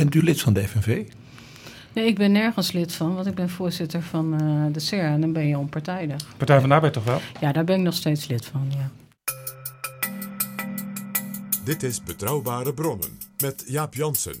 Bent u lid van de FNV? Nee, ik ben nergens lid van, want ik ben voorzitter van uh, de CER en dan ben je onpartijdig. Partij van de Arbeid toch wel? Ja, daar ben ik nog steeds lid van, ja. Dit is Betrouwbare Bronnen met Jaap Jansen.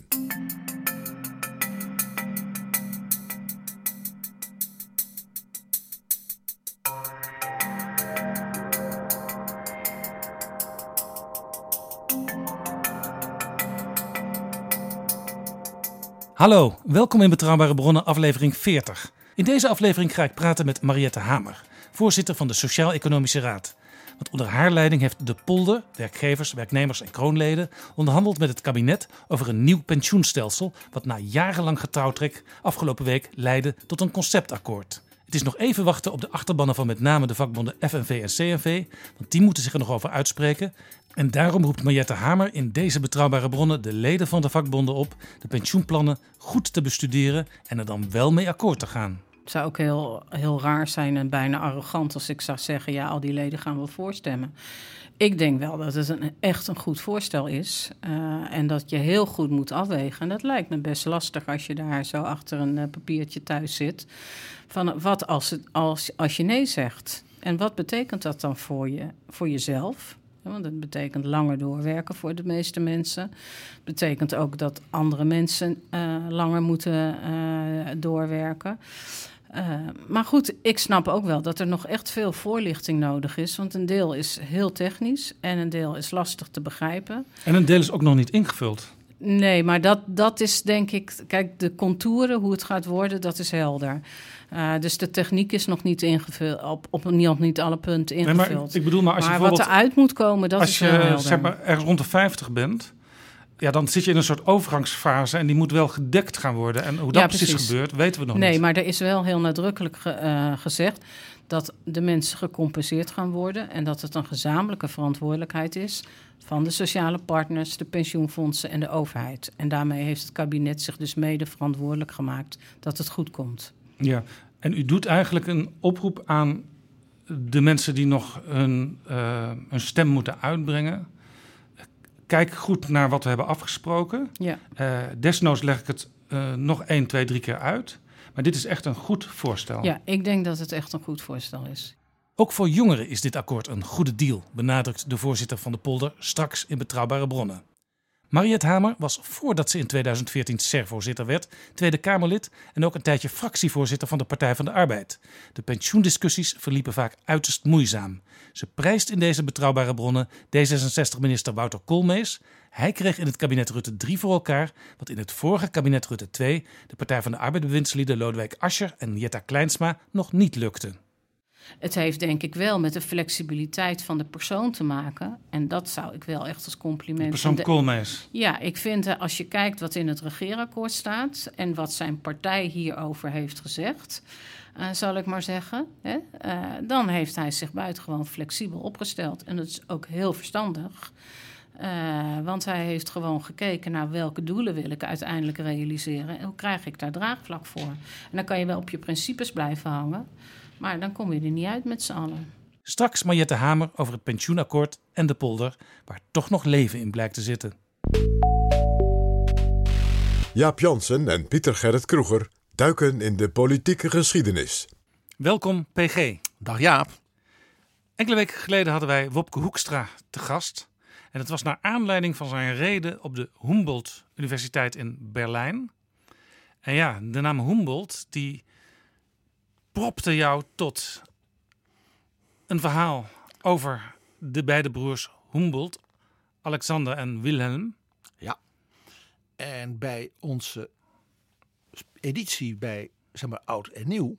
Hallo, welkom in Betrouwbare Bronnen, aflevering 40. In deze aflevering ga ik praten met Mariette Hamer, voorzitter van de Sociaal-Economische Raad. Want onder haar leiding heeft de polder, werkgevers, werknemers en kroonleden onderhandeld met het kabinet over een nieuw pensioenstelsel, wat na jarenlang getrouwtrek afgelopen week leidde tot een conceptakkoord. Het is nog even wachten op de achterbannen van met name de vakbonden FNV en CNV, want die moeten zich er nog over uitspreken. En daarom roept Mariette Hamer in deze betrouwbare bronnen de leden van de vakbonden op de pensioenplannen goed te bestuderen en er dan wel mee akkoord te gaan. Het zou ook heel, heel raar zijn en bijna arrogant als ik zou zeggen: ja, al die leden gaan wel voorstemmen. Ik denk wel dat het een, echt een goed voorstel is. Uh, en dat je heel goed moet afwegen. En dat lijkt me best lastig als je daar zo achter een uh, papiertje thuis zit. Van wat als, het, als, als je nee zegt? En wat betekent dat dan voor, je, voor jezelf? Want het betekent langer doorwerken voor de meeste mensen. Het betekent ook dat andere mensen uh, langer moeten doorwerken. Uh, maar goed, ik snap ook wel dat er nog echt veel voorlichting nodig is. Want een deel is heel technisch en een deel is lastig te begrijpen. En een deel is ook nog niet ingevuld. Nee, maar dat, dat is denk ik. Kijk, de contouren, hoe het gaat worden, dat is helder. Uh, dus de techniek is nog niet ingevuld, op, op niet, niet alle punten ingevuld. Nee, maar ik bedoel, maar als maar je wat eruit moet komen, dat als is je, zeg maar ergens rond de 50 bent, ja, dan zit je in een soort overgangsfase en die moet wel gedekt gaan worden. En hoe dat Ja, precies. precies. gebeurt, weten we nog Nee, niet. maar er is wel heel nadrukkelijk ge- eh, gezegd dat de mensen gecompenseerd gaan worden en dat het een gezamenlijke verantwoordelijkheid is van de sociale partners, de pensioenfondsen en de overheid. En daarmee heeft het kabinet zich dus mede verantwoordelijk gemaakt dat het goed komt. Ja, en u doet eigenlijk een oproep aan de mensen die nog hun, eh, hun stem moeten uitbrengen. Kijk goed naar wat we hebben afgesproken. Ja. Eh, desnoods leg ik het eh, nog één, twee, drie keer uit. Maar dit is echt een goed voorstel. ja, ik denk dat het echt een goed voorstel is. Ook voor jongeren is dit akkoord een goede deal, benadrukt de voorzitter van de polder straks in betrouwbare bronnen. Mariette Hamer was voordat ze in 2014 SER-voorzitter werd, Tweede Kamerlid en ook een tijdje fractievoorzitter van de Partij van de Arbeid. De pensioendiscussies verliepen vaak uiterst moeizaam. Ze prijst in deze betrouwbare bronnen D66-minister Wouter Koolmees. Hij kreeg in het kabinet Rutte 3 voor elkaar, wat in het vorige kabinet Rutte 2 de Partij van de Arbeid-bewindslieden Lodewijk Asscher en Jetta Kleinsma nog niet lukte. Het heeft denk ik wel met de flexibiliteit van de persoon te maken. En dat zou ik wel echt als compliment... Persoon de- Koolmees. Ja, ik vind eh, als je kijkt wat in het regeerakkoord staat en wat zijn partij hierover heeft gezegd, eh, zal ik maar zeggen, hè, eh, dan heeft hij zich buitengewoon flexibel opgesteld. En dat is ook heel verstandig. Want hij heeft gewoon gekeken naar welke doelen wil ik uiteindelijk realiseren en hoe krijg ik daar draagvlak voor. En dan kan je wel op je principes blijven hangen, maar dan kom je er niet uit met z'n allen. Straks Mariette Hamer over het pensioenakkoord en de polder, waar toch nog leven in blijkt te zitten. Jaap Jansen en Pieter Gerrit Kroeger duiken in de politieke geschiedenis. Welkom PG. Dag Jaap. Enkele weken geleden hadden wij Wopke Hoekstra te gast. En dat was naar aanleiding van zijn reden op de Humboldt Universiteit in Berlijn. En ja, de naam Humboldt die propte jou tot een verhaal over de beide broers Humboldt, Alexander en Wilhelm. En bij onze editie bij zeg maar, Oud en Nieuw,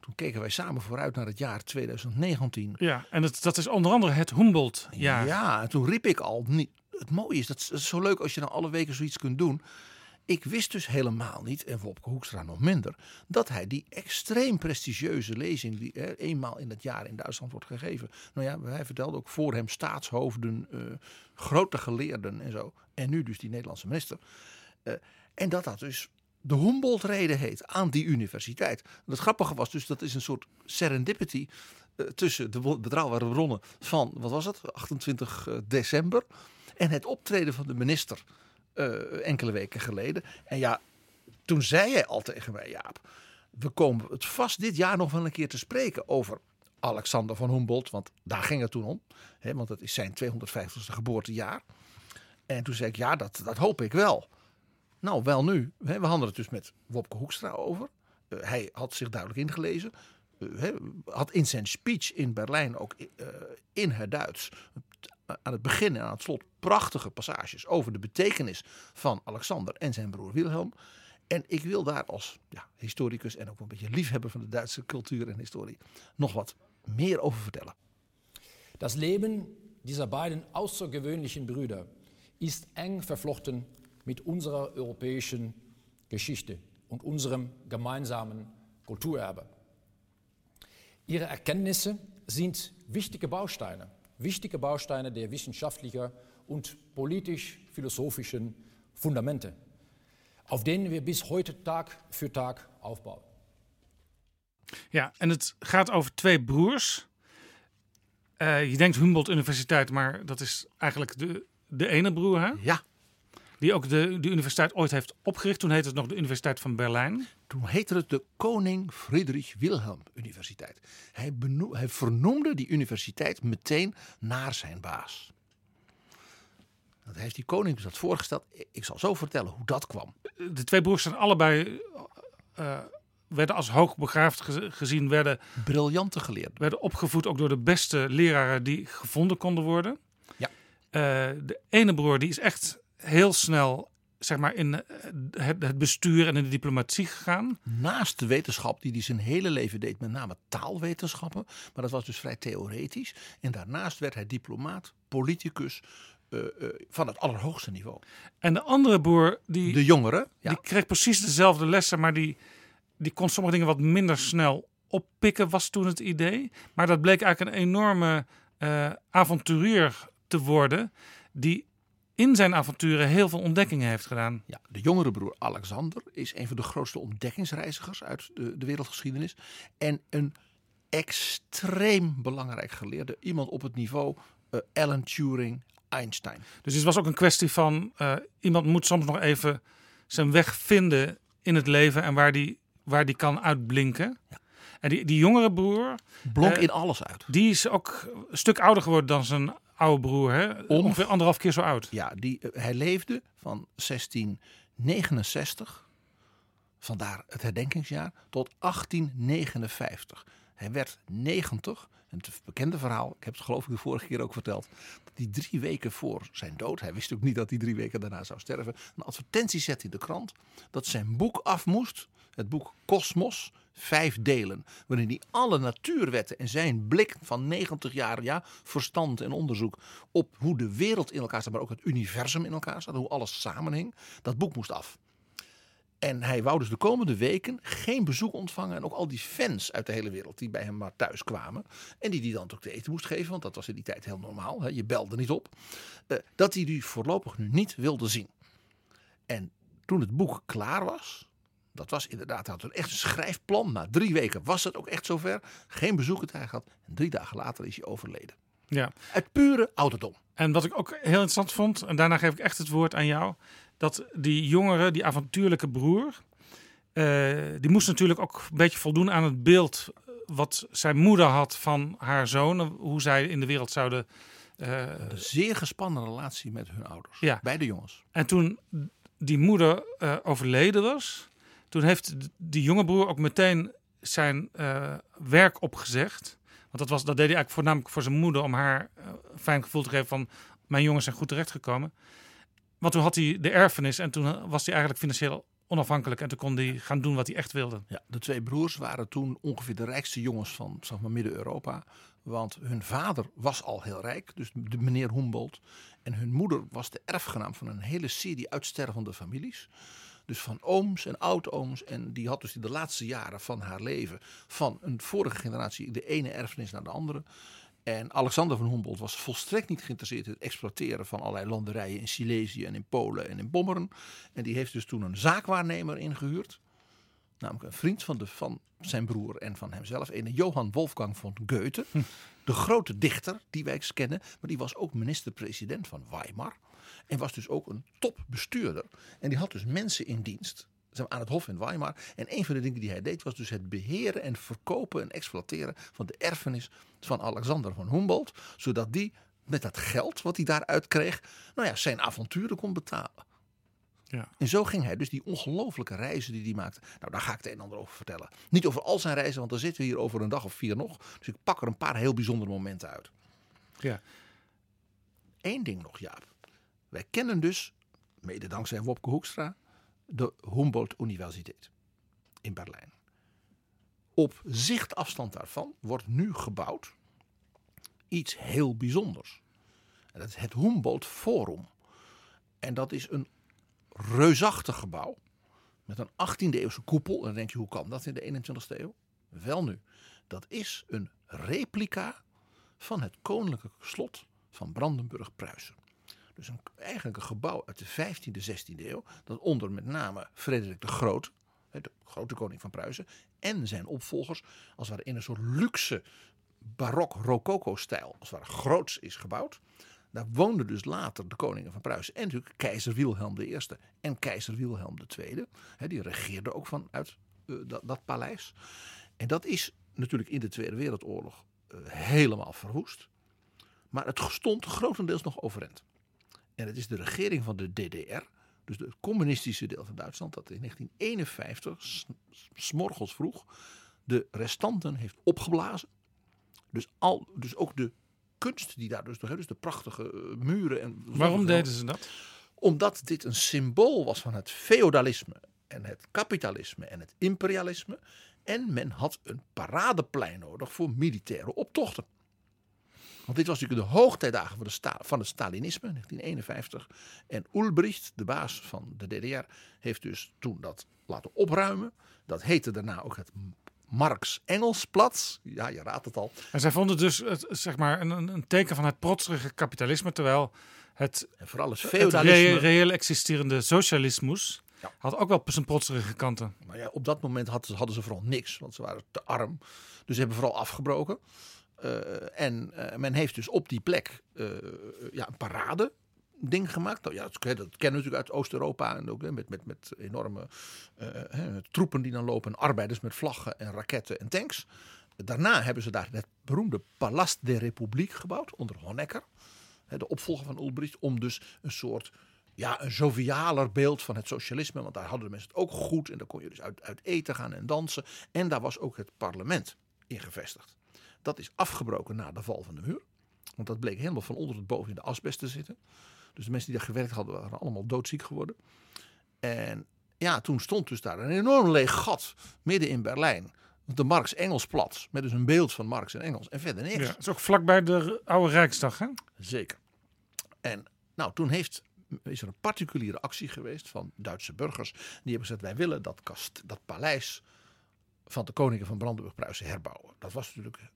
Toen keken wij samen vooruit naar het jaar 2019. Ja, en het, dat is onder andere het Humboldt-jaar. Ja, en toen riep ik al. Niet, het mooie is, dat is zo leuk als je dan alle weken zoiets kunt doen. Ik wist dus helemaal niet, en Wopke Hoekstra nog minder, dat hij die extreem prestigieuze lezing die hè, eenmaal in het jaar in Duitsland wordt gegeven. Nou ja, hij vertelde ook voor hem staatshoofden, uh, grote geleerden en zo. En nu dus die Nederlandse minister. Uh, en dat dat dus de Humboldt-reden heet aan die universiteit. Het grappige was dus, dat is een soort serendipity uh, tussen de betrouwbare bronnen van, wat was het, 28 december. En het optreden van de minister uh, enkele weken geleden. En ja, toen zei hij al tegen mij, Jaap, we komen het vast dit jaar nog wel een keer te spreken over Alexander van Humboldt. Want daar ging het toen om. Hè, want dat is zijn 250ste geboortejaar. En toen zei ik, ja, dat, dat hoop ik wel. Nou, wel nu. We hadden het dus met Wopke Hoekstra over. Uh, hij had zich duidelijk ingelezen. Uh, had in zijn speech in Berlijn ook in het Duits aan het begin en aan het slot prachtige passages over de betekenis van Alexander en zijn broer Wilhelm. En ik wil daar als ja, historicus en ook een beetje liefhebber van de Duitse cultuur en historie nog wat meer over vertellen. Das Leben dieser beiden außergewöhnlichen Brüder ist eng verflochten mit unserer europäischen Geschichte und unserem gemeinsamen Kulturerbe. Ihre Erkenntnisse sind wichtige Bausteine wichtige Bausteine der wissenschaftlichen und politisch-philosophischen Fundamente, auf denen wir bis heute Tag für Tag aufbauen. Ja, en het gaat over twee broers. Uh, je denkt Humboldt Universiteit, maar dat is eigenlijk de, de ene broer, hè? Ja. Die ook de, de universiteit ooit heeft opgericht. Toen heette het nog de Universiteit van Berlijn. Toen heette het de Koning Friedrich Wilhelm Universiteit. Hij, hij vernoemde die universiteit meteen naar zijn baas. Dat heeft die koning dus dat voorgesteld. Ik zal zo vertellen hoe dat kwam. De twee broers zijn allebei... Uh, werden als hoogbegaafd gezien, werden... Briljante geleerden. Werden opgevoed ook door de beste leraren die gevonden konden worden. Ja. Uh, de ene broer die is echt heel snel zeg maar, in het, het, bestuur en in de diplomatie gegaan. Naast de wetenschap die hij zijn hele leven deed, met name taalwetenschappen. Maar dat was dus vrij theoretisch. En daarnaast werd hij diplomaat, politicus. Uh, uh, van het allerhoogste niveau. En de andere boer, die, de jongere, ja. die kreeg precies dezelfde lessen, maar die, die kon sommige dingen wat minder snel oppikken, was toen het idee. Maar dat bleek eigenlijk een enorme uh, avonturier te worden, die in zijn avonturen heel veel ontdekkingen heeft gedaan. Ja, de jongere broer Alexander is een van de grootste ontdekkingsreizigers uit de, de wereldgeschiedenis. En een extreem belangrijk geleerde. Iemand op het niveau uh, Alan Turing, Einstein. Dus het was ook een kwestie van uh, iemand moet soms nog even zijn weg vinden in het leven en waar die, waar die kan uitblinken. Ja. En die, die jongere broer. Blonk uh, in alles uit. Die is ook een stuk ouder geworden dan zijn oude broer, hè? ongeveer anderhalf keer zo oud. Ja, die, hij leefde van 1669, vandaar het herdenkingsjaar, tot 1859. Hij werd 90. En het bekende verhaal, ik heb het geloof ik de vorige keer ook verteld, dat hij drie weken voor zijn dood, hij wist ook niet dat hij drie weken daarna zou sterven, een advertentie zette in de krant dat zijn boek af moest, het boek Kosmos, vijf delen. Waarin hij alle natuurwetten en zijn blik van 90 jaar ja, verstand en onderzoek op hoe de wereld in elkaar staat, maar ook het universum in elkaar staat, hoe alles samenhing. Dat boek moest af. En hij wou dus de komende weken geen bezoek ontvangen. En ook al die fans uit de hele wereld die bij hem maar thuis kwamen. En die hij dan ook te eten moest geven, want dat was in die tijd heel normaal. Hè? Je belde niet op. Uh, dat hij die voorlopig nu niet wilde zien. En toen het boek klaar was, dat was inderdaad, hij had een echt schrijfplan. Na drie weken was het ook echt zover. Geen bezoeken gehad. En drie dagen later is hij overleden. Ja. Uit pure ouderdom. En wat ik ook heel interessant vond, en daarna geef ik echt het woord aan jou. Dat die jongere, die avontuurlijke broer, uh, die moest natuurlijk ook een beetje voldoen aan het beeld wat zijn moeder had van haar zoon. Hoe zij in de wereld zouden... Uh, een zeer gespannen relatie met hun ouders. Ja. Beide jongens. En toen die moeder uh, overleden was, toen heeft die jonge broer ook meteen zijn uh, werk opgezegd. Want dat, was, dat deed hij eigenlijk voornamelijk voor zijn moeder om haar een fijn gevoel te geven van mijn jongens zijn goed terechtgekomen. Want toen had hij de erfenis en toen was hij eigenlijk financieel onafhankelijk en toen kon hij gaan doen wat hij echt wilde. Ja, de twee broers waren toen ongeveer de rijkste jongens van zeg maar, Midden-Europa. Want hun vader was al heel rijk, dus de meneer Humboldt. En hun moeder was de erfgenaam van een hele serie uitstervende families. Dus van ooms en oudooms. En die had dus in de laatste jaren van haar leven van een vorige generatie de ene erfenis naar de andere. En Alexander van Humboldt was volstrekt niet geïnteresseerd in het exploiteren van allerlei landerijen in Silesië en in Polen en in Pommeren. En die heeft dus toen een zaakwaarnemer ingehuurd. Namelijk een vriend van, de, van zijn broer en van hemzelf. Een Johann Wolfgang von Goethe. De grote dichter die wij kennen. Maar die was ook minister-president van Weimar. En was dus ook een topbestuurder. En die had dus mensen in dienst aan het Hof in Weimar. En een van de dingen die hij deed was dus het beheren en verkopen en exploiteren van de erfenis van Alexander van Humboldt. Zodat die met dat geld wat hij daaruit kreeg, nou ja, zijn avonturen kon betalen. Ja. En zo ging hij dus die ongelofelijke reizen die hij maakte. Nou, daar ga ik het een en ander over vertellen. Niet over al zijn reizen, want dan zitten we hier over een dag of vier nog. Dus ik pak er een paar heel bijzondere momenten uit. Ja. Eén ding nog, Jaap. Wij kennen dus, mede dankzij Wopke Hoekstra, de Humboldt-universiteit in Berlijn. Op zichtafstand daarvan wordt nu gebouwd iets heel bijzonders. En dat is het Humboldt Forum. En dat is een reusachtig gebouw met een 18e eeuwse koepel. En dan denk je, hoe kan dat in de 21e eeuw? Wel nu, dat is een replica van het koninklijke slot van Brandenburg-Pruisen. Dus eigenlijk een gebouw uit de 15e, 16e eeuw. Dat onder met name Frederik de Groot, de grote koning van Pruisen. En zijn opvolgers als het ware in een soort luxe barok rococo-stijl. Als het ware groots is gebouwd. Daar woonden dus later de koningen van Pruisen. En natuurlijk keizer Wilhelm I en keizer Wilhelm II. Die regeerden ook vanuit uh, dat, dat, paleis. En dat is natuurlijk in de Tweede Wereldoorlog uh, helemaal verwoest. Maar het stond grotendeels nog overeind. En het is de regering van de DDR, dus het communistische deel van Duitsland, dat in 1951, smorgels vroeg, de restanten heeft opgeblazen. Dus, al, dus ook de kunst die daar dus nog, dus de prachtige eh, muren. En Waarom deden ze dat? Omdat dit een symbool was van het feodalisme en het kapitalisme en het imperialisme. En men had een paradeplein nodig voor militaire optochten. Want dit was natuurlijk de hoogtijdagen van, de van het Stalinisme, 1951. En Ulbricht, de baas van de DDR, heeft dus toen dat laten opruimen. Dat heette daarna ook het Marx-Engelsplatz. Ja, je raadt het al. En zij vonden dus het, zeg maar een, een teken van het protserige kapitalisme, terwijl het, en vooral het feudalisme, het reëel existerende socialismus ja. had ook wel zijn protserige kanten. Maar ja, op dat moment hadden, hadden ze vooral niks, want ze waren te arm. Dus ze hebben vooral afgebroken. Uh, en uh, men heeft dus op die plek uh, ja, een parade ding gemaakt. Nou, ja, dat, kennen we natuurlijk uit Oost-Europa. En ook met, met, met enorme troepen die dan lopen. Arbeiders met vlaggen en raketten en tanks. Daarna hebben ze daar het beroemde Palast de Republiek gebouwd. Onder Honecker. De opvolger van Ulbricht. Om dus een soort ja, een jovialer beeld van het socialisme. Want daar hadden de mensen het ook goed. En daar kon je dus uit, uit eten gaan en dansen. En daar was ook het parlement in gevestigd. Dat is afgebroken na de val van de muur. Want dat bleek helemaal van onder het boven in de asbest te zitten. Dus de mensen die daar gewerkt hadden, waren allemaal doodziek geworden. En ja, toen stond dus daar een enorm leeg gat midden in Berlijn. De Marx Engelsplatz. Met dus een beeld van Marx en Engels. En verder niks. Ja, dat is ook vlakbij de oude Rijksdag, hè? Zeker. En nou, toen heeft, is er een particuliere actie geweest van Duitse burgers. Die hebben gezegd, wij willen dat, kast, dat paleis van de koningen van Brandenburg-Pruisen herbouwen. Dat was natuurlijk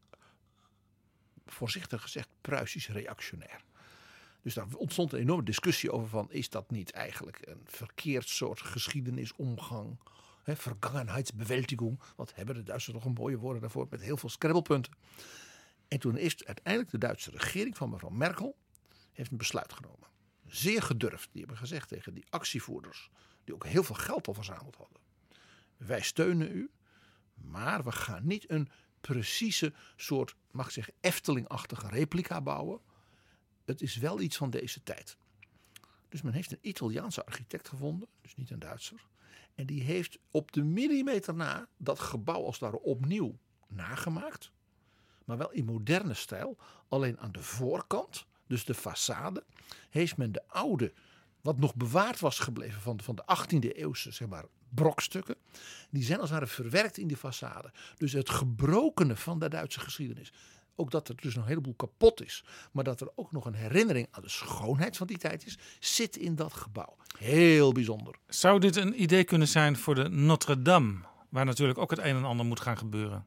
voorzichtig gezegd Pruisisch reactionair. Dus daar ontstond een enorme discussie over van is dat niet eigenlijk een verkeerd soort geschiedenisomgang, hè, vergangenheidsbewältigung, wat hebben de Duitsers nog een mooie woorden daarvoor met heel veel scrabbelpunten. En toen is uiteindelijk de Duitse regering van mevrouw Merkel heeft een besluit genomen. Zeer gedurfd. Die hebben gezegd tegen die actievoerders, die ook heel veel geld al verzameld hadden. Wij steunen u, maar we gaan niet een precieze soort, mag ik zeggen, Efteling-achtige replica bouwen. Het is wel iets van deze tijd. Dus men heeft een Italiaanse architect gevonden, dus niet een Duitser. En die heeft op de millimeter na dat gebouw als daar opnieuw nagemaakt. Maar wel in moderne stijl. Alleen aan de voorkant, dus de façade, heeft men de oude wat nog bewaard was gebleven van, van de 18e eeuwse zeg maar, brokstukken, die zijn als het ware verwerkt in die façade. Dus het gebrokene van de Duitse geschiedenis. Ook dat er dus nog een heleboel kapot is, maar dat er ook nog een herinnering aan de schoonheid van die tijd is, zit in dat gebouw. Heel bijzonder. Zou dit een idee kunnen zijn voor de Notre Dame, waar natuurlijk ook het een en ander moet gaan gebeuren?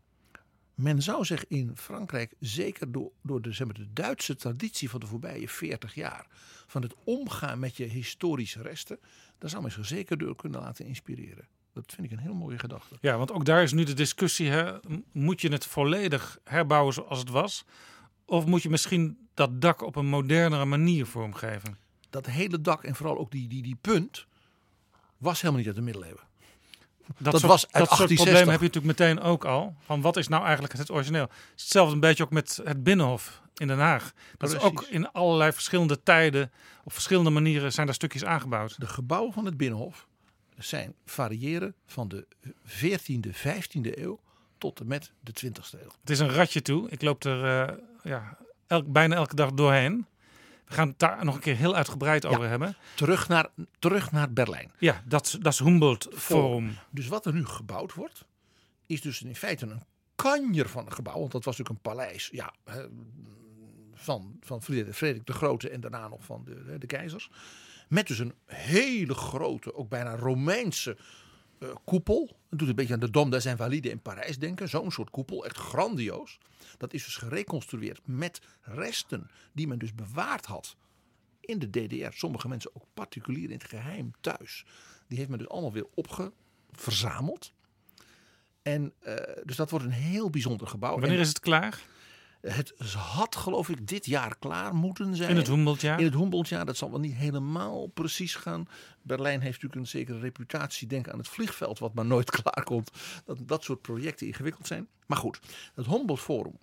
Men zou zich in Frankrijk, zeker door, door de, zeg maar, de Duitse traditie van de voorbije 40 jaar, van het omgaan met je historische resten, daar zou men zich zeker door kunnen laten inspireren. Dat vind ik een heel mooie gedachte. Ja, want ook daar is nu de discussie: hè? moet je het volledig herbouwen zoals het was? Of moet je misschien dat dak op een modernere manier vormgeven? Dat hele dak en vooral ook die, die, die punt was helemaal niet uit de middeleeuwen. Dat, Dat soort, was uit dat soort 1860. problemen heb je natuurlijk meteen ook al. Van wat is nou eigenlijk het origineel? Hetzelfde een beetje ook met het Binnenhof in Den Haag. Dat is ook in allerlei verschillende tijden, op verschillende manieren zijn daar stukjes aangebouwd. De gebouwen van het Binnenhof zijn variëren van de 14e, 15e eeuw tot en met de 20e eeuw. Het is een ratje toe. Ik loop er eh, ja, elk, bijna elke dag doorheen. We gaan het daar nog een keer heel uitgebreid over hebben. Terug naar, terug naar Berlijn. Ja, dat, dat is Humboldt Forum. Dus wat er nu gebouwd wordt, is dus in feite een kanjer van een gebouw. Want dat was natuurlijk een paleis ja, van, van Frederik de Grote en daarna nog van de, de keizers. Met dus een hele grote, ook bijna Romeinse eh, koepel. Het doet een beetje aan de Dom des Invalides in Parijs denken. Zo'n soort koepel, echt grandioos. Dat is dus gereconstrueerd met resten die men dus bewaard had in de DDR. Sommige mensen ook particulier in het geheim thuis. Die heeft men dus allemaal weer opgeverzameld. En eh, dus dat wordt een heel bijzonder gebouw. Wanneer En is het klaar? het had geloof ik dit jaar klaar moeten zijn. In het Humboldtjaar? In het Humboldtjaar, dat zal wel niet helemaal precies gaan. Berlijn heeft natuurlijk een zekere reputatie. Denk aan het vliegveld, wat maar nooit klaar komt. Dat dat soort projecten ingewikkeld zijn. Maar goed, het Humboldt Forum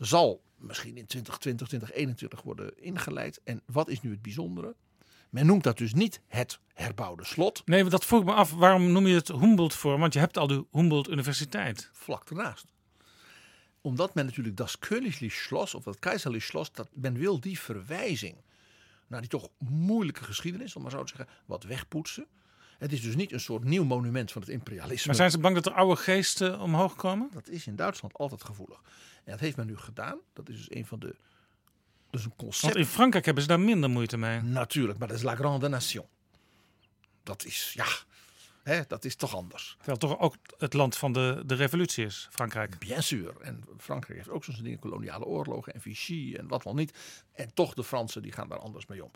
zal misschien in 2020, 2021 worden ingeleid. En wat is nu het bijzondere? Men noemt dat dus niet het herbouwde slot, Nee, dat vroeg ik me af. Waarom noem je het Humboldt Forum? Want je hebt al de Humboldt Universiteit. vlak ernaast. Omdat men natuurlijk das Königlich Schloss of dat keizerlich Schloss, dat men wil die verwijzing naar die toch moeilijke geschiedenis, om maar zo te zeggen, wat wegpoetsen. Het is dus niet een soort nieuw monument van het imperialisme. Maar zijn ze bang dat er oude geesten omhoog komen? Dat is in Duitsland altijd gevoelig. En dat heeft men nu gedaan. Dat is dus een van de. Dus een Want concept. in Frankrijk hebben ze daar minder moeite mee. Natuurlijk, maar dat is La Grande Nation. Dat is, ja, hè, dat is toch anders. Terwijl toch ook het land van de, de revolutie is, Frankrijk. Bien sûr. En Frankrijk heeft ook zo'n dingen, koloniale oorlogen en Vichy en wat wel niet. En toch de Fransen, die gaan daar anders mee om.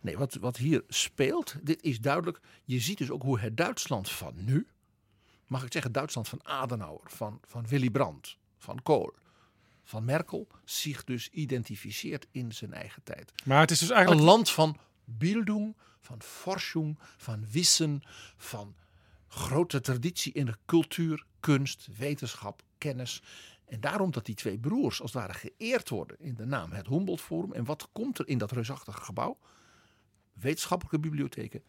Nee, wat, wat hier speelt, dit is duidelijk. Je ziet dus ook hoe het Duitsland van nu, mag ik zeggen, Duitsland van Adenauer, van, van Willy Brandt, van Kohl, van Merkel, zich dus identificeert in zijn eigen tijd. Maar het is dus Een eigenlijk... land van bildung, van forschung, van wissen, van grote traditie in de cultuur, kunst, wetenschap, kennis. En daarom dat die twee broers als het ware geëerd worden in de naam het Humboldt Forum. En wat komt er in dat reusachtige gebouw? Wetenschappelijke bibliotheken,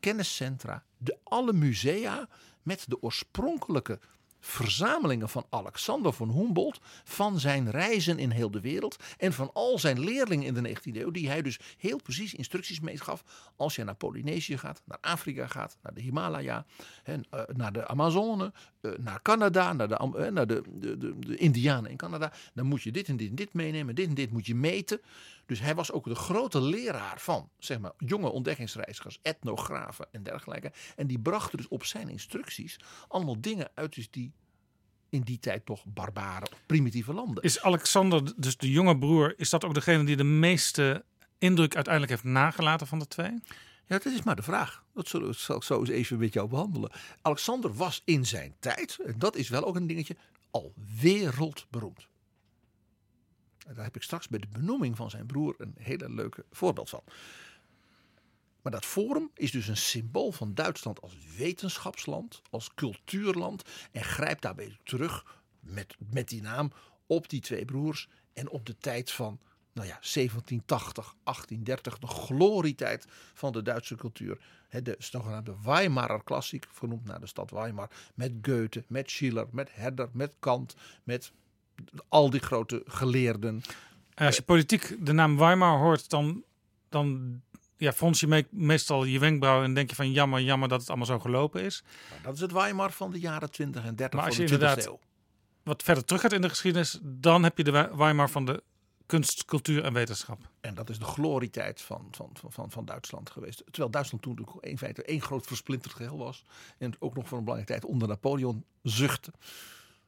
kenniscentra, de alle musea met de oorspronkelijke verzamelingen van Alexander von Humboldt, van zijn reizen in heel de wereld en van al zijn leerlingen in de 19e eeuw, die hij dus heel precies instructies meegaf. Als je naar Polynesië gaat, naar Afrika gaat, naar de Himalaya, en, eh, naar de Amazone, naar Canada, naar, de, eh, naar de, de, de, Indianen in Canada, dan moet je dit en dit en dit meenemen, dit en dit moet je meten. Dus hij was ook de grote leraar van zeg maar, jonge ontdekkingsreizigers, etnografen en dergelijke. En die brachten dus op zijn instructies allemaal dingen uit dus die in die tijd toch barbare, primitieve landen. Is Alexander, dus de jonge broer, is dat ook degene die de meeste indruk uiteindelijk heeft nagelaten van de twee? Ja, dat is maar de vraag. Dat zal ik zo eens even met jou behandelen. Alexander was in zijn tijd, en dat is wel ook een dingetje, al wereldberoemd. En daar heb ik straks bij de benoeming van zijn broer een hele leuke voorbeeld van. Maar dat forum is dus een symbool van Duitsland als wetenschapsland, als cultuurland. En grijpt daarbij terug met, met die naam op die twee broers en op de tijd van nou ja, 1780, 1830, de glorietijd van de Duitse cultuur. De zogenaamde Weimarer klassiek, vernoemd naar de stad Weimar. Met Goethe, met Schiller, met Herder, met Kant, met al die grote geleerden. En als je politiek de naam Weimar hoort, dan, dan ja, frons je me- meestal je wenkbrauwen en denk je van jammer, jammer dat het allemaal zo gelopen is. Maar dat is het Weimar van de jaren 20 en 30 Maar als van je de 20e inderdaad- eeuw. Wat verder terug gaat in de geschiedenis, dan heb je de We- Weimar van de kunst, cultuur en wetenschap. En dat is de glorietijd van, van, van, van, Duitsland geweest. Terwijl Duitsland toen natuurlijk in feite één groot versplinterd geheel was. En ook nog voor een belangrijke tijd onder Napoleon zuchtte.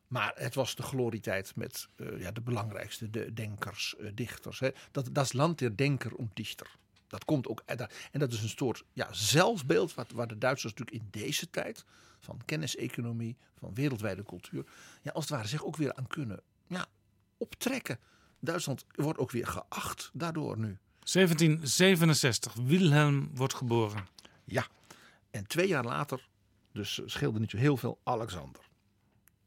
Maar het was de glorietijd met eh, ja, de belangrijkste de denkers, eh, dichters. Hè. Dat, dat is land der denker en dichter. Dat komt ook. En dat is een soort ja, zelfbeeld wat, waar de Duitsers natuurlijk in deze tijd van kenniseconomie, van wereldwijde cultuur, ja, als het ware zich ook weer aan kunnen ja, optrekken. Duitsland wordt ook weer geacht daardoor nu. 1767, Wilhelm wordt geboren. Ja, en twee jaar later, dus scheelde niet zo heel veel, Alexander.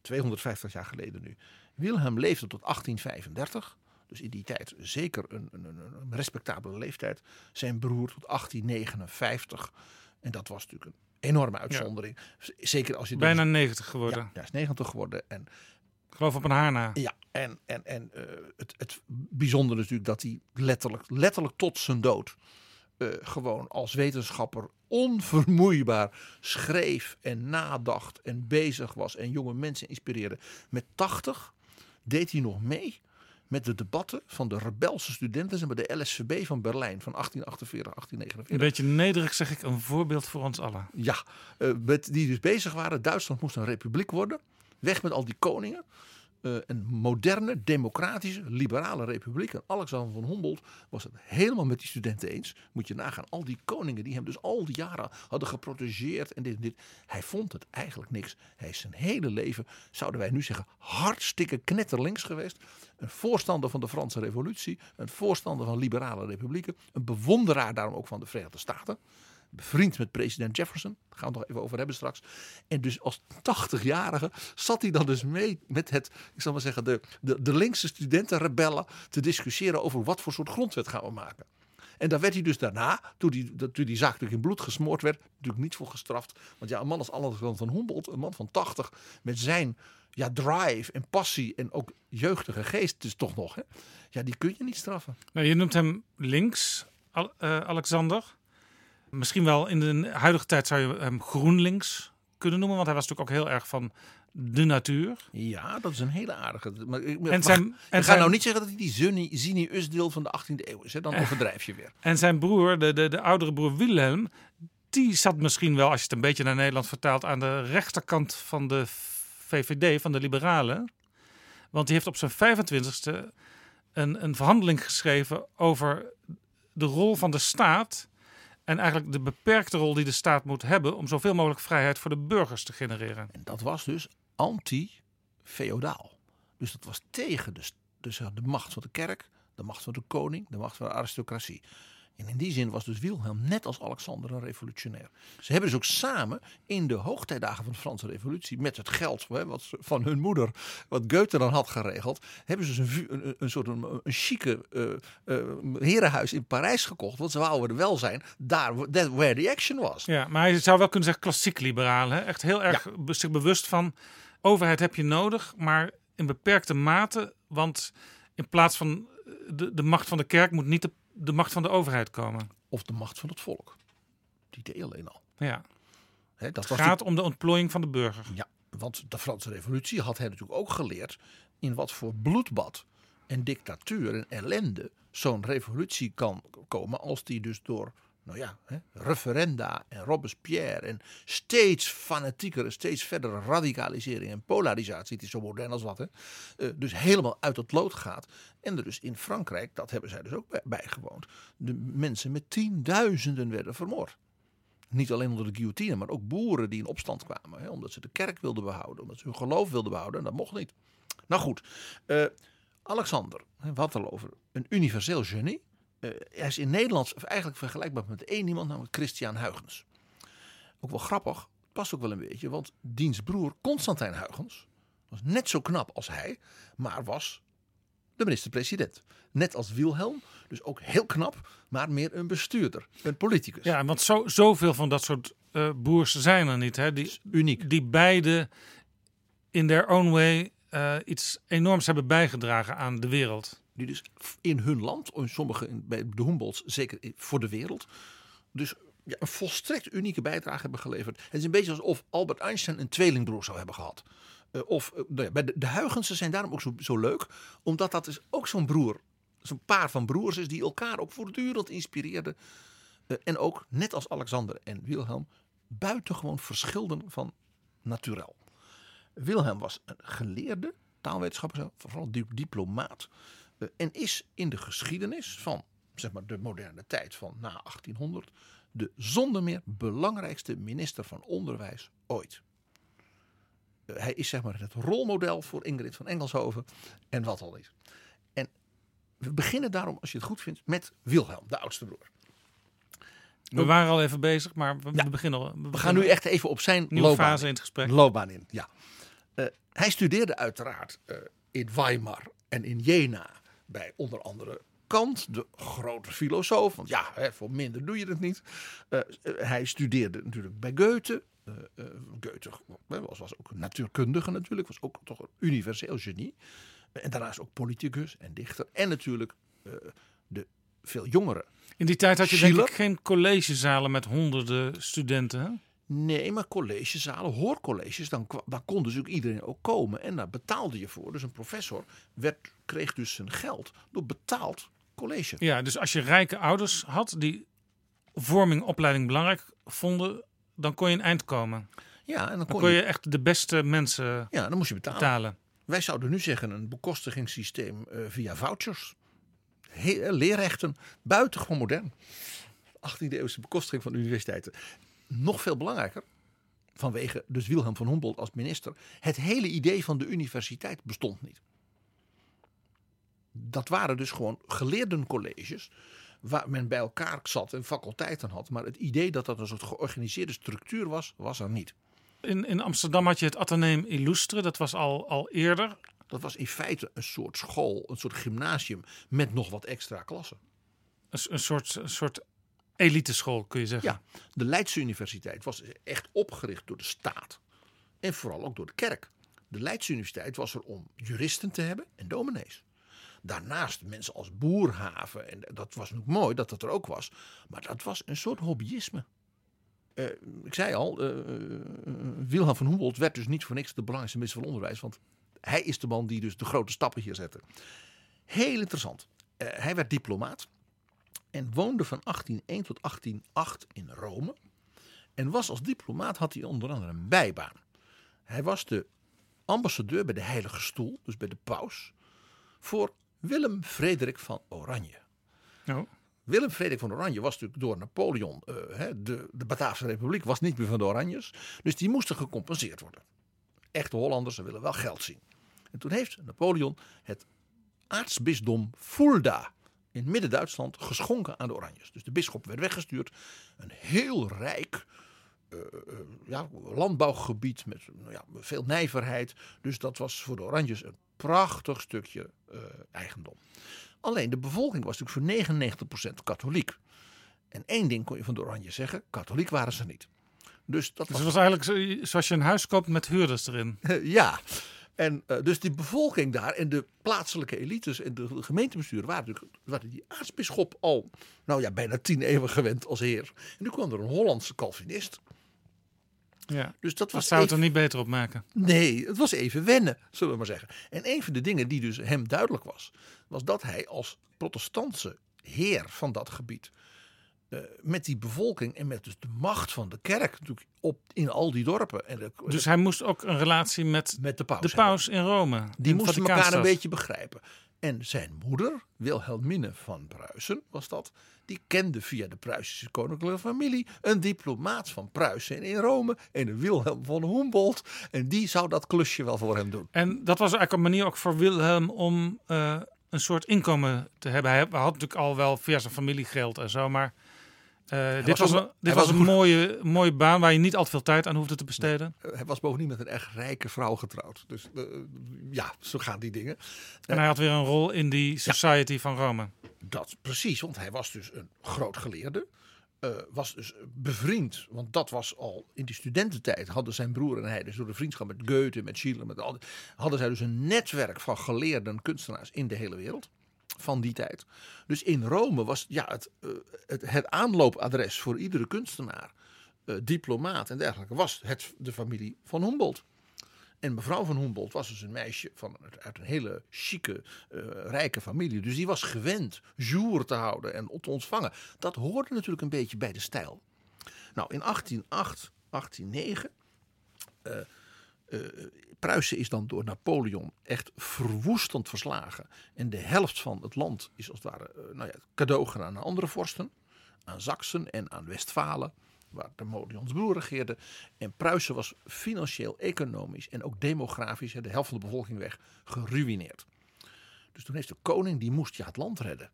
250 jaar geleden nu. Wilhelm leefde tot 1835. Dus in die tijd zeker een, een, een respectabele leeftijd. Zijn broer tot 1859. En dat was natuurlijk een enorme uitzondering. Zeker als je... Bijna 90 geworden. Ja, hij is 90 geworden. En Ik geloof op een haar na. ja, en, en, en eh, het, het bijzondere is natuurlijk dat hij letterlijk, letterlijk tot zijn dood eh, gewoon als wetenschapper onvermoeibaar schreef en nadacht en bezig was en jonge mensen inspireerde. Met 80 deed hij nog mee met de debatten van de rebelse studenten zeg maar de LSVB van Berlijn van 1848, Een 1849. beetje nederig zeg ik, een voorbeeld voor ons allen. Ja, eh, met, die dus bezig waren. Duitsland moest een republiek worden. Weg met al die koningen. Eh, een moderne, democratische, liberale republiek. En Alexander van Humboldt was het helemaal met die studenten eens. Moet je nagaan. Al die koningen die hem dus al die jaren hadden geprotegeerd. En dit en dit. Hij vond het eigenlijk niks. Hij is zijn hele leven, zouden wij nu zeggen, hartstikke knetterlinks geweest. Een voorstander van de Franse revolutie. Een voorstander van liberale republieken. Een bewonderaar daarom ook van de Verenigde Staten bevriend met president Jefferson. Daar gaan we het nog even over hebben straks. En dus als 80-jarige zat hij dan dus mee met het, ik zal maar zeggen, de, de, de linkse studentenrebellen te discussiëren over wat voor soort grondwet gaan we maken. En daar werd hij dus daarna, toen die, toen die zaak natuurlijk in bloed gesmoord werd, natuurlijk niet voor gestraft. Want ja, een man als Alexander van Humboldt, een man van 80, met zijn ja, drive en passie en ook jeugdige geest, dus toch nog, hè? Ja, die kun je niet straffen. Nou, je noemt hem links, eh, Alexander. Misschien wel in de huidige tijd zou je hem GroenLinks kunnen noemen, want hij was natuurlijk ook heel erg van de natuur. Ja, dat is een hele aardige. Maar, ik- En zijn, ik en ga zijn, nou niet zeggen dat hij die Zuni- Zini Usdeel van de 18e eeuw is. Hè? Dan overdrijf je weer. en zijn broer, de, de, de oudere broer Wilhelm, die zat misschien wel, als je het een beetje naar Nederland vertaalt, aan de rechterkant van de VVD, van de Liberalen. Want die heeft op zijn 25ste een, een verhandeling geschreven over de rol van de staat. En eigenlijk de beperkte rol die de staat moet hebben om zoveel mogelijk vrijheid voor de burgers te genereren. En dat was dus anti-feodaal. Dus dat was tegen de, dus de macht van de kerk, de macht van de koning, de macht van de aristocratie. En in die zin was dus Wilhelm net als Alexander een revolutionair. Ze hebben dus ook samen in de hoogtijdagen van de Franse revolutie... met het geld hè, wat ze- van hun moeder, wat Goethe dan had geregeld... hebben ze dus een, een, soort een, een chique eh, eh, herenhuis in Parijs gekocht. Want ze wouden er wel zijn, daar where the action was. Ja, maar hij zou wel kunnen zeggen klassiek liberaal. Hè? Echt heel erg zich bewust van overheid heb je nodig, maar in beperkte mate. Want in plaats van de, de macht van de kerk moet niet de, de macht van de overheid komen. Of de macht van het volk. Die deed alleen al. Ja, dat het was gaat om de ontplooiing van de burger. Ja, want de Franse revolutie had hij natuurlijk ook geleerd in wat voor bloedbad en dictatuur en ellende zo'n revolutie kan komen als die dus door, nou ja, hè, referenda en Robespierre en steeds fanatieker, steeds verdere radicalisering en polarisatie, het is zo modern als wat, hè, eh, dus helemaal uit het lood gaat. En er dus in Frankrijk, dat hebben zij dus ook bij- bijgewoond, de mensen met tienduizenden werden vermoord. Niet alleen onder de guillotine, maar ook boeren die in opstand kwamen. Hè, omdat ze de kerk wilden behouden, omdat ze hun geloof wilden behouden. En dat mocht niet. Nou goed, eh, Alexander, hè, we hadden het al over een universeel genie. Eh, hij is in Nederland eigenlijk vergelijkbaar met één iemand, namelijk Christian Huygens. Ook wel grappig, past ook wel een beetje, want diens broer Constantijn Huygens was net zo knap als hij, maar was de minister-president. Net als Wilhelm, dus ook heel knap, maar meer een bestuurder, een politicus. Ja, want zo, zoveel van dat soort eh boers zijn er niet. Hè? Die, uniek. die beide in their own way eh, iets enorms hebben bijgedragen aan de wereld. Die dus in hun land, in sommige bij de Humboldts, zeker voor de wereld. Dus ja, een volstrekt unieke bijdrage hebben geleverd. Het is een beetje alsof Albert Einstein een tweelingbroer zou hebben gehad. Eh, of eh, nou de, de Huygensen zijn daarom ook zo, zo leuk. Omdat dat is ook zo'n broer, zo'n paar van broers is die elkaar ook voortdurend inspireerden. Eh, en ook, net als Alexander en Wilhelm, buitengewoon verschilden van naturel. Wilhelm was een geleerde taalwetenschapper, vooral di- diplomaat. Eh, en is in de geschiedenis van zeg maar, de moderne tijd van na 1800 de zonder meer belangrijkste minister van Onderwijs ooit. Eh, hij is zeg maar het rolmodel voor Ingrid van Engelshoven en wat al is. En we beginnen daarom, als je het goed vindt, met Wilhelm, de oudste broer. We waren al even bezig, maar we, Ja. beginnen al. We gaan nu echt even op zijn nieuwe loopbaan fase in het gesprek. loopbaan in. Ja. Eh, hij studeerde uiteraard in Weimar en in Jena bij onder andere Kant, de grote filosoof. Want ja, hè, voor minder doe je het niet. Eh, eh, hij studeerde natuurlijk bij Goethe. Eh, Goethe was, was ook een natuurkundige natuurlijk, was ook toch een universeel genie. En daarnaast ook politicus en dichter. En natuurlijk de veel jongere In die tijd had je denk Schiller? ik geen collegezalen met honderden studenten. Nee, maar collegezalen, hoorcolleges, dan, dan kon dus ook iedereen ook komen. En daar betaalde je voor. Dus een professor werd, kreeg dus zijn geld door betaald college. Ja, dus als je rijke ouders had die vorming, opleiding belangrijk vonden, dan kon je een eind komen. Ja, en dan Dan kon, kon je, je echt de beste mensen ja, dan moest je betalen. betalen. Wij zouden nu zeggen een bekostigingssysteem eh, via vouchers. He- leerrechten, buitengewoon modern. 18e eeuwse bekostiging van universiteiten. Nog veel belangrijker, vanwege dus Wilhelm van Humboldt als minister. Het hele idee van de universiteit bestond niet. Dat waren dus gewoon geleerdencolleges waar men bij elkaar zat en faculteiten had. Maar het idee dat dat een soort georganiseerde structuur was, was er niet. In, in Amsterdam had je het Atheneum Illustre, dat was al, al eerder. Dat was in feite een soort school, een soort gymnasium met nog wat extra klassen. Een, een soort, een soort eliteschool kun je zeggen. Ja, de Leidse Universiteit was echt opgericht door de staat en vooral ook door de kerk. De Leidse Universiteit was er om juristen te hebben en dominees. Daarnaast mensen als Boerhaven, en dat was natuurlijk mooi dat dat er ook was, maar dat was een soort hobbyisme. Eh, ik zei al, eh, Wilhelm van Humboldt werd dus niet voor niks de belangrijkste minister van Onderwijs, want hij is de man die dus de grote stappen hier zette. Heel interessant. Hij werd diplomaat en woonde van 1801 tot 1808 in Rome. En was als diplomaat had hij onder andere een bijbaan. Hij was de ambassadeur bij de Heilige Stoel, dus bij de paus, voor Willem Frederik van Oranje. Oh. Willem Frederik van Oranje was natuurlijk door Napoleon, eh, de, de Bataafse Republiek was niet meer van de Oranjes. Dus die moesten gecompenseerd worden. Echte Hollanders ze willen wel geld zien. En toen heeft Napoleon het aartsbisdom Fulda in Midden-Duitsland geschonken aan de Oranjes. Dus de bisschop werd weggestuurd. Een heel rijk eh, eh, ja, landbouwgebied met nou ja, veel nijverheid. Dus dat was voor de Oranjes een prachtig stukje eh, eigendom. Alleen de bevolking was natuurlijk voor 99% katholiek. En één ding kon je van de Oranjes zeggen: katholiek waren ze niet. Dus dat Dus was het was eigenlijk zo- zoals je een huis koopt met huurders erin. ja. En eh, dus die bevolking daar en de plaatselijke elites en de gemeentebesturen waren natuurlijk waren die aartsbisschop al, nou ja, bijna tien eeuwen gewend als heer. En nu kwam er een Hollandse Calvinist. Ja. Dus dat Dat was zou het even- er niet beter op maken. Nee, het was even wennen, zullen we maar zeggen. En een van de dingen die dus hem duidelijk was, was dat hij als protestantse heer van dat gebied, eh, met die bevolking en met dus de macht van de kerk natuurlijk op, in al die dorpen en de, Dus hij moest ook een relatie met met de paus, de paus in Rome. Die in moesten elkaar een beetje begrijpen. En zijn moeder, Wilhelmine van Pruisen, was dat. Die kende via de Pruisische koninklijke familie een diplomaat van Pruisen in Rome. En Wilhelm van Humboldt. En die zou dat klusje wel voor hem doen. En dat was eigenlijk een manier ook voor Wilhelm om eh, een soort inkomen te hebben. Hij had natuurlijk al wel via zijn familie geld en zo, maar eh, dit was een, dit was was een mooie, mooie baan waar je niet al te veel tijd aan hoefde te besteden. Hij was bovendien met een echt rijke vrouw getrouwd. Dus eh, ja, zo gaan die dingen. En hij had weer een rol in die Society van Rome. Dat precies, want hij was dus een groot geleerde. eh, was dus bevriend, want dat was al in die studententijd. Hadden zijn broer en hij, dus door de vriendschap met Goethe, met Schiller, met al, hadden zij dus een netwerk van geleerden kunstenaars in de hele wereld. Van die tijd. Dus in Rome was ja, het, eh, het, het aanloopadres voor iedere kunstenaar, eh, diplomaat en dergelijke, was het, de familie van Humboldt. En mevrouw van Humboldt was dus een meisje van, uit een hele chique, eh, rijke familie. Dus die was gewend jour te houden en te ontvangen. Dat hoorde natuurlijk een beetje bij de stijl. Nou, in 1808, 1809. eh, eh, Pruisen is dan door Napoleon echt verwoestend verslagen. En de helft van het land is als het ware eh, nou ja, cadeau gedaan aan andere vorsten. Aan Zaksen en aan Westfalen, waar Napoleons broer regeerde. En Pruisen was financieel, economisch en ook demografisch, de helft van de bevolking weg, geruineerd. Dus toen heeft de koning, die moest ja het land redden.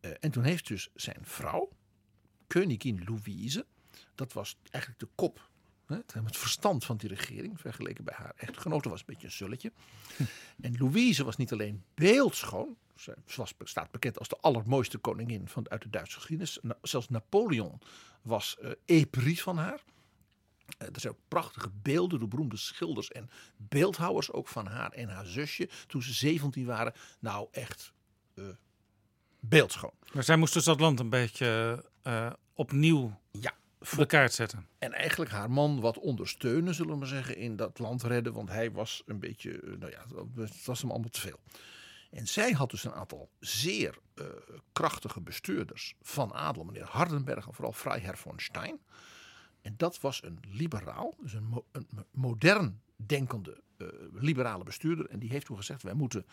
Eh, en toen heeft dus zijn vrouw, koningin Louise, dat was eigenlijk de kop, het het verstand van die regering, vergeleken bij haar echtgenote, was een beetje een zulletje. En Louise was niet alleen beeldschoon, ze was, staat bekend als de allermooiste koningin van, uit de Duitse geschiedenis. Na- Zelfs Napoleon was eh épris van haar. Eh, er zijn ook prachtige beelden door beroemde schilders en beeldhouwers ook van haar en haar zusje. Toen ze 17 waren. Nou, echt eh, beeldschoon. Maar zij moest dus dat land een beetje eh, opnieuw Ja, op de kaart zetten. En eigenlijk haar man wat ondersteunen, zullen we maar zeggen, in dat land redden. Want hij was een beetje, eh, nou ja, het was hem allemaal te veel. En zij had dus een aantal zeer eh, krachtige bestuurders van adel. Meneer Hardenberg en vooral Freiherr von Stein. En dat was een liberaal, dus een, mo- een modern denkende eh, liberale bestuurder. En die heeft toen gezegd, wij moeten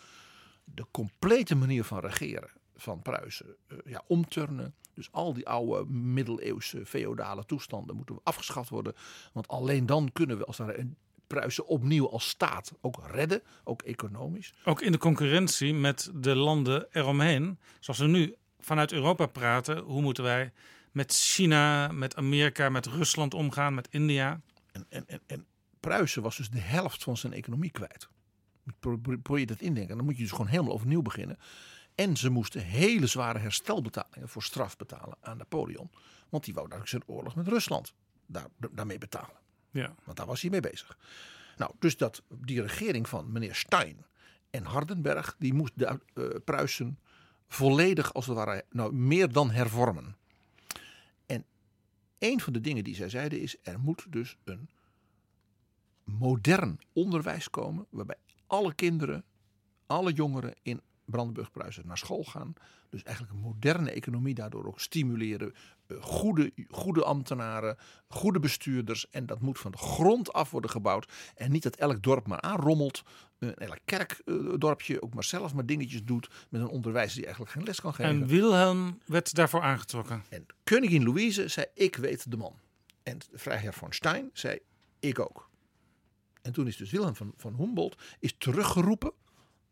de complete manier van regeren van Pruisen eh, ja, omturnen. Dus al die oude middeleeuwse feodale toestanden moeten afgeschaft worden. Want alleen dan kunnen we als ware een Pruisen opnieuw als staat ook redden, ook economisch. Ook in de concurrentie met de landen eromheen. Zoals we nu vanuit Europa praten. Hoe moeten wij met China, met Amerika, met Rusland omgaan, met India? En, en, en, en Pruisen was dus de helft van zijn economie kwijt. Pro- pro- Probeer je dat indenken. Dan moet je dus gewoon helemaal overnieuw beginnen. En ze moesten hele zware herstelbetalingen voor straf betalen aan Napoleon. Want die wou natuurlijk zijn oorlog met Rusland daar, daarmee betalen. Ja. Want daar was hij mee bezig. Nou, dus dat, die regering van meneer Stein en Hardenberg, die moest de eh, Pruisen volledig als het ware nou, meer dan hervormen. En een van de dingen die zij zeiden is, er moet dus een modern onderwijs komen, waarbij alle kinderen, alle jongeren in Brandenburg-Pruisen naar school gaan. Dus eigenlijk een moderne economie daardoor ook stimuleren. Eh, Goede, goede ambtenaren, goede bestuurders. En dat moet van de grond af worden gebouwd. En niet dat elk dorp maar aanrommelt. Eh, Elk kerkdorpje ook maar zelf maar dingetjes doet. Met een onderwijzer die eigenlijk geen les kan geven. En Wilhelm werd daarvoor aangetrokken. En koningin Louise zei, ik weet de man. En vrijheer von Stein zei, ik ook. En toen is dus Wilhelm van, van Humboldt is teruggeroepen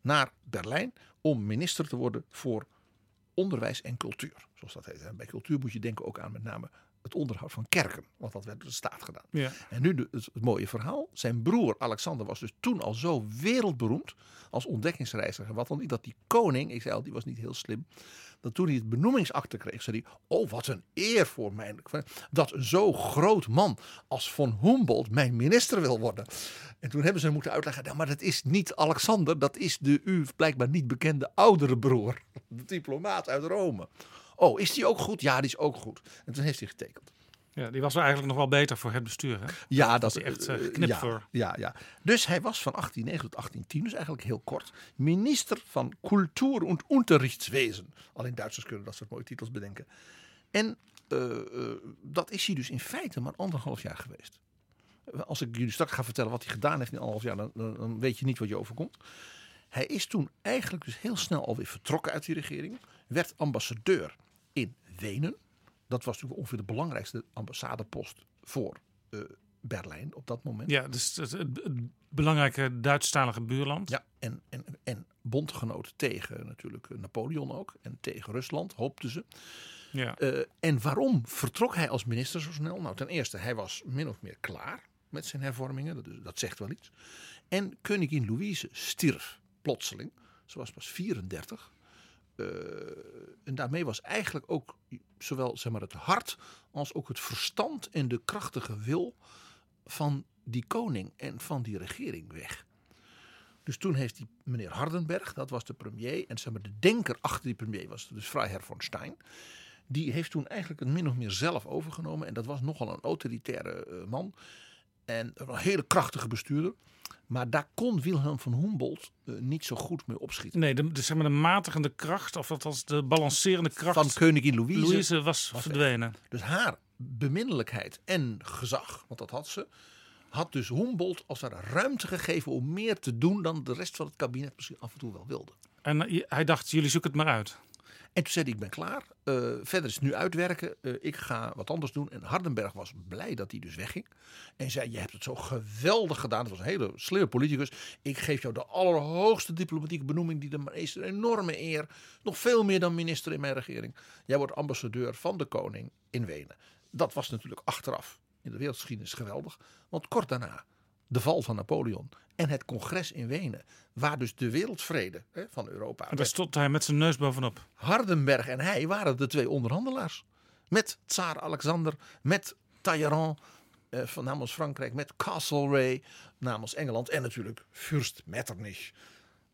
naar Berlijn om minister te worden voor onderwijs en cultuur. Zoals dat heet. En bij cultuur moet je denken ook aan met name het onderhoud van kerken. Want dat werd door de staat gedaan. Ja. En nu de- het, het mooie verhaal. Zijn broer Alexander was dus toen al zo wereldberoemd als ontdekkingsreiziger. Wat dan niet dat die koning, ik zei al, die was niet heel slim. Dat toen hij het benoemingsakte kreeg, zei hij: Oh, wat een eer voor mij. Dat een zo groot man als von Humboldt mijn minister wil worden. En toen hebben ze hem moeten uitleggen: nou, maar dat is niet Alexander, dat is de u blijkbaar niet bekende oudere broer. De diplomaat uit Rome. Oh, is die ook goed? Ja, die is ook goed. En toen heeft hij getekend. ja, die was eigenlijk nog wel beter voor het bestuur. Hè? Ja, dat hij echt, geknipt ja, voor. Ja, ja. Dus hij was van 1809 tot 1810, dus eigenlijk heel kort, minister van Cultuur en Unterrichtswesen. Alleen Duitsers kunnen dat soort mooie titels bedenken. En eh, dat is hij dus in feite maar anderhalf jaar geweest. Als ik jullie straks ga vertellen wat hij gedaan heeft in anderhalf jaar, dan, dan, dan weet je niet wat je overkomt. Hij is toen eigenlijk dus heel snel alweer vertrokken uit die regering. Werd ambassadeur in Wenen. Dat was natuurlijk ongeveer de belangrijkste ambassadepost voor eh, Berlijn op dat moment. Ja, dus het, het- het belangrijke Duitsstalige buurland. Ja, en, en, en bondgenoot tegen natuurlijk Napoleon ook. En tegen Rusland, hoopten ze. Ja. Eh, en waarom vertrok hij als minister zo snel? Nou, ten eerste, hij was min of meer klaar met zijn hervormingen. Dat, dat zegt wel iets. En koningin Louise stierf plotseling. Ze was pas 34. Eh, en daarmee was eigenlijk ook zowel zeg maar, het hart als ook het verstand en de krachtige wil van die koning en van die regering weg. Dus toen heeft die meneer Hardenberg, dat was de premier, en zeg maar, de denker achter die premier was dus Freiherr von Stein. Die heeft toen eigenlijk het min of meer zelf overgenomen. En dat was nogal een autoritaire eh, man. En een hele krachtige bestuurder. Maar daar kon Wilhelm van Humboldt eh, niet zo goed mee opschieten. Nee, de, de, zeg maar de matigende kracht, of althans de balancerende kracht Van koningin Louise. Louise was, verdwenen. Dus haar beminnelijkheid en gezag, want dat had ze, had dus Humboldt als er ruimte gegeven om meer te doen dan de rest van het kabinet misschien af en toe wel wilde. En eh, hij dacht, jullie zoeken het maar uit. En toen zei hij, ik ben klaar. Eh, verder is het nu uitwerken. Eh, ik ga wat anders doen. En Hardenberg was blij dat hij dus wegging. En zei, je hebt het zo geweldig gedaan. Het was een hele slimme politicus. Ik geef jou de allerhoogste diplomatieke benoeming. Die de is een enorme eer. Nog veel meer dan minister in mijn regering. Jij wordt ambassadeur van de koning in Wenen. Dat was natuurlijk achteraf in de wereldgeschiedenis geweldig. Want kort daarna de val van Napoleon en het congres in Wenen, waar dus de wereldvrede hè, van Europa. En daar stond hij met zijn neus bovenop. Hardenberg en hij waren de twee onderhandelaars. Met Tsaar Alexander, met Talleyrand eh, van namens Frankrijk, met Castlereagh namens Engeland en natuurlijk Fürst Metternich.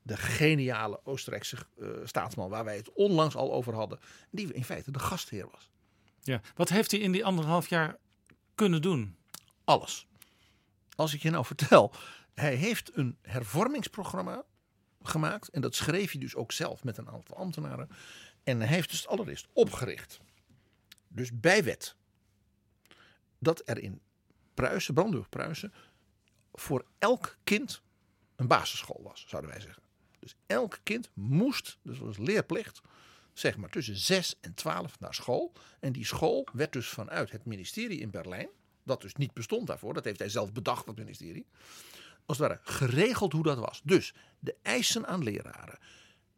De geniale Oostenrijkse eh, staatsman waar wij het onlangs al over hadden. Die in feite de gastheer was. Ja. Wat heeft hij in die anderhalf jaar kunnen doen? alles. Als ik je nou vertel, hij heeft een hervormingsprogramma gemaakt. En dat schreef hij dus ook zelf met een aantal ambtenaren. En hij heeft dus allereerst opgericht. Dus bij wet. Dat er in Pruisen, Brandenburg Pruisen, voor elk kind een basisschool was, zouden wij zeggen. Dus elk kind moest, dus was leerplicht, zeg maar tussen 6 en 12 naar school. En die school werd dus vanuit het ministerie in Berlijn, dat dus niet bestond daarvoor, dat heeft hij zelf bedacht, dat ministerie, als het ware geregeld hoe dat was. Dus de eisen aan leraren,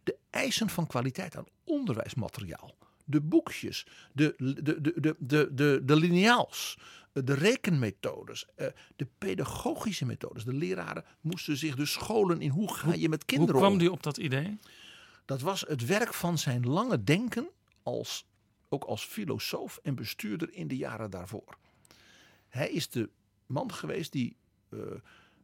de eisen van kwaliteit aan onderwijsmateriaal, de boekjes, de, de, de, de, de, de, de lineaals, de rekenmethodes, eh, de pedagogische methodes. De leraren moesten zich dus scholen in hoe ga je met Hoe kinderen kwam om. hij op dat idee? Dat was het werk van zijn lange denken, als, ook als filosoof en bestuurder in de jaren daarvoor. Hij is de man geweest die eh,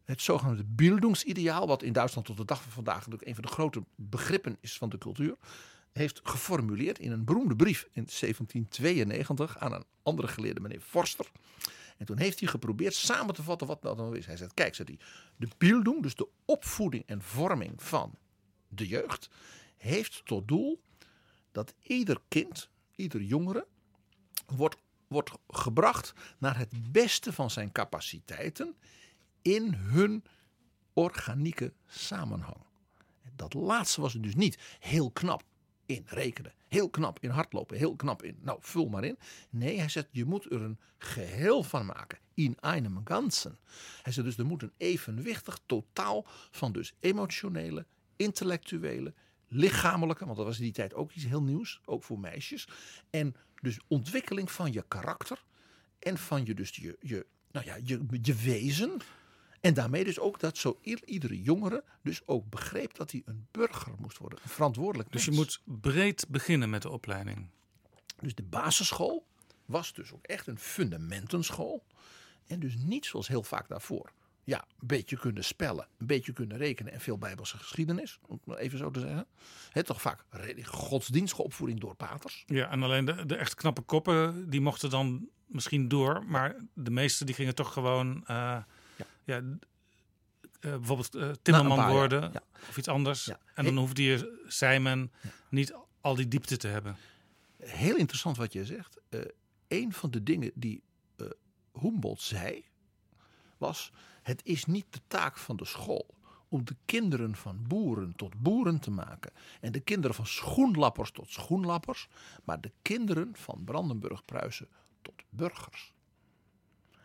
het zogenaamde Bildungsideaal, wat in Duitsland tot de dag van vandaag natuurlijk een van de grote begrippen is van de cultuur, heeft geformuleerd in een beroemde brief in 1792 aan een andere geleerde, meneer Forster. En toen heeft hij geprobeerd samen te vatten wat dat nou is. Hij zegt, kijk, zegt hij, de Bildung, dus de opvoeding en vorming van de jeugd, heeft tot doel dat ieder kind, ieder jongere, wordt, wordt gebracht naar het beste van zijn capaciteiten in hun organieke samenhang. Dat laatste was het dus niet heel knap in rekenen, heel knap in hardlopen, heel knap in, nou vul maar in. Nee, hij zegt je moet er een geheel van maken, in einem Ganzen. Hij zegt dus er moet een evenwichtig totaal van dus emotionele, intellectuele, lichamelijke, want dat was in die tijd ook iets heel nieuws, ook voor meisjes. En dus ontwikkeling van je karakter en van je dus je, je, nou ja, je, je wezen. En daarmee dus ook dat zo iedere jongere dus ook begreep dat hij een burger moest worden, een verantwoordelijk Dus je moet breed beginnen met de opleiding. Dus de basisschool was dus ook echt een fundamentenschool. En dus niet zoals heel vaak daarvoor. Ja, een beetje kunnen spellen, een beetje kunnen rekenen en veel bijbelse geschiedenis. Om het maar even zo te zeggen. Het toch vaak godsdienstige opvoeding door paters. Ja, en alleen de, de echt knappe koppen, die mochten dan misschien door. Maar de meeste die gingen toch gewoon, eh, ja. eh, bijvoorbeeld eh, timmerman paar worden ja. of iets anders. En dan hoefde je, zei men, niet al die diepte te hebben. Heel interessant wat je zegt. Een van de dingen die Humboldt zei was: het is niet de taak van de school om de kinderen van boeren tot boeren te maken en de kinderen van schoenlappers tot schoenlappers, maar de kinderen van Brandenburg-Pruisen tot burgers.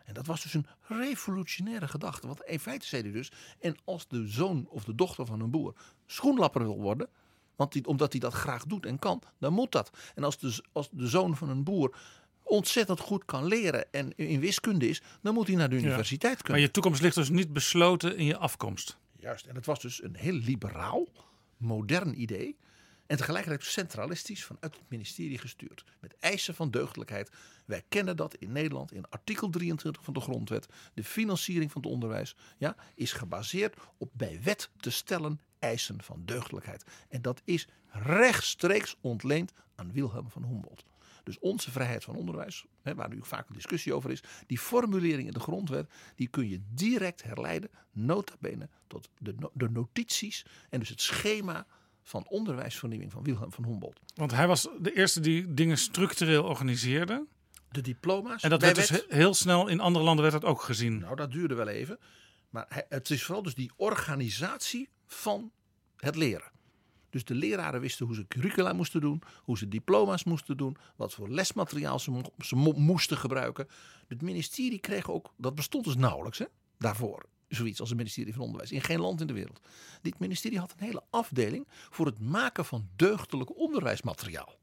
En dat was dus een revolutionaire gedachte. Want in feite zei hij dus: en als de zoon of de dochter van een boer schoenlapper wil worden, want omdat hij dat graag doet en kan, dan moet dat. En als als de zoon van een boer ontzettend goed kan leren en in wiskunde is, dan moet hij naar de universiteit Maar kunnen. je toekomst ligt dus niet besloten in je afkomst. Juist, en het was dus een heel liberaal, modern idee. En tegelijkertijd centralistisch vanuit het ministerie gestuurd. Met eisen van deugdelijkheid. Wij kennen dat in Nederland in artikel 23 van de grondwet. De financiering van het onderwijs ja, is gebaseerd op bij wet te stellen eisen van deugdelijkheid. En dat is rechtstreeks ontleend aan Wilhelm van Humboldt. Dus onze vrijheid van onderwijs, hè, waar nu vaak een discussie over is, die formulering in de grondwet, die kun je direct herleiden, nota bene, tot de, de notities en dus het schema van onderwijsvernieuwing van Wilhelm van Humboldt. Want hij was de eerste die dingen structureel organiseerde. De diploma's. En dat werd dus wet- heel snel in andere landen werd dat ook gezien. Nou, dat duurde wel even. Maar het is vooral dus die organisatie van het leren. Dus de leraren wisten hoe ze curricula moesten doen, hoe ze diploma's moesten doen, wat voor lesmateriaal ze, mo- ze mo- moesten gebruiken. Het ministerie kreeg ook, dat bestond dus nauwelijks hè, daarvoor, zoiets als het ministerie van Onderwijs. In geen land in de wereld. Dit ministerie had een hele afdeling voor het maken van deugdelijk onderwijsmateriaal.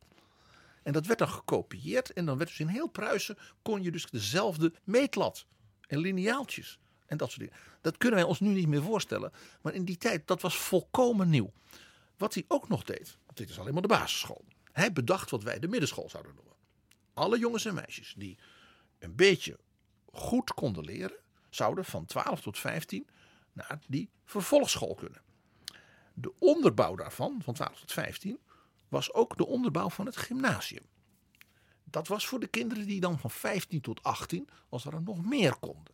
En dat werd dan gekopieerd en dan werd dus in heel Pruisen kon je dus dezelfde meetlat en lineaaltjes en dat soort dingen. Dat kunnen wij ons nu niet meer voorstellen, maar in die tijd dat was volkomen nieuw. Wat hij ook nog deed, dit is alleen maar de basisschool. Hij bedacht wat wij de middenschool zouden noemen. Alle jongens en meisjes die een beetje goed konden leren, zouden van 12 tot 15 naar die vervolgschool kunnen. De onderbouw daarvan, van 12 tot 15, was ook de onderbouw van het gymnasium. Dat was voor de kinderen die dan van 15 tot 18 als er nog meer konden.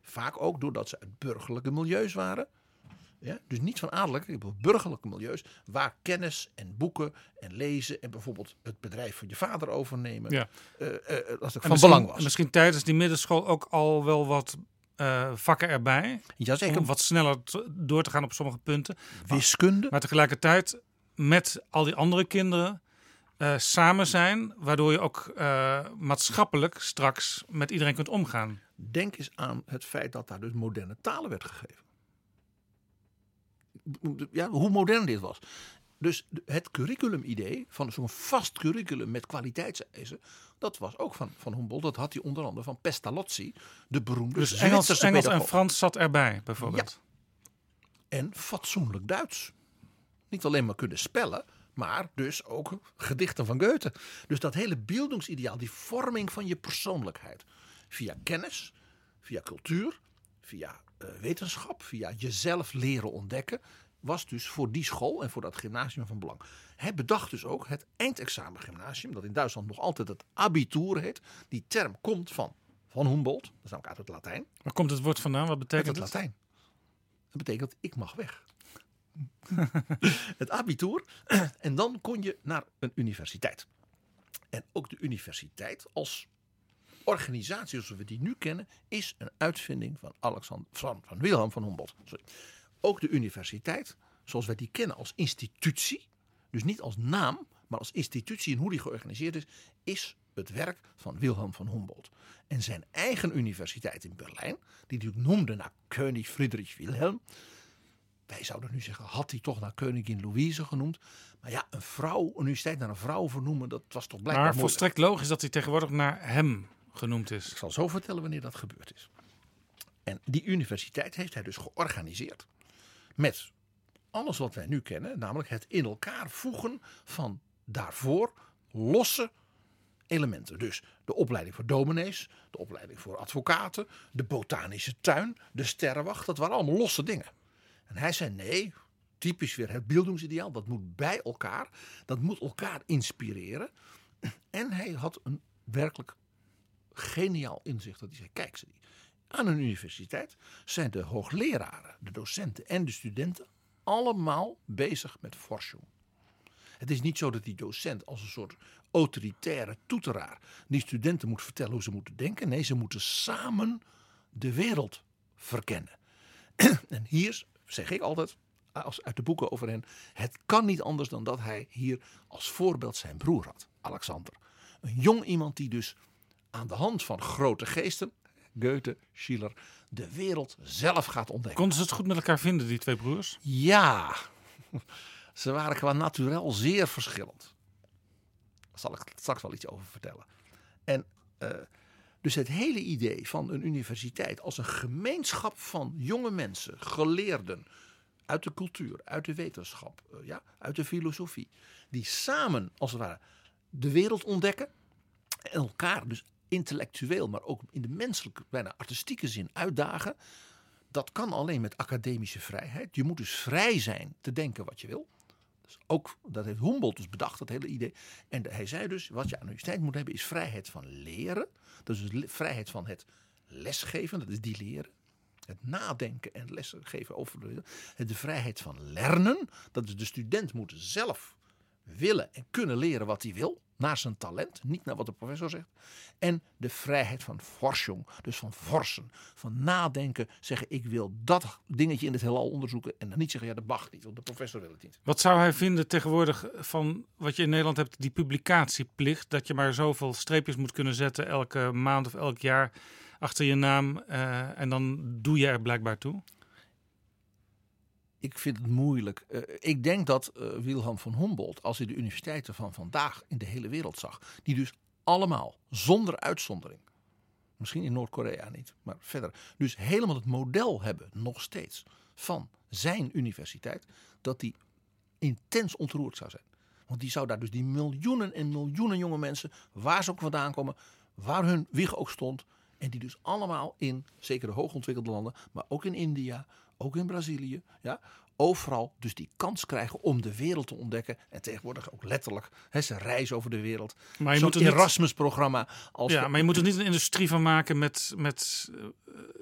Vaak ook doordat ze uit burgerlijke milieus waren. Ja, dus niet van adellijke, burgerlijke milieus. Waar kennis en boeken en lezen en bijvoorbeeld het bedrijf van je vader overnemen. Ja. eh, eh, eh, als van belang was. Misschien tijdens die middenschool ook al wel wat vakken erbij. Jazeker, Om wat sneller door te gaan op sommige punten. wiskunde. Maar tegelijkertijd met al die andere kinderen samen zijn. Waardoor je ook maatschappelijk straks met iedereen kunt omgaan. Denk eens aan het feit dat daar dus moderne talen werd gegeven. Ja, hoe modern dit was. Dus het curriculum-idee van zo'n vast curriculum met kwaliteitseisen, dat was ook van, van Humboldt. Dat had hij onder andere van Pestalozzi, de beroemde Dus Engels, Engels en. Frans zat erbij bijvoorbeeld. En fatsoenlijk Duits. Niet alleen maar kunnen spellen, maar dus ook gedichten van Goethe. Dus dat hele beeldingsideaal, die vorming van je persoonlijkheid. Via kennis, via cultuur, via wetenschap, via jezelf leren ontdekken. Was dus voor die school en voor dat gymnasium van belang. Hij bedacht dus ook het eindexamen gymnasium, dat in Duitsland nog altijd het abitur heet. Die term komt van, van Humboldt, dat is namelijk uit het Latijn. Waar komt het woord vandaan? Wat betekent het het? Latijn. Dat betekent ik mag weg. het abitur. En dan kon je naar een universiteit. En ook de universiteit als organisatie zoals we die nu kennen, is een uitvinding van, Alexander, van, van Wilhelm van Humboldt. Sorry. Ook de universiteit, zoals wij die kennen als institutie, dus niet als naam, maar als institutie en hoe die georganiseerd is, is het werk van Wilhelm van Humboldt. En zijn eigen universiteit in Berlijn, die hij noemde naar König Friedrich Wilhelm. Wij zouden nu zeggen, had hij toch naar Koningin Louise genoemd. Maar ja, een vrouw, een universiteit naar een vrouw vernoemen, dat was toch blijkbaar Maar moeilijk. volstrekt logisch dat hij tegenwoordig naar hem genoemd Ik is. zal zo vertellen wanneer dat gebeurd is. En die universiteit heeft hij dus georganiseerd met alles wat wij nu kennen, namelijk het in elkaar voegen van daarvoor losse elementen. Dus de opleiding voor dominees, de opleiding voor advocaten, de botanische tuin, de sterrenwacht, dat waren allemaal losse dingen. En hij zei nee, typisch weer het beeldingsideaal, dat moet bij elkaar, dat moet elkaar inspireren. En hij had een werkelijk geniaal inzicht. Dat hij zei, kijk ze. Aan een universiteit zijn de hoogleraren, de docenten en de studenten allemaal bezig met forschung. Het is niet zo dat die docent als een soort autoritaire toeteraar die studenten moet vertellen hoe ze moeten denken. Nee, ze moeten samen de wereld verkennen. en hier zeg ik altijd, als uit de boeken over hen, het kan niet anders dan dat hij hier als voorbeeld zijn broer had, Alexander. Een jong iemand die dus aan de hand van grote geesten, Goethe, Schiller, de wereld zelf gaat ontdekken. Konden ze het goed met elkaar vinden, die twee broers? Ja, ze waren qua naturel zeer verschillend. Daar zal ik straks wel iets over vertellen. En eh, dus het hele idee van een universiteit als een gemeenschap van jonge mensen, geleerden, uit de cultuur, uit de wetenschap, eh, ja, uit de filosofie. Die samen, als het ware, de wereld ontdekken. En elkaar dus intellectueel, maar ook in de menselijke, bijna artistieke zin uitdagen. Dat kan alleen met academische vrijheid. Je moet dus vrij zijn te denken wat je wil. Dus ook, dat heeft Humboldt dus bedacht, dat hele idee. En hij zei dus, wat je aan de universiteit moet hebben is vrijheid van leren. Dat is dus vrijheid van het lesgeven, dat is die leren. Het nadenken en lesgeven over de, de vrijheid van lernen. Dat is de student moet zelf willen en kunnen leren wat hij wil. Naar zijn talent, niet naar wat de professor zegt. En de vrijheid van forschung, dus van forsen. Van nadenken, zeggen ik wil dat dingetje in het heelal onderzoeken. En dan niet zeggen ja dat mag niet, want de professor wil het niet. Wat zou hij vinden tegenwoordig van wat je in Nederland hebt, die publicatieplicht. Dat je maar zoveel streepjes moet kunnen zetten elke maand of elk jaar achter je naam. eh, en dan doe je er blijkbaar toe. Ik vind het moeilijk. Eh, ik denk dat eh, Wilhelm van Humboldt, als hij de universiteiten van vandaag in de hele wereld zag, die dus allemaal zonder uitzondering, misschien in Noord-Korea niet, maar verder, dus helemaal het model hebben, nog steeds, van zijn universiteit, dat die intens ontroerd zou zijn. Want die zou daar dus die miljoenen en miljoenen jonge mensen, waar ze ook vandaan komen, waar hun wieg ook stond, en die dus allemaal in, zeker de hoogontwikkelde landen, maar ook in India, ook in Brazilië, ja, overal dus die kans krijgen om de wereld te ontdekken. En tegenwoordig ook letterlijk, hè, ze reizen over de wereld. Maar je Zo'n moet niet- Erasmus-programma. Als Ja, maar je moet er niet een industrie van maken met, met eh,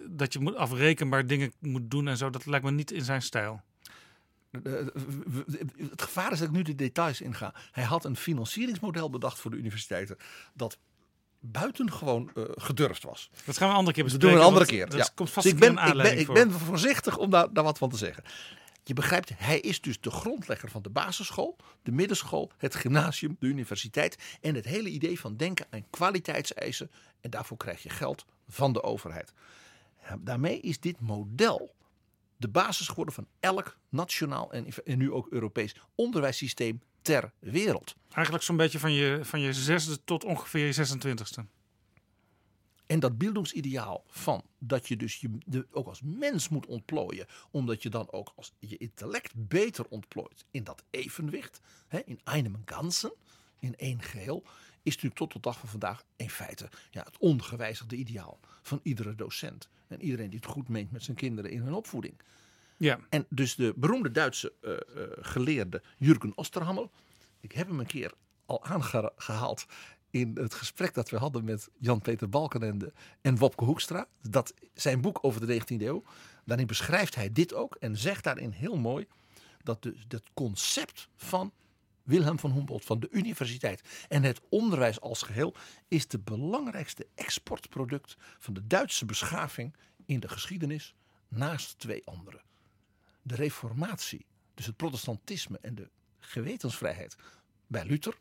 dat je moet afrekenbaar dingen moet doen en zo. Dat lijkt me niet in zijn stijl. Eh, eh, Het gevaar is dat ik nu de details inga. Hij had een financieringsmodel bedacht voor de universiteiten. Dat buitengewoon eh gedurfd was. Dat gaan we een andere keer Dat bespreken. doen we een andere keer. Dat ja. komt vast Dus ik ben, een ik, ben, ik ben voorzichtig om daar, daar wat van te zeggen. Je begrijpt, hij is dus de grondlegger van de basisschool, de middenschool, het gymnasium, de universiteit. En het hele idee van denken aan kwaliteitseisen. En daarvoor krijg je geld van de overheid. Daarmee is dit model de basis geworden van elk nationaal en, en nu ook Europees onderwijssysteem ter wereld. Eigenlijk zo'n beetje van je, van je zesde tot ongeveer je 26e. En dat beeldingsideaal van dat je dus je de, ook als mens moet ontplooien, omdat je dan ook als je intellect beter ontplooit in dat evenwicht, hè, in einem Ganzen, in één geheel, is natuurlijk tot de dag van vandaag in feite ja, het ongewijzigde ideaal van iedere docent. En iedereen die het goed meent met zijn kinderen in hun opvoeding. Ja, En dus de beroemde Duitse eh, eh, geleerde Jürgen Osterhammel. Ik heb hem een keer al aangehaald in het gesprek dat we hadden met Jan-Peter Balkenende en Wopke Hoekstra. Dat zijn boek over de 19e eeuw. Daarin beschrijft hij dit ook en zegt daarin heel mooi dat het concept van Wilhelm van Humboldt, van de universiteit en het onderwijs als geheel, is de belangrijkste exportproduct van de Duitse beschaving in de geschiedenis naast twee andere de reformatie, dus het protestantisme en de gewetensvrijheid bij Luther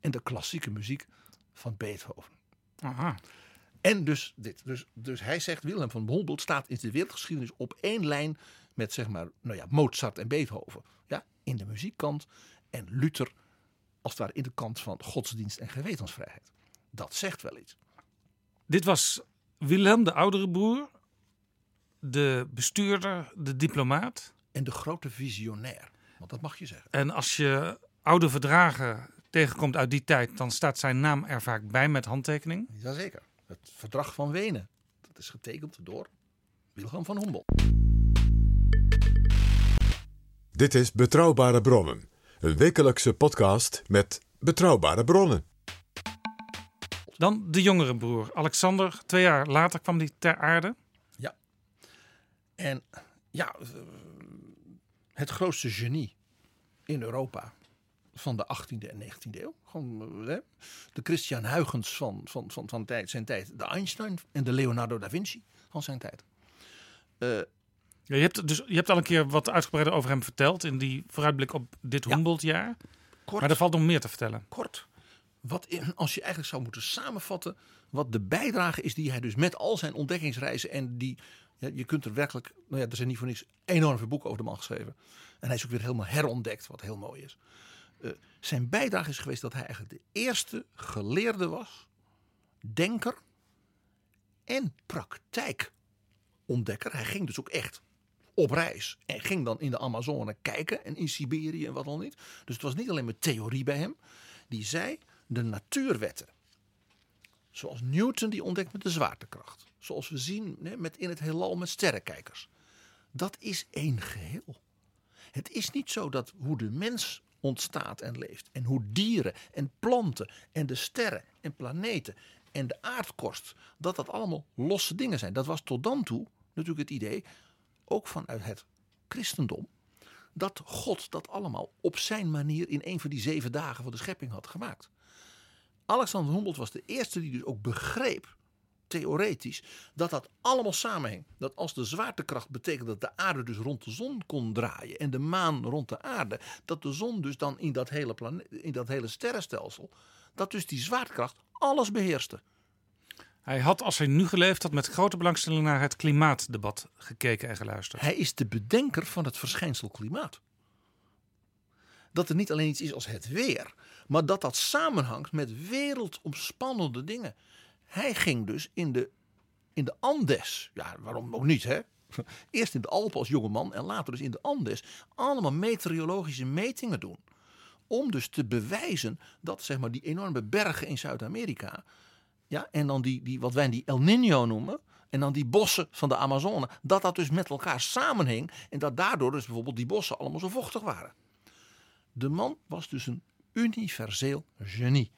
en de klassieke muziek van Beethoven. aha. En dus dit. Dus, dus hij zegt, Wilhelm van Humboldt staat in de wereldgeschiedenis op één lijn met zeg maar, nou ja, Mozart en Beethoven. Ja, in de muziekkant en Luther als het ware in de kant van godsdienst en gewetensvrijheid. Dat zegt wel iets. Dit was Willem, de oudere broer, de bestuurder, de diplomaat. En de grote visionair, want dat mag je zeggen. En als je oude verdragen tegenkomt uit die tijd, dan staat zijn naam er vaak bij met handtekening. Jazeker. Het verdrag van Wenen, dat is getekend door Wilhelm van Humboldt. Dit is Betrouwbare Bronnen, een wekelijkse podcast met betrouwbare bronnen. Dan de jongere broer, Alexander. Twee jaar later kwam hij ter aarde. En ja, het grootste genie in Europa van de 18e en 19e eeuw. Gewoon, eh, hè, de Christian Huygens van, van, van, van tijd, zijn tijd. De Einstein en de Leonardo da Vinci van zijn tijd. Eh, Ja, je, hebt dus, je hebt al een keer wat uitgebreider over hem verteld in die vooruitblik op dit Ja. Humboldt-jaar. kort, Maar er valt nog meer te vertellen. kort. Wat in, als je eigenlijk zou moeten samenvatten. wat de bijdrage is die hij dus met al zijn ontdekkingsreizen. en die. Ja, je kunt er werkelijk. Nou ja, er zijn niet voor niks enorm veel boeken over de man geschreven. En hij is ook weer helemaal herontdekt, wat heel mooi is. Eh, zijn bijdrage is geweest dat hij eigenlijk de eerste geleerde was. denker. en praktijkontdekker. Hij ging dus ook echt op reis. En ging dan in de Amazone kijken en in Siberië en wat dan niet. Dus het was niet alleen maar theorie bij hem. Die zei de natuurwetten. Zoals Newton die ontdekt met de zwaartekracht. Zoals we zien met in het heelal met sterrenkijkers. Dat is één geheel. Het is niet zo dat hoe de mens ontstaat en leeft. En hoe dieren en planten en de sterren en planeten en de aardkorst. Dat dat allemaal losse dingen zijn. Dat was tot dan toe natuurlijk het idee. Ook vanuit het christendom. Dat God dat allemaal op zijn manier in een van die zeven dagen van de schepping had gemaakt. Alexander Humboldt was de eerste die dus ook begreep theoretisch dat dat allemaal samenhing. Dat als de zwaartekracht betekent dat de aarde dus rond de zon kon draaien en de maan rond de aarde, dat de zon dus dan in dat hele, planeet, in dat hele sterrenstelsel, dat dus die zwaartekracht alles beheerste. Hij had, als hij nu geleefd had, met grote belangstelling naar het klimaatdebat gekeken en geluisterd. Hij is de bedenker van het verschijnsel klimaat. Dat er niet alleen iets is als het weer, maar dat dat samenhangt met wereldomspannende dingen. Hij ging dus in de, in de Andes, ja waarom ook niet hè. Eerst in de Alpen als jongeman en later dus in de Andes allemaal meteorologische metingen doen. Om dus te bewijzen dat zeg maar, die enorme bergen in Zuid-Amerika. Ja, en dan die, die, wat wij die El Nino noemen. En dan die bossen van de Amazone. Dat dat dus met elkaar samenhing. En dat daardoor dus bijvoorbeeld die bossen allemaal zo vochtig waren. De man was dus een universeel genie.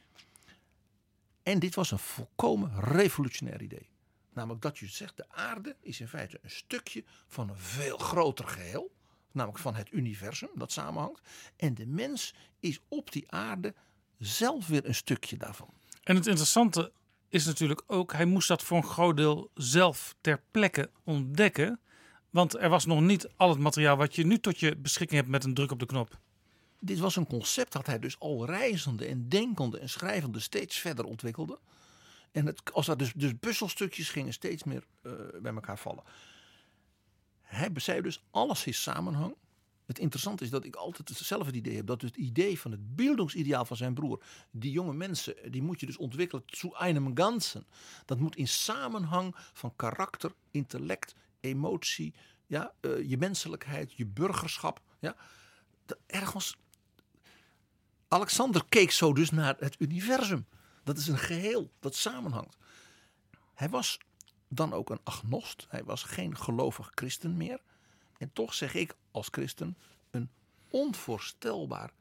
En dit was een volkomen revolutionair idee. Namelijk dat je zegt, de aarde is in feite een stukje van een veel groter geheel. Namelijk van het universum dat samenhangt. En de mens is op die aarde zelf weer een stukje daarvan. En het interessante is natuurlijk ook, hij moest dat voor een groot deel zelf ter plekke ontdekken. Want er was nog niet al het materiaal wat je nu tot je beschikking hebt met een druk op de knop. Dit was een concept dat hij dus al reizende en denkende en schrijvende steeds verder ontwikkelde. En het, als er dus, dus puzzelstukjes gingen steeds meer uh, bij elkaar vallen. Hij zei dus alles is samenhang. Het interessante is dat ik altijd hetzelfde idee heb. Dat het idee van het beeldingsideaal van zijn broer. Die jonge mensen, die moet je dus ontwikkelen zu einem Ganzen. Dat moet in samenhang van karakter, intellect, emotie. Ja, uh, je menselijkheid, je burgerschap. Ja, ergens Alexander keek zo dus naar het universum. Dat is een geheel dat samenhangt. Hij was dan ook een agnost. Hij was geen gelovig christen meer. En toch zeg ik als christen een onvoorstelbaar,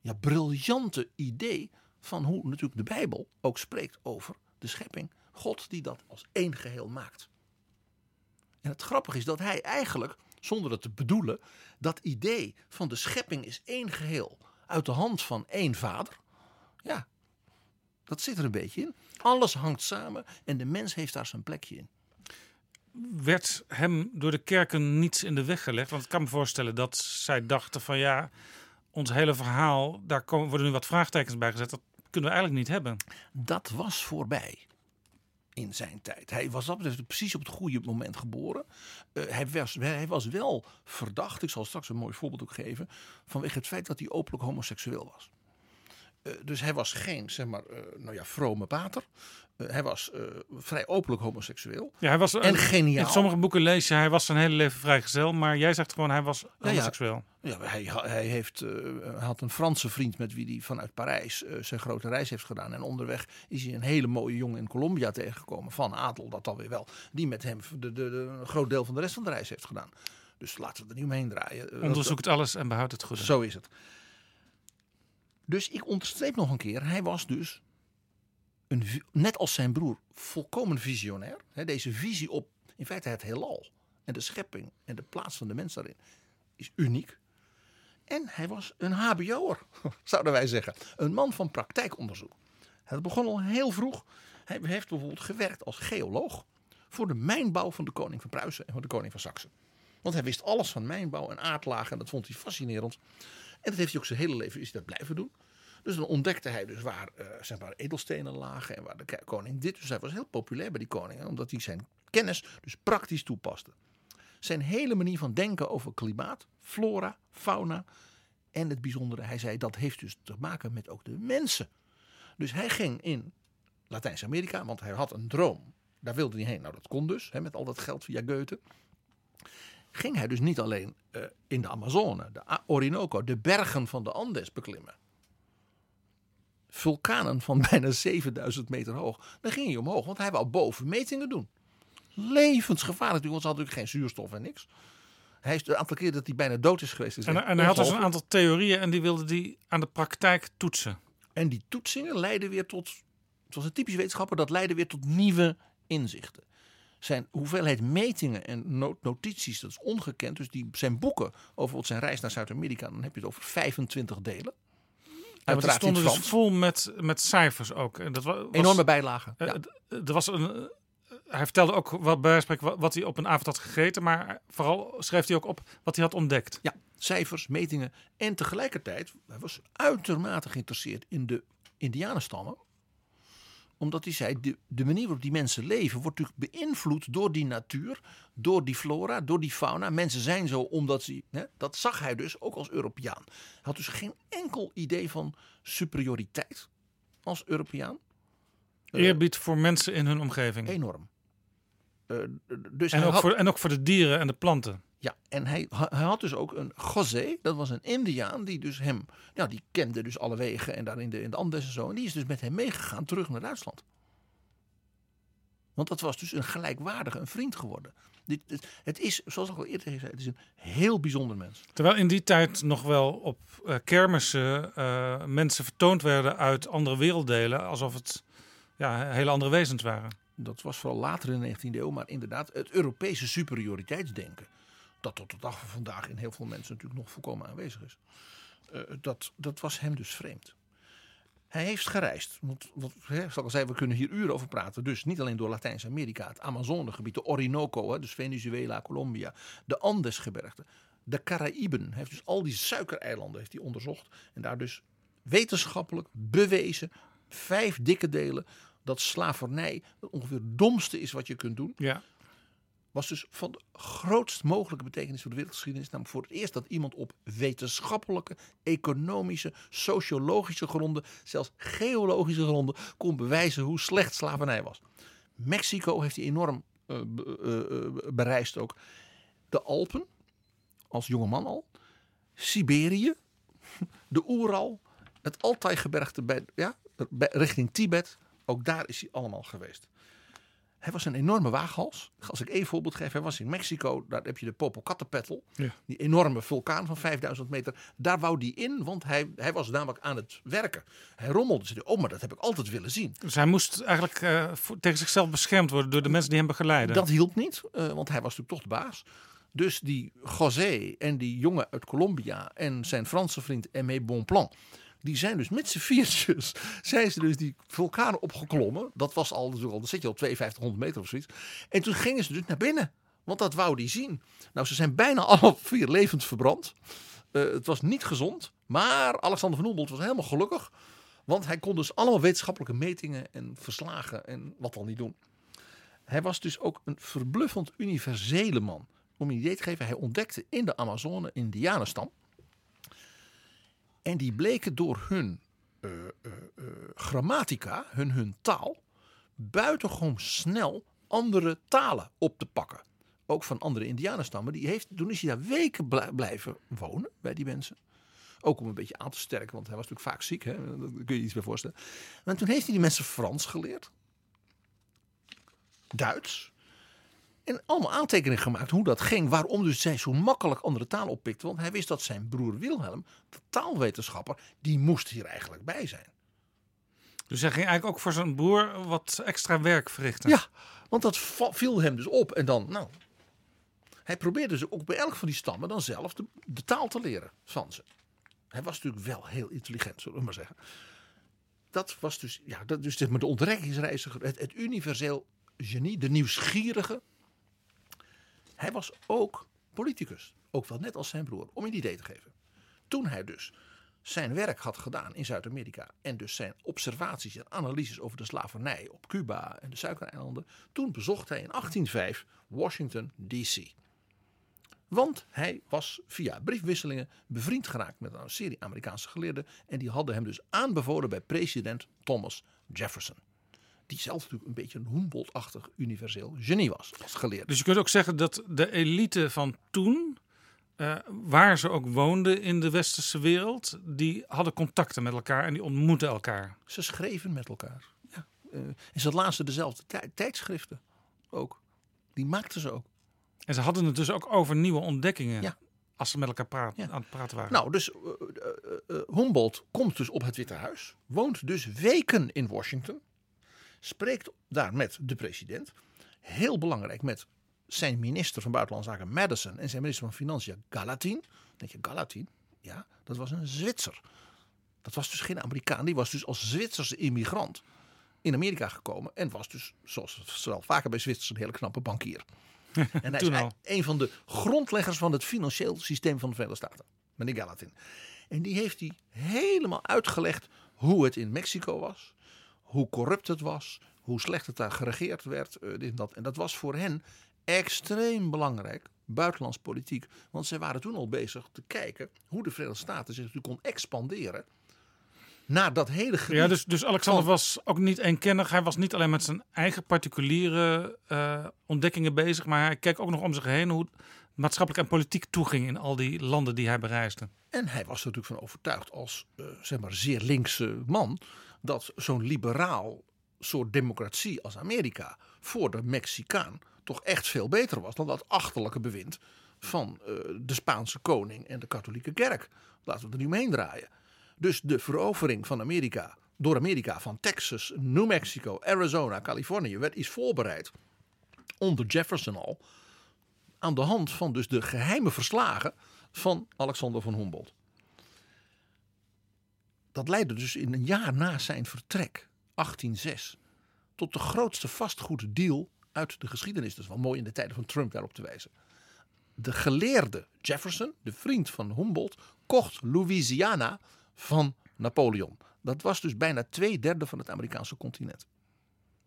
ja, briljante idee van hoe natuurlijk de Bijbel ook spreekt over de schepping. God die dat als één geheel maakt. En het grappige is dat hij eigenlijk, zonder het te bedoelen, dat idee van de schepping is één geheel uit de hand van één vader. Ja, dat zit er een beetje in. Alles hangt samen en de mens heeft daar zijn plekje in. Werd hem door de kerken niets in de weg gelegd? Want ik kan me voorstellen dat zij dachten van ja, ons hele verhaal, daar komen, worden nu wat vraagtekens bij gezet. Dat kunnen we eigenlijk niet hebben. Dat was voorbij in zijn tijd. Hij was dat precies op het goede moment geboren. Uh, hij, was, hij was wel verdacht, ik zal straks een mooi voorbeeld ook geven, vanwege het feit dat hij openlijk homoseksueel was. Uh, dus hij was geen, zeg maar, uh, nou ja, vrome pater. Hij was vrij openlijk homoseksueel. Ja, hij was, en geniaal. In sommige boeken lees je, hij was zijn hele leven vrijgezel. Maar jij zegt gewoon, hij was homoseksueel. Ja, ja hij, hij, heeft, had een Franse vriend met wie hij vanuit Parijs zijn grote reis heeft gedaan. En onderweg is hij een hele mooie jongen in Colombia tegengekomen. Van Adel, dat dan weer wel. Die met hem de, de, de, een groot deel van de rest van de reis heeft gedaan. Dus laten we er niet omheen draaien. Onderzoekt alles en behoudt het goede. Zo is het. Dus ik onderstreep nog een keer, hij was dus, een, net als zijn broer, volkomen visionair. Deze visie op, in feite het heelal en de schepping en de plaats van de mens daarin, is uniek. En hij was een hbo'er, zouden wij zeggen. Een man van praktijkonderzoek. Hij begon al heel vroeg. Hij heeft bijvoorbeeld gewerkt als geoloog voor de mijnbouw van de koning van Pruisen en van de koning van Saxe. Want hij wist alles van mijnbouw en aardlagen en dat vond hij fascinerend. En dat heeft hij ook zijn hele leven is dat blijven doen. Dus dan ontdekte hij dus waar uh, zeg edelstenen lagen en waar de koning dit. Dus hij was heel populair bij die koningen, omdat hij zijn kennis dus praktisch toepaste. Zijn hele manier van denken over klimaat, flora, fauna en het bijzondere, hij zei dat heeft dus te maken met ook de mensen. Dus hij ging in Latijns-Amerika, want hij had een droom. Daar wilde hij heen. Nou, dat kon dus, hè, met al dat geld via Goethe. ging hij dus niet alleen eh, in de Amazone, de Orinoco, de bergen van de Andes beklimmen. Vulkanen van bijna 7000 meter hoog. Dan ging hij omhoog, want hij wou boven metingen doen. Levensgevaarlijk, want ze hadden natuurlijk geen zuurstof en niks. Hij is een aantal keer dat hij bijna dood is geweest. is En, hij had dus een aantal theorieën en die wilde die aan de praktijk toetsen. En die toetsingen leidden weer tot, het was een typisch wetenschapper, dat leidde weer tot nieuwe inzichten. Zijn hoeveelheid metingen en no- notities, dat is ongekend. Dus die, zijn boeken over zijn reis naar Zuid-Amerika, dan heb je het over 25 delen. Ja, want die stonden dus vol met, met cijfers ook. En dat wa- was, Enorme bijlagen. eh, Er was een, eh, hij vertelde ook wat, bij wat, wat hij op een avond had gegeten. Maar vooral schreef hij ook op wat hij had ontdekt. Ja, cijfers, metingen. En tegelijkertijd, hij was uitermate geïnteresseerd in de indianenstammen. Omdat hij zei, de, de manier waarop die mensen leven wordt natuurlijk beïnvloed door die natuur, door die flora, door die fauna. Mensen zijn zo omdat ze, hè, dat zag hij dus ook als Europeaan. Hij had dus geen enkel idee van superioriteit als Europeaan. Eerbied voor mensen in hun omgeving. Enorm. Eh, dus En ook, had- voor, en ook voor de dieren en de planten. Ja, en hij, hij had dus ook een José, dat was een Indiaan, die dus hem, nou die kende dus alle wegen en daar in de, in de Andes en zo. En die is dus met hem meegegaan terug naar Duitsland. Want dat was dus een gelijkwaardige, een vriend geworden. Dit, het, het is, zoals ik al eerder zei, het is een heel bijzonder mens. Terwijl in die tijd nog wel op eh, kermissen eh, mensen vertoond werden uit andere werelddelen. Alsof het ja, hele andere wezens waren. Dat was vooral later in de 19e eeuw, maar inderdaad het Europese superioriteitsdenken. Dat tot de dag van vandaag in heel veel mensen natuurlijk nog volkomen aanwezig is. eh, dat, dat was hem dus vreemd. Hij heeft gereisd. Want, want hè, zoals ik al zei, we kunnen hier uren over praten. Dus niet alleen door Latijns-Amerika, het Amazonegebied, de Orinoco, hè, dus Venezuela, Colombia, de Andesgebergten, de Caraïben. Hij heeft dus al die suikereilanden heeft hij onderzocht. En daar dus wetenschappelijk bewezen, vijf dikke delen, dat slavernij ongeveer het domste is wat je kunt doen Ja. was dus van de grootst mogelijke betekenis voor de wereldgeschiedenis. Namelijk voor het eerst dat iemand op wetenschappelijke, economische, sociologische gronden, zelfs geologische gronden, kon bewijzen hoe slecht slavernij was. Mexico heeft hij enorm eh, bereisd ook. De Alpen, als jongeman al. Siberië, de Oeral, het Altai-gebergte bij, ja, richting Tibet. Ook daar is hij allemaal geweest. Hij was een enorme waaghals. Als ik één voorbeeld geef, hij was in Mexico. Daar heb je de Popocatépetl. Ja. Die enorme vulkaan van 5000 meter. Daar wou hij in, want hij, hij was namelijk aan het werken. Hij rommelde. Ze oh, maar dat heb ik altijd willen zien. Dus hij moest eigenlijk eh, voor- tegen zichzelf beschermd worden door de mensen die hem begeleiden. Dat hielp niet, eh, want hij was natuurlijk toch de baas. Dus die José en die jongen uit Colombia en zijn Franse vriend Aimé Bonplan... die zijn dus met z'n viertjes, zijn ze dus die vulkaan opgeklommen. Dat was al, natuurlijk al dan zit je op 5200 meter of zoiets. En toen gingen ze dus naar binnen, want dat wou die zien. Nou, ze zijn bijna alle vier levend verbrand. Eh, het was niet gezond, maar Alexander van Humboldt was helemaal gelukkig. Want hij kon dus allemaal wetenschappelijke metingen en verslagen en wat dan niet doen. Hij was dus ook een verbluffend universele man. Om je een idee te geven, hij ontdekte in de Amazone Indianenstam. En die bleken door hun eh, eh, eh, grammatica, hun, hun taal, buitengewoon snel andere talen op te pakken. Ook van andere Indianenstammen. Die heeft, toen is hij daar weken blij- blijven wonen bij die mensen. Ook om een beetje aan te sterken, want hij was natuurlijk vaak ziek. Hè? Daar kun je je iets bij voorstellen. En toen heeft hij die mensen Frans geleerd. Duits. En allemaal aantekeningen gemaakt hoe dat ging. Waarom dus zij zo makkelijk andere talen oppikte. Want hij wist dat zijn broer Wilhelm, de taalwetenschapper, die moest hier eigenlijk bij zijn. Dus hij ging eigenlijk ook voor zijn broer wat extra werk verrichten. Ja, want dat viel hem dus op. En dan, nou. Hij probeerde dus ook bij elk van die stammen dan zelf de, de taal te leren van ze. Hij was natuurlijk wel heel intelligent, zullen we maar zeggen. Dat was dus, ja, dat, dus zeg maar de ontdekkingsreiziger, het, het universeel genie, de nieuwsgierige. Hij was ook politicus. Ook wel net als zijn broer, om je een idee te geven. Toen hij dus zijn werk had gedaan in Zuid-Amerika en dus zijn observaties en analyses over de slavernij op Cuba en de Suikereilanden, toen bezocht hij in 1805 Washington D.C. Want hij was via briefwisselingen bevriend geraakt met een serie Amerikaanse geleerden en die hadden hem dus aanbevolen bij president Thomas Jefferson. Die zelf natuurlijk een beetje een Humboldt-achtig universeel genie was als geleerde. Dus je kunt ook zeggen dat de elite van toen, eh, waar ze ook woonden in de westerse wereld, die hadden contacten met elkaar en die ontmoetten elkaar. Ze schreven met elkaar. Ja. Uh, en ze lazen dezelfde tij- tijdschriften ook. Die maakten ze ook. En ze hadden het dus ook over nieuwe ontdekkingen. Ja. Als ze met elkaar praat, Ja. aan het praten waren. Nou, dus uh, Humboldt komt dus op het Witte Huis. Woont dus weken in Washington. Spreekt daar met de president. Heel belangrijk met zijn minister van Buitenlandse Zaken Madison. En zijn minister van Financiën Gallatin. Dan denk je, Gallatin? Ja, dat was een Zwitser. Dat was dus geen Amerikaan. Die was dus als Zwitserse immigrant in Amerika gekomen. En was dus, zoals wel vaker bij Zwitsers, een hele knappe bankier. En hij is een van de grondleggers van het financieel systeem van de Verenigde Staten. Meneer Gallatin. En die heeft hij helemaal uitgelegd hoe het in Mexico was. Hoe corrupt het was. Hoe slecht het daar geregeerd werd. eh, dit en, dat. en dat was voor hen extreem belangrijk. Buitenlands politiek. Want zij waren toen al bezig te kijken hoe de Verenigde Staten zich natuurlijk kon expanderen. Naar dat hele gebied. ja, dus, dus Alexander van- was ook niet eenkennig. Hij was niet alleen met zijn eigen particuliere eh, ontdekkingen bezig, maar hij keek ook nog om zich heen hoe maatschappelijk en politiek toeging in al die landen die hij bereisde. En hij was er natuurlijk van overtuigd als eh, zeg maar zeer linkse man dat zo'n liberaal soort democratie als Amerika voor de Mexicaan toch echt veel beter was dan dat achterlijke bewind van eh, de Spaanse koning en de katholieke kerk. Laten we er nu omheen draaien. Dus de verovering van Amerika door Amerika van Texas, New Mexico, Arizona, Californië werd is voorbereid onder Jefferson al aan de hand van dus de geheime verslagen van Alexander van Humboldt. Dat leidde dus in een jaar na zijn vertrek, 1806, tot de grootste vastgoeddeal uit de geschiedenis. Dat is wel mooi in de tijden van Trump daarop te wijzen. De geleerde Jefferson, de vriend van Humboldt, kocht Louisiana van Napoleon. Dat was dus bijna twee derde van het Amerikaanse continent.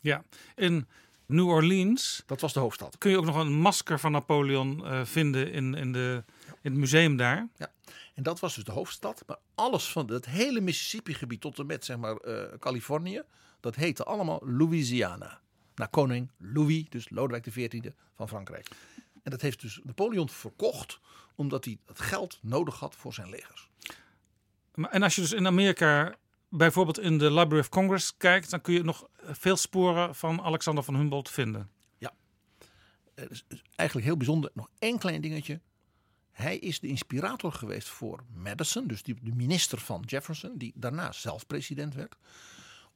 Ja, in New Orleans Dat was de hoofdstad. kun je ook nog een masker van Napoleon eh, vinden in, in, de, in het museum daar. Ja. En dat was dus de hoofdstad. Maar alles van het hele Mississippi-gebied tot en met zeg maar, eh, Californië, dat heette allemaal Louisiana. Naar koning Louis, dus Lodewijk XIV van Frankrijk. En dat heeft dus Napoleon verkocht, omdat hij dat geld nodig had voor zijn legers. En als je dus in Amerika bijvoorbeeld in de Library of Congress kijkt, dan kun je nog veel sporen van Alexander van Humboldt vinden. Het is is eigenlijk heel bijzonder. Nog één klein dingetje. Hij is de inspirator geweest voor Madison, dus die, de minister van Jefferson, die daarna zelf president werd.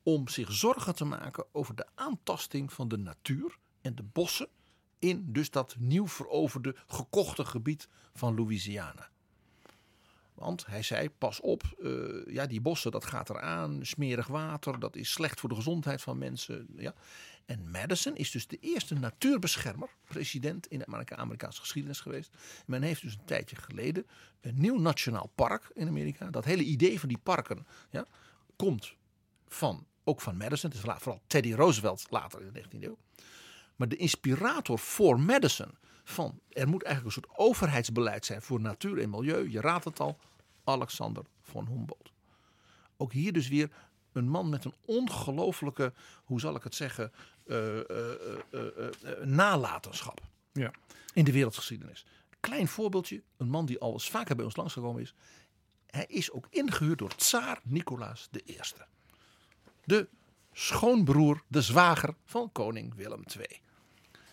Om zich zorgen te maken over de aantasting van de natuur en de bossen in dus dat nieuw veroverde, gekochte gebied van Louisiana. Want hij zei, pas op, eh, ja, die bossen, dat gaat eraan. Smerig water, dat is slecht voor de gezondheid van mensen. Ja. En Madison is dus de eerste natuurbeschermer, president in de Amerika- Amerikaanse geschiedenis geweest. Men heeft dus een tijdje geleden een nieuw nationaal park in Amerika. Dat hele idee van die parken ja, komt van, ook van Madison. Het is vooral Teddy Roosevelt later in de 19e eeuw. Maar de inspirator voor Madison van er moet eigenlijk een soort overheidsbeleid zijn voor natuur en milieu. Je raadt het al, Alexander von Humboldt. Ook hier dus weer een man met een ongelooflijke, hoe zal ik het zeggen, eh, eh, eh, nalatenschap Ja. in de wereldgeschiedenis. Klein voorbeeldje, een man die al eens vaker bij ons langsgekomen is. Hij is ook ingehuurd door tsaar Nicolaas I. De schoonbroer, de zwager van koning Willem II.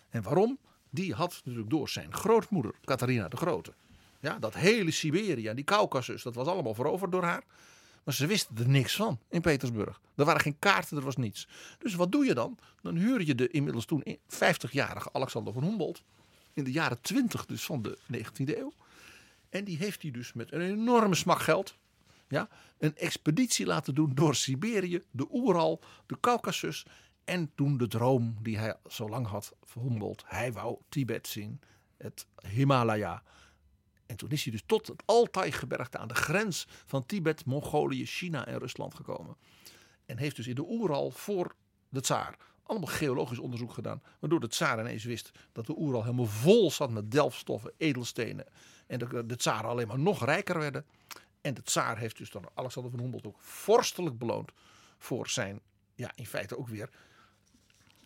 En waarom? Die had natuurlijk door zijn grootmoeder, Catharina de Grote. Ja, dat hele Siberië en die Caucasus, dat was allemaal veroverd door haar. Maar ze wisten er niks van in Petersburg. Er waren geen kaarten, er was niets. Dus wat doe je dan? Dan huur je de inmiddels toen 50-jarige Alexander van Humboldt. In de jaren 20 dus van de 19e eeuw. En die heeft hij dus met een enorme smak geld. Ja, een expeditie laten doen door Siberië, de Oeral, de Caucasus. En toen de droom die hij zo lang had Humboldt. Hij wou Tibet zien, het Himalaya. En toen is hij dus tot het Altai-gebergte aan de grens van Tibet, Mongolië, China en Rusland gekomen. En heeft dus in de Oeral voor de tsaar allemaal geologisch onderzoek gedaan. Waardoor de tsaar ineens wist dat de Oeral helemaal vol zat met delfstoffen, edelstenen. En de, de tsaren alleen maar nog rijker werden. En de tsaar heeft dus dan Alexander van Humboldt ook vorstelijk beloond voor zijn, ja in feite ook weer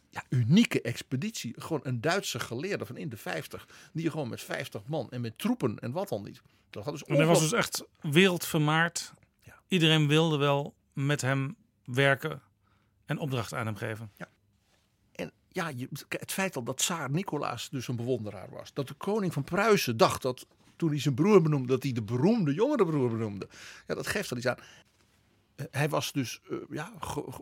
ja, unieke expeditie. Gewoon een Duitse geleerde van in de 50. Die gewoon met 50 man en met troepen en wat dan niet. Dat had dus was dus echt wereldvermaard. Ja. Iedereen wilde wel met hem werken en opdrachten aan hem geven. En ja, het feit al dat tsaar Nicolaas dus een bewonderaar was. Dat de koning van Pruisen dacht dat toen hij zijn broer benoemde, dat hij de beroemde jongere broer benoemde. Ja, dat geeft al iets aan. Eh, Hij was dus eh, ja,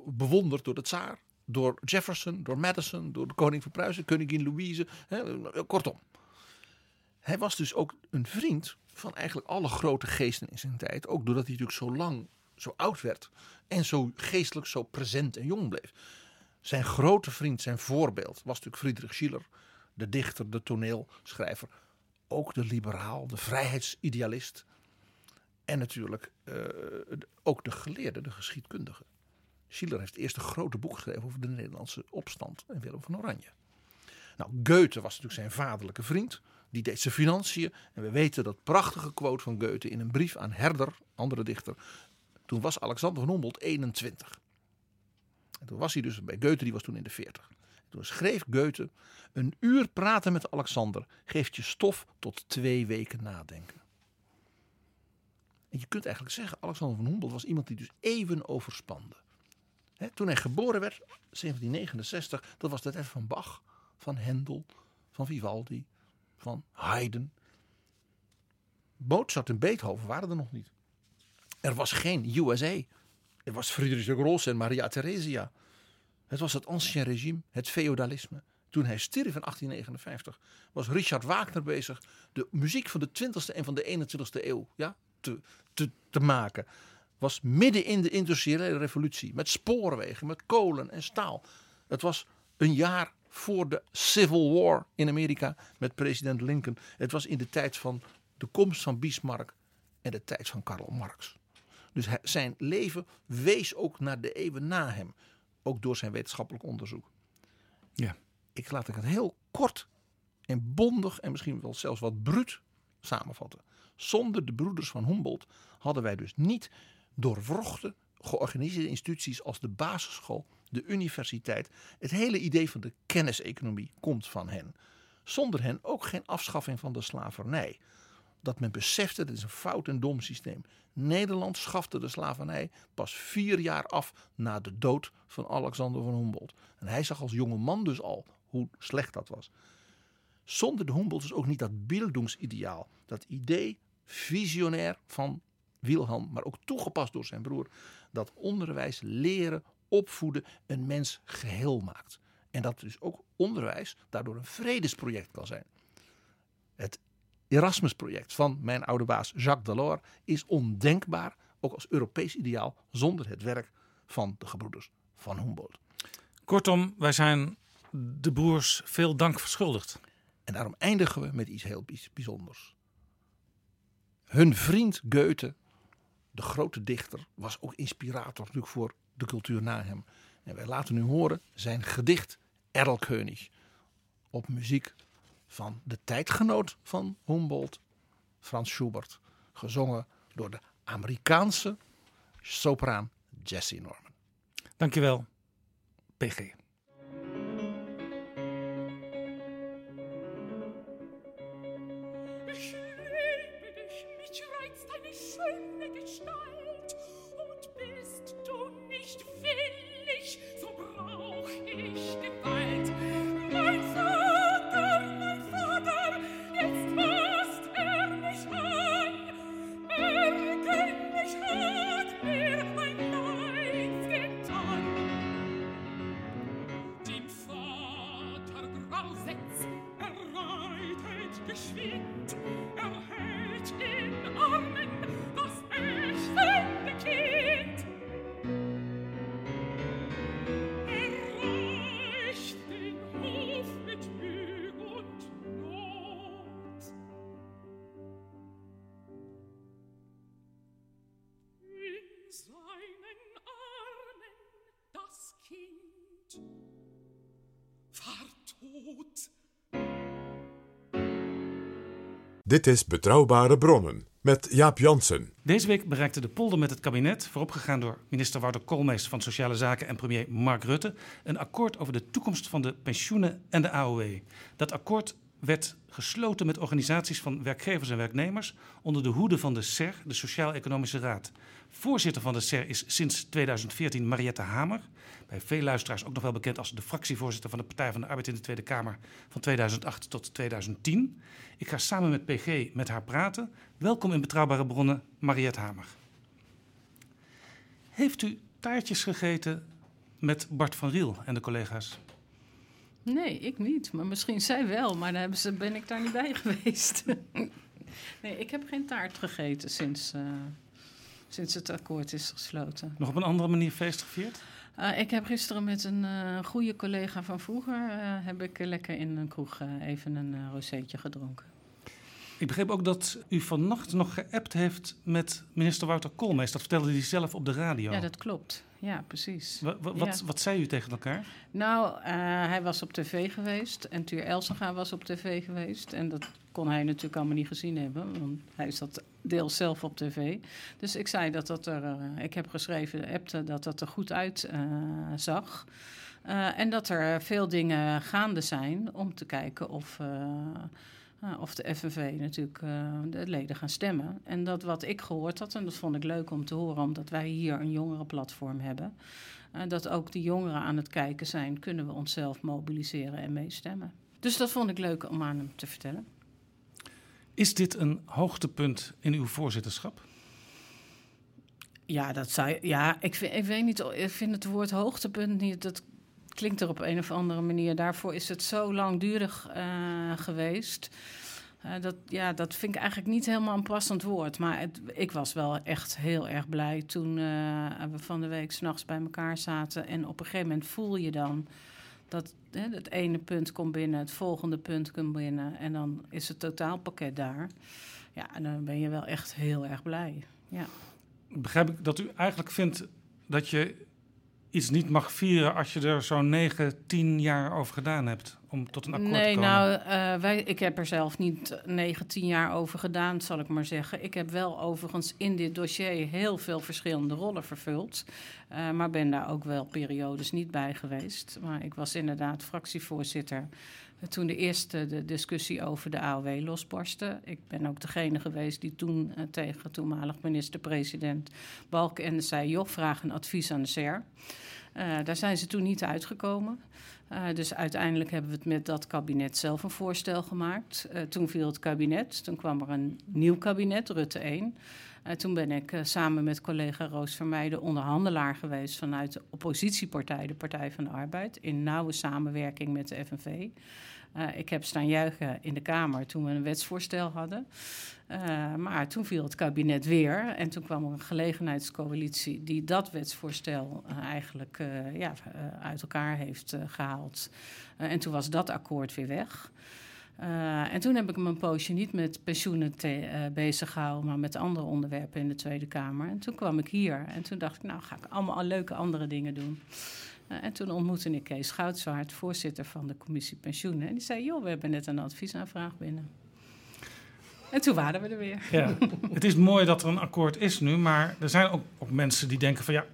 bewonderd door de tsaar, door Jefferson, door Madison, door de koning van Pruisen, koningin Louise. Hè, kortom. Hij was dus ook een vriend van eigenlijk alle grote geesten in zijn tijd. Ook doordat hij natuurlijk zo lang zo oud werd en zo geestelijk zo present en jong bleef. Zijn grote vriend, zijn voorbeeld, was natuurlijk Friedrich Schiller. De dichter, de toneelschrijver. Ook de liberaal, de vrijheidsidealist. En natuurlijk eh, ook de geleerde, de geschiedkundige. Schiller heeft het eerste grote boek geschreven over de Nederlandse opstand en Willem van Oranje. Nou, Goethe was natuurlijk zijn vaderlijke vriend. Die deed zijn financiën. En we weten dat prachtige quote van Goethe in een brief aan Herder, andere dichter. Toen was Alexander van Humboldt 21. En toen was hij dus bij Goethe, die was toen in de 40. Toen schreef Goethe: Een uur praten met Alexander geeft je stof tot twee weken nadenken. En je kunt eigenlijk zeggen: Alexander van Humboldt was iemand die dus even overspande. Toen hij geboren werd, 1769, dat was de tijd van Bach, van Hendel, van Vivaldi, van Haydn. Mozart en Beethoven waren er nog niet. Er was geen USA. Er was Friedrich de Gros en Maria Theresia. Het was het ancien regime, het feodalisme. Toen hij stierf in 1859 was Richard Wagner bezig de muziek van de 20e en van de 21e eeuw ja, te, te, te maken. Was midden in de industriële revolutie met spoorwegen, met kolen en staal. Het was een jaar voor de Civil War in Amerika met president Lincoln. Het was in de tijd van de komst van Bismarck en de tijd van Karl Marx. Dus zijn leven wees ook naar de eeuwen na hem. Ook door zijn wetenschappelijk onderzoek. Ja. Ik laat ik het heel kort en bondig en misschien wel zelfs wat bruut samenvatten. Zonder de broeders van Humboldt hadden wij dus niet doorwrochte, georganiseerde instituties als de basisschool, de universiteit. Het hele idee van de kenniseconomie komt van hen. Zonder hen ook geen afschaffing van de slavernij. Dat men besefte, dat is een fout en dom systeem. Nederland schafte de slavernij pas vier jaar af na de dood van Alexander van Humboldt. En hij zag als jonge man dus al hoe slecht dat was. Zonder de Humboldt is ook niet dat bildungsideaal, dat idee visionair van Wilhelm, maar ook toegepast door zijn broer, dat onderwijs, leren, opvoeden een mens geheel maakt. En dat dus ook onderwijs daardoor een vredesproject kan zijn. Het Erasmus-project van mijn oude baas Jacques Delors is ondenkbaar, ook als Europees ideaal, zonder het werk van de gebroeders van Humboldt. Kortom, wij zijn de broers veel dank verschuldigd. En daarom eindigen we met iets heel bijz- bijzonders. Hun vriend Goethe, de grote dichter, was ook inspirator natuurlijk voor de cultuur na hem. En wij laten nu horen zijn gedicht Erlkönig op muziek van de tijdgenoot van Humboldt, Frans Schubert, gezongen door de Amerikaanse sopraan Jessie Norman. Dankjewel, PG. Dit is Betrouwbare Bronnen met Jaap Jansen. Deze week bereikte de polder met het kabinet, vooropgegaan door minister Wouter Koolmees van Sociale Zaken en premier Mark Rutte, een akkoord over de toekomst van de pensioenen en de AOW. Dat akkoord werd gesloten met organisaties van werkgevers en werknemers onder de hoede van de SER, de Sociaal-Economische Raad. Voorzitter van de SER is sinds 2014 Mariette Hamer. Bij veel luisteraars ook nog wel bekend als de fractievoorzitter van de Partij van de Arbeid in de Tweede Kamer van 2008 tot 2010. Ik ga samen met PG met haar praten. Welkom in Betrouwbare Bronnen, Mariette Hamer. Heeft u taartjes gegeten met Bart van Riel en de collega's? Nee, ik niet. Maar misschien zij wel, maar dan hebben ze, ben ik daar niet bij geweest. nee, ik heb geen taart gegeten sinds, uh, sinds het akkoord is gesloten. Nog op een andere manier feest gevierd? Uh, ik heb gisteren met een uh, goede collega van vroeger... heb ik lekker in een kroeg even een rozeetje gedronken. Ik begreep ook dat u vannacht nog geappt heeft met minister Wouter Koolmees. Dat vertelde hij zelf op de radio. Ja, dat klopt. Ja, precies. Wat, wat, ja. wat zei u tegen elkaar? Nou, uh, hij was op tv geweest en Tuur Elsenga was op tv geweest. En dat kon hij natuurlijk allemaal niet gezien hebben, want hij zat deels zelf op tv. Dus ik zei dat dat er, uh, ik heb geschreven, appte, dat dat er goed uit uh, zag. en dat er veel dingen gaande zijn om te kijken of... Uh, of de FNV natuurlijk uh, de leden gaan stemmen. En dat wat ik gehoord had, en dat vond ik leuk om te horen, omdat wij hier een jongerenplatform hebben, uh, dat ook die jongeren aan het kijken zijn, kunnen we onszelf mobiliseren en meestemmen. Dus dat vond ik leuk om aan hem te vertellen. Is dit een hoogtepunt in uw voorzitterschap? Ja, dat zou, ja ik, vind, ik weet niet, ik vind het woord hoogtepunt niet, dat klinkt er op een of andere manier. Daarvoor is het zo langdurig uh, geweest. Uh, dat, ja, dat vind ik eigenlijk niet helemaal een passend woord. Maar het, ik was wel echt heel erg blij toen uh, we van de week s'nachts bij elkaar zaten. En op een gegeven moment voel je dan dat hè, het ene punt komt binnen, het volgende punt komt binnen. En dan is het totaalpakket daar. Ja, en dan ben je wel echt heel erg blij. Ja. Begrijp ik dat u eigenlijk vindt dat je iets niet mag vieren als je er zo'n 9, 10 jaar over gedaan hebt om tot een akkoord nee, te komen? nou, uh, wij, ik heb er zelf niet 9, 10 jaar over gedaan, zal ik maar zeggen. Ik heb wel overigens in dit dossier heel veel verschillende rollen vervuld. Uh, maar ben daar ook wel periodes niet bij geweest. Maar ik was inderdaad fractievoorzitter toen de eerste de discussie over de AOW losbarstte. Ik ben ook degene geweest die toen uh, tegen toenmalig minister-president Balkenende zei... joh, vraag een advies aan de SER. Uh, daar zijn ze toen niet uitgekomen. Uh, dus uiteindelijk hebben we het met dat kabinet zelf een voorstel gemaakt. Toen viel het kabinet, toen kwam er een nieuw kabinet, Rutte 1. Uh, toen ben ik uh, samen met collega Roos Vermeijden onderhandelaar geweest vanuit de oppositiepartij, de Partij van de Arbeid, in nauwe samenwerking met de FNV. Uh, ik heb staan juichen in de Kamer toen we een wetsvoorstel hadden. Maar toen viel het kabinet weer en toen kwam er een gelegenheidscoalitie die dat wetsvoorstel eigenlijk ja, uit elkaar heeft gehaald. en toen was dat akkoord weer weg. Uh, en toen heb ik me een poosje niet met pensioenen te, uh, bezig gehouden, maar met andere onderwerpen in de Tweede Kamer. En toen kwam ik hier en toen dacht ik, nou ga ik allemaal leuke andere dingen doen. Uh, en toen ontmoette ik Kees Goudzwaard, voorzitter van de commissie pensioenen. En die zei, joh, we hebben net een adviesaanvraag binnen. En toen waren we er weer. Ja, het is mooi dat er een akkoord is nu, maar er zijn ook, ook mensen die denken van ja,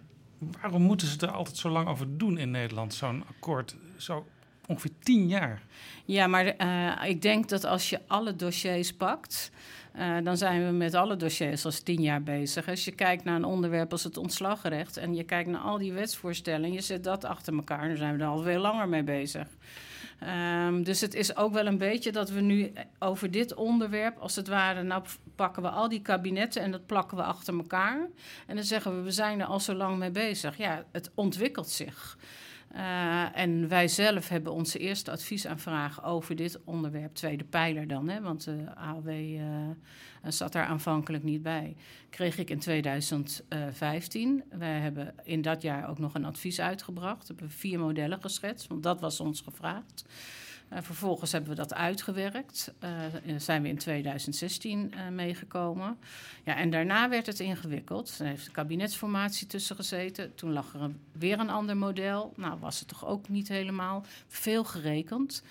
waarom moeten ze er altijd zo lang over doen in Nederland, zo'n akkoord? Zo ongeveer tien jaar. Ja, maar uh, ik denk dat als je alle dossiers pakt, uh, dan zijn we met alle dossiers als tien jaar bezig. Als je kijkt naar een onderwerp als het ontslagrecht en je kijkt naar al die wetsvoorstellen en je zet dat achter elkaar, dan zijn we er al veel langer mee bezig. Um, dus het is ook wel een beetje dat we nu over dit onderwerp, als het ware, nou pakken we al die kabinetten en dat plakken we achter elkaar. En dan zeggen we, we zijn er al zo lang mee bezig. Ja, het ontwikkelt zich. Uh, en wij zelf hebben onze eerste adviesaanvraag over dit onderwerp, tweede pijler dan, hè, want de AOW uh, zat daar aanvankelijk niet bij, kreeg ik in 2015. Wij hebben in dat jaar ook nog een advies uitgebracht, hebben vier modellen geschetst, want dat was ons gevraagd. Uh, vervolgens hebben we dat uitgewerkt. Uh, zijn we in 2016 uh, meegekomen. Ja, en daarna werd het ingewikkeld. Er heeft de kabinetsformatie tussen gezeten. Toen lag er weer een ander model. Nou, was het toch ook niet helemaal veel gerekend.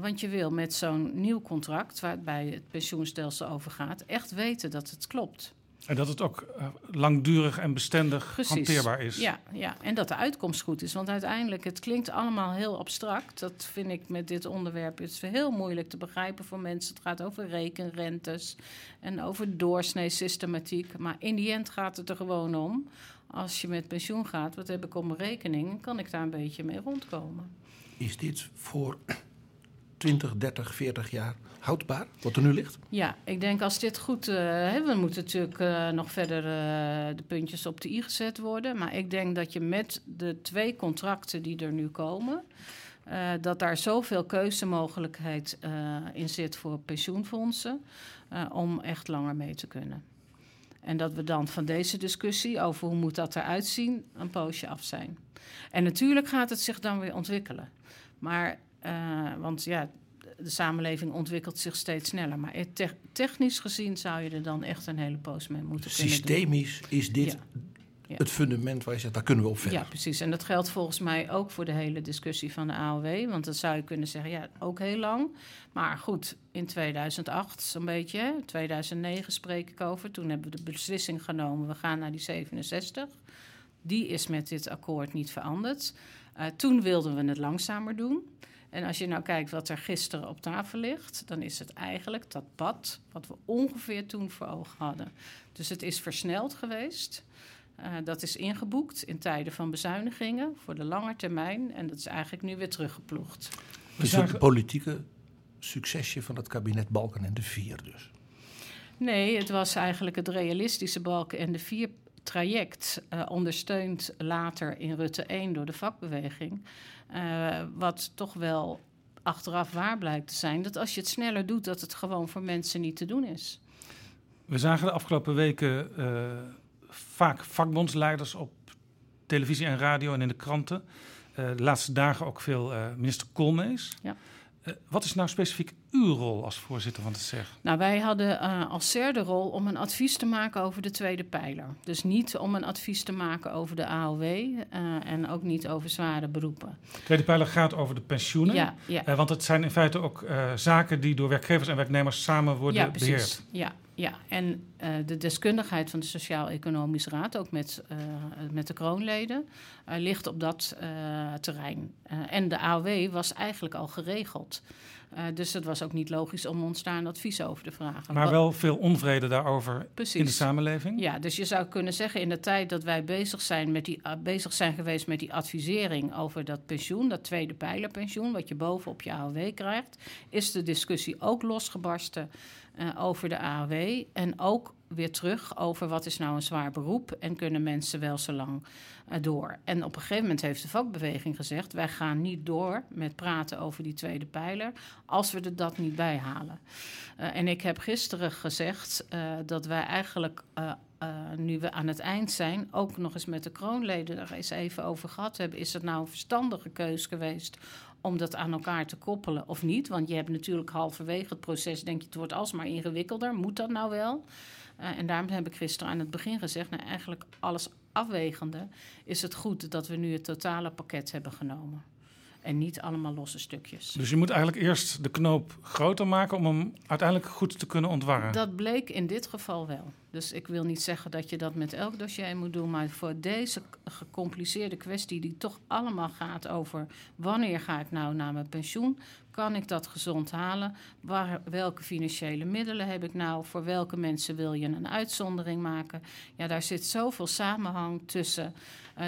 want je wil met zo'n nieuw contract, waarbij het pensioenstelsel overgaat, echt weten dat het klopt. En dat het ook uh, langdurig en bestendig Precies. hanteerbaar is. Ja, ja, en dat de uitkomst goed is. Want uiteindelijk, het klinkt allemaal heel abstract. Dat vind ik met dit onderwerp het is heel moeilijk te begrijpen voor mensen. Het gaat over rekenrentes en over doorsnee-systematiek. Maar in die end gaat het er gewoon om. Als je met pensioen gaat, wat heb ik op mijn rekening? Kan ik daar een beetje mee rondkomen? Is dit voor 20, 30, 40 jaar houdbaar, wat er nu ligt? Ja, ik denk als dit goed... Uh, we moeten natuurlijk uh, nog verder uh, de puntjes op de i gezet worden. Maar ik denk dat je met de twee contracten die er nu komen... dat daar zoveel keuzemogelijkheid in zit voor pensioenfondsen... om echt langer mee te kunnen. En dat we dan van deze discussie over hoe moet dat eruit zien... een poosje af zijn. En natuurlijk gaat het zich dan weer ontwikkelen. Maar, want ja de samenleving ontwikkelt zich steeds sneller. Maar te technisch gezien zou je er dan echt een hele poos mee moeten Systemisch kunnen doen. is dit ja. Ja. het fundament waar je zegt, daar kunnen we op verder. Ja, precies. En dat geldt volgens mij ook voor de hele discussie van de AOW. Want dan zou je kunnen zeggen, ja, ook heel lang. Maar goed, in 2008 zo'n beetje, 2009 spreek ik over. Toen hebben we de beslissing genomen, we gaan naar die 67. Die is met dit akkoord niet veranderd. Uh, toen wilden we het langzamer doen. En als je nou kijkt wat er gisteren op tafel ligt, dan is het eigenlijk dat pad wat we ongeveer toen voor ogen hadden. Dus het is versneld geweest. Uh, dat is ingeboekt in tijden van bezuinigingen voor de lange termijn. En dat is eigenlijk nu weer teruggeploegd. Dus het politieke succesje van het kabinet Balken en de Vier dus? Nee, het was eigenlijk het realistische Balken en de Vier traject, uh, ondersteund later in Rutte 1 door de vakbeweging. Uh, wat toch wel achteraf waar blijkt te zijn. Dat als je het sneller doet, dat het gewoon voor mensen niet te doen is. We zagen de afgelopen weken uh, vaak vakbondsleiders op televisie en radio en in de kranten. Uh, de laatste dagen ook veel minister Koolmees. Ja. Uh, wat is nou specifiek uw rol als voorzitter van het SEG? Nou, wij hadden uh, als SER de rol om een advies te maken over de tweede pijler. Dus niet om een advies te maken over de AOW uh, en ook niet over zware beroepen. De tweede pijler gaat over de pensioenen. Ja, ja. want het zijn in feite ook zaken die door werkgevers en werknemers samen worden ja, precies. beheerd. Ja, ja, en uh, de deskundigheid van de Sociaal-Economische Raad, ook met, uh, met de kroonleden, uh, ligt op dat terrein. en de AOW was eigenlijk al geregeld. Dus het was ook niet logisch om ons daar een advies over te vragen. Maar wel veel onvrede daarover Precies. in de samenleving? Ja, dus je zou kunnen zeggen in de tijd dat wij bezig zijn, met die, bezig zijn geweest met die advisering over dat pensioen, dat tweede pijlerpensioen, wat je bovenop je AOW krijgt, is de discussie ook losgebarsten. Uh, over de AOW. En ook weer terug over wat is nou een zwaar beroep en kunnen mensen wel zo lang uh, door. En op een gegeven moment heeft de vakbeweging gezegd: wij gaan niet door met praten over die tweede pijler als we er dat niet bij halen. Uh, en ik heb gisteren gezegd dat wij eigenlijk. nu we aan het eind zijn, ook nog eens met de kroonleden er eens even over gehad hebben. Is het nou een verstandige keus geweest om dat aan elkaar te koppelen of niet. Want je hebt natuurlijk halverwege het proces, denk je, het wordt alsmaar ingewikkelder. Moet dat nou wel? Uh, en daarom heb ik gisteren aan het begin gezegd, nou eigenlijk alles afwegende, is het goed dat we nu het totale pakket hebben genomen. En niet allemaal losse stukjes. Dus je moet eigenlijk eerst de knoop groter maken om hem uiteindelijk goed te kunnen ontwarren. Dat bleek in dit geval wel. Dus ik wil niet zeggen dat je dat met elk dossier moet doen. Maar voor deze gecompliceerde kwestie, die toch allemaal gaat over wanneer ga ik nou naar mijn pensioen? Kan ik dat gezond halen? Waar, welke financiële middelen heb ik nou? Voor welke mensen wil je een uitzondering maken? Ja, daar zit zoveel samenhang tussen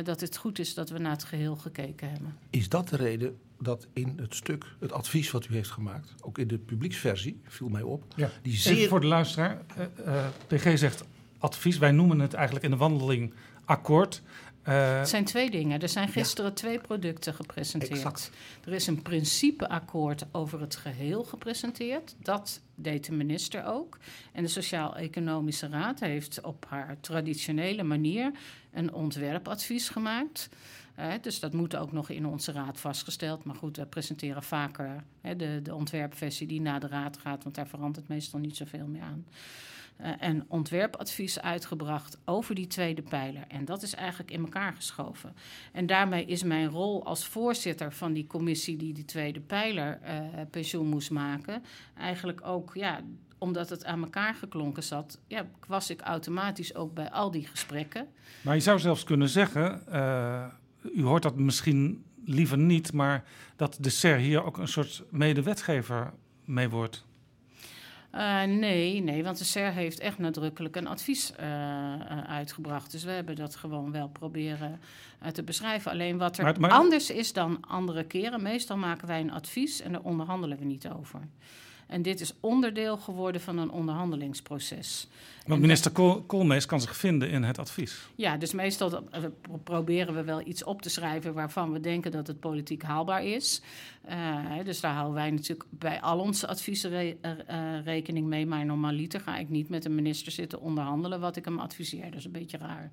dat het goed is dat we naar het geheel gekeken hebben. Is dat de reden dat in het stuk, het advies wat u heeft gemaakt, ook in de publieksversie, viel mij op. Ja. Die zeer... Even voor de luisteraar, uh, uh, PG zegt advies, wij noemen het eigenlijk in de wandeling akkoord. Uh, het zijn twee dingen. Er zijn gisteren ja. twee producten gepresenteerd. Exact. Er is een principeakkoord over het geheel gepresenteerd. Dat deed de minister ook. En de Sociaal-Economische Raad heeft op haar traditionele manier een ontwerpadvies gemaakt. Eh, dus dat moet ook nog in onze raad vastgesteld. Maar goed, we presenteren vaker hè, de, de ontwerpversie die naar de raad gaat, want daar verandert meestal niet zoveel meer aan. Eh, en ontwerpadvies uitgebracht over die tweede pijler. En dat is eigenlijk in elkaar geschoven. En daarmee is mijn rol als voorzitter van die commissie die die tweede pijler eh, pensioen moest maken, eigenlijk ook, ja, omdat het aan elkaar geklonken zat, ja, was ik automatisch ook bij al die gesprekken. Maar je zou zelfs kunnen zeggen, eh, u hoort dat misschien liever niet, maar dat de SER hier ook een soort medewetgever mee wordt. Uh, nee, nee, want de SER heeft echt nadrukkelijk een advies uh, uh, uitgebracht. Dus we hebben dat gewoon wel proberen te beschrijven. Alleen wat er Maar- maar- anders is dan andere keren, meestal maken wij een advies en daar onderhandelen we niet over. En dit is onderdeel geworden van een onderhandelingsproces. Want minister Kool- Koolmees kan zich vinden in het advies. Ja, dus meestal eh, pro- proberen we wel iets op te schrijven waarvan we denken dat het politiek haalbaar is. Hè, dus daar houden wij natuurlijk bij al onze adviezen re- eh, rekening mee. Maar normaliter ga ik niet met een minister zitten onderhandelen wat ik hem adviseer. Dat is een beetje raar.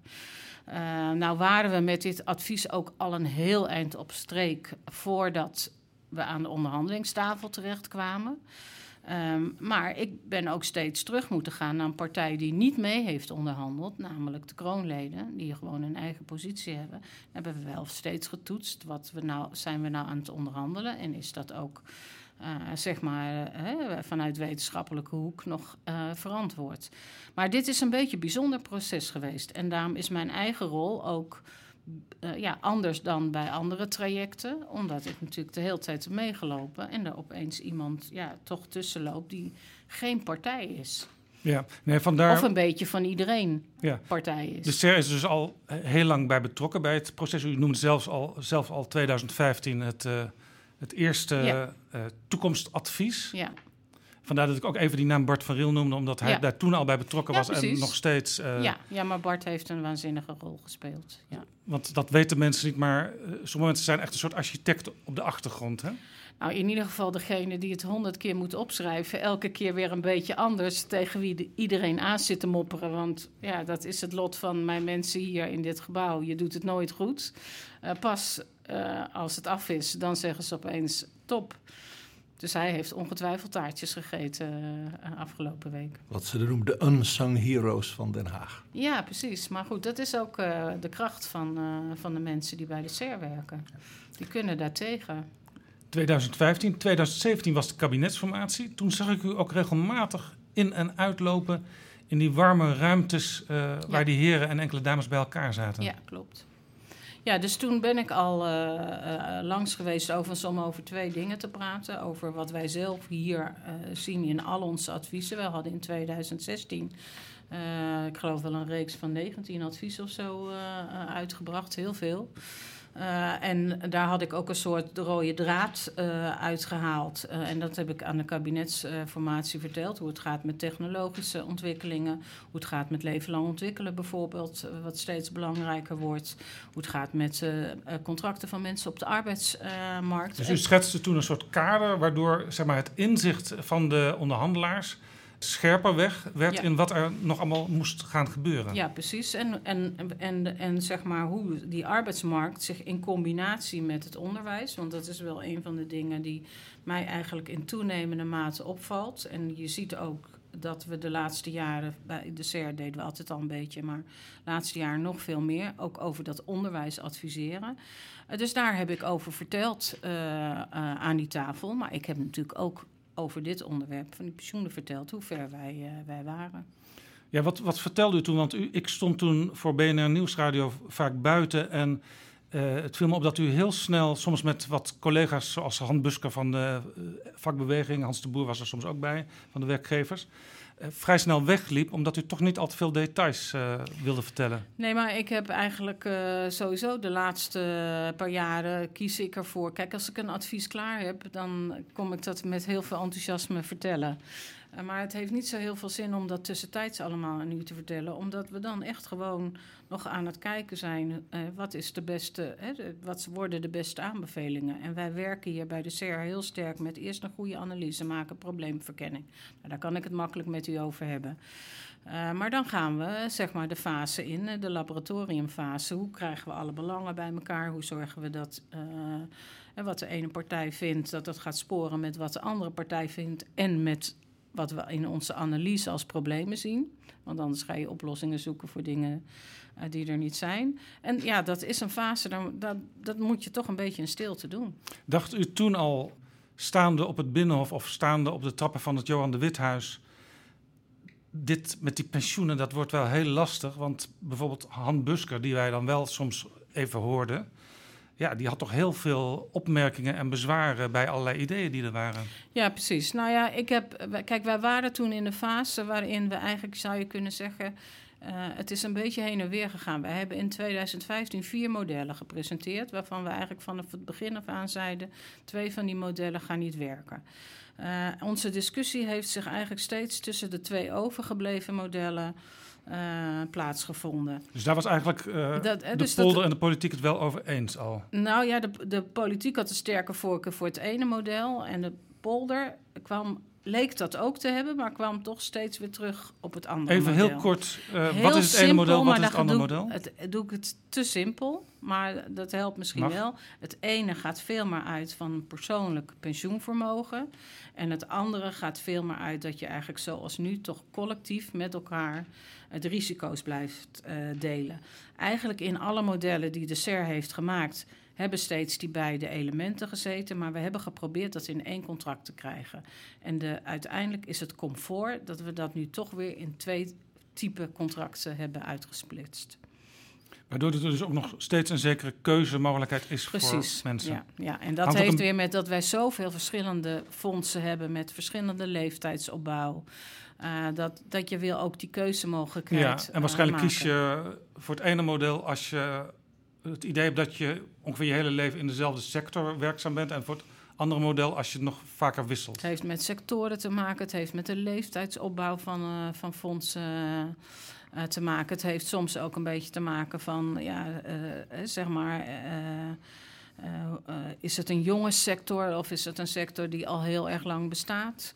Eh, nou waren we met dit advies ook al een heel eind op streek voordat we aan de onderhandelingstafel terechtkwamen. Ehm, maar ik ben ook steeds terug moeten gaan naar een partij die niet mee heeft onderhandeld, namelijk de kroonleden, die gewoon een eigen positie hebben. Hebben we wel steeds getoetst. Wat we nou, zijn we nou aan het onderhandelen? En is dat ook eh, zeg maar eh, vanuit wetenschappelijke hoek nog eh, verantwoord? Maar dit is een beetje een bijzonder proces geweest. En daarom is mijn eigen rol ook eh, ja, anders dan bij andere trajecten. Omdat ik natuurlijk de hele tijd heb meegelopen en er opeens iemand ja, toch tussen loopt die geen partij is. Ja, nee, vandaar. Of een beetje van iedereen Ja. partij is. De SER is dus al heel lang bij betrokken bij het proces. U noemde zelfs al, zelf al 2015 het, eh, het eerste Ja. eh, toekomstadvies. ja. Vandaar dat ik ook even die naam Bart van Riel noemde, omdat hij Ja. daar toen al bij betrokken Ja, was en nog steeds. eh, ja, ja, maar Bart heeft een waanzinnige rol gespeeld. Ja. Want dat weten mensen niet, maar eh, sommige mensen zijn echt een soort architect op de achtergrond. Hè? Nou, in ieder geval degene die het honderd keer moet opschrijven, elke keer weer een beetje anders tegen wie de- iedereen aan zit te mopperen. Want ja, dat is het lot van mijn mensen hier in dit gebouw. Je doet het nooit goed. Eh, pas als het af is, dan zeggen ze opeens top. Dus hij heeft ongetwijfeld taartjes gegeten eh, afgelopen week. Wat ze noemen de unsung heroes van Den Haag. Ja, precies. Maar goed, dat is ook eh, de kracht van, eh, van de mensen die bij de SER werken. Die kunnen daartegen. 2015, 2017 was de kabinetsformatie. Toen zag ik u ook regelmatig in- en uitlopen in die warme ruimtes eh, waar die heren en enkele dames bij elkaar zaten. Ja, klopt. Ja, dus toen ben ik al eh, eh, langs geweest overigens om over twee dingen te praten. Over wat wij zelf hier eh, zien in al onze adviezen. We hadden in 2016, eh, ik geloof wel een reeks van 19 adviezen of zo uitgebracht. Heel veel. Eh, en daar had ik ook een soort rode draad eh, uitgehaald. Eh, en dat heb ik aan de kabinetsformatie verteld. Hoe het gaat met technologische ontwikkelingen. Hoe het gaat met leven lang ontwikkelen bijvoorbeeld. wat steeds belangrijker wordt. Hoe het gaat met contracten van mensen op de arbeidsmarkt. Dus u schetste toen een soort kader waardoor zeg maar, het inzicht van de onderhandelaars scherper weg werd Ja. in wat er nog allemaal moest gaan gebeuren. Ja, precies. En, en, en, en zeg maar hoe die arbeidsmarkt zich in combinatie met het onderwijs, want dat is wel een van de dingen die mij eigenlijk in toenemende mate opvalt. En je ziet ook dat we de laatste jaren, bij de CER deden we altijd al een beetje, maar de laatste jaren nog veel meer, ook over dat onderwijs adviseren. Eh, dus daar heb ik over verteld eh, eh, aan die tafel. Maar ik heb natuurlijk ook over dit onderwerp van die pensioenen verteld, hoe ver wij, eh, wij waren. Ja, wat, wat vertelde u toen? Want u, ik stond toen voor BNR Nieuwsradio vaak buiten. En eh, het viel me op dat u heel snel, soms met wat collega's zoals Han Busker van de eh, vakbeweging, Hans de Boer was er soms ook bij, van de werkgevers, vrij snel wegliep, omdat u toch niet al te veel details eh, wilde vertellen. Nee, maar ik heb eigenlijk eh, sowieso de laatste paar jaren kies ik ervoor. Kijk, als ik een advies klaar heb, dan kom ik dat met heel veel enthousiasme vertellen. Eh, maar het heeft niet zo heel veel zin om dat tussentijds allemaal aan u te vertellen. Omdat we dan echt gewoon nog aan het kijken zijn. eh, wat, is de beste, hè, wat worden de beste aanbevelingen? En wij werken hier bij de CR heel sterk met eerst een goede analyse maken, probleemverkenning. Nou, daar kan ik het makkelijk met u over hebben. Eh, maar dan gaan we zeg maar de fase in, eh, de laboratoriumfase. Hoe krijgen we alle belangen bij elkaar? Hoe zorgen we dat en wat de ene partij vindt, dat dat gaat sporen met wat de andere partij vindt en met wat we in onze analyse als problemen zien. Want anders ga je oplossingen zoeken voor dingen eh, die er niet zijn. En ja, dat is een fase, dan, dat, dat moet je toch een beetje in stilte doen. Dacht u toen al, staande op het Binnenhof of staande op de trappen van het Johan de Withuis... dit met die pensioenen, dat wordt wel heel lastig. Want bijvoorbeeld Han Busker, die wij dan wel soms even hoorden... ja, die had toch heel veel opmerkingen en bezwaren bij allerlei ideeën die er waren. Ja, precies. Nou ja, ik heb. Kijk, wij waren toen in de fase waarin we eigenlijk zou je kunnen zeggen. eh, het is een beetje heen en weer gegaan. Wij hebben in 2015 vier modellen gepresenteerd, waarvan we eigenlijk vanaf het begin af aan zeiden: twee van die modellen gaan niet werken. Eh, onze discussie heeft zich eigenlijk steeds tussen de twee overgebleven modellen eh, plaatsgevonden. Dus daar was eigenlijk eh, Dat- eh, de dus dat- polder en de politiek het wel over eens al. Nou ja, de, de politiek had een sterke voorkeur voor het ene model. En de polder kwam, leek dat ook te hebben, maar kwam toch steeds weer terug op het andere Even model. heel kort, eh, Heel wat is het ene model, wat is het andere doe, model? Het, het- doe ik het te simpel, maar dat helpt misschien Mag. wel. Het ene gaat veel meer uit van persoonlijk pensioenvermogen. En het andere gaat veel meer uit dat je eigenlijk zoals nu toch collectief met elkaar de risico's blijft eh, delen. Eigenlijk in alle modellen die de SER heeft gemaakt, hebben steeds die beide elementen gezeten. Maar we hebben geprobeerd dat in één contract te krijgen. En de, uiteindelijk is het comfort dat we dat nu toch weer in twee type contracten hebben uitgesplitst. Waardoor er dus ook nog steeds een zekere keuzemogelijkheid is Precies. voor mensen. Ja, ja. en dat Hangt heeft een- weer met dat wij zoveel verschillende fondsen hebben met verschillende leeftijdsopbouw. eh, dat, dat je wil ook die keuzemogelijkheid. Ja, en eh, waarschijnlijk maken. kies je voor het ene model als je het idee dat je ongeveer je hele leven in dezelfde sector werkzaam bent. En voor het andere model als je het nog vaker wisselt. Het heeft met sectoren te maken, het heeft met de leeftijdsopbouw van, eh, van fondsen eh, te maken. Het heeft soms ook een beetje te maken van, ja, eh, zeg maar. is het een jonge sector of is het een sector die al heel erg lang bestaat?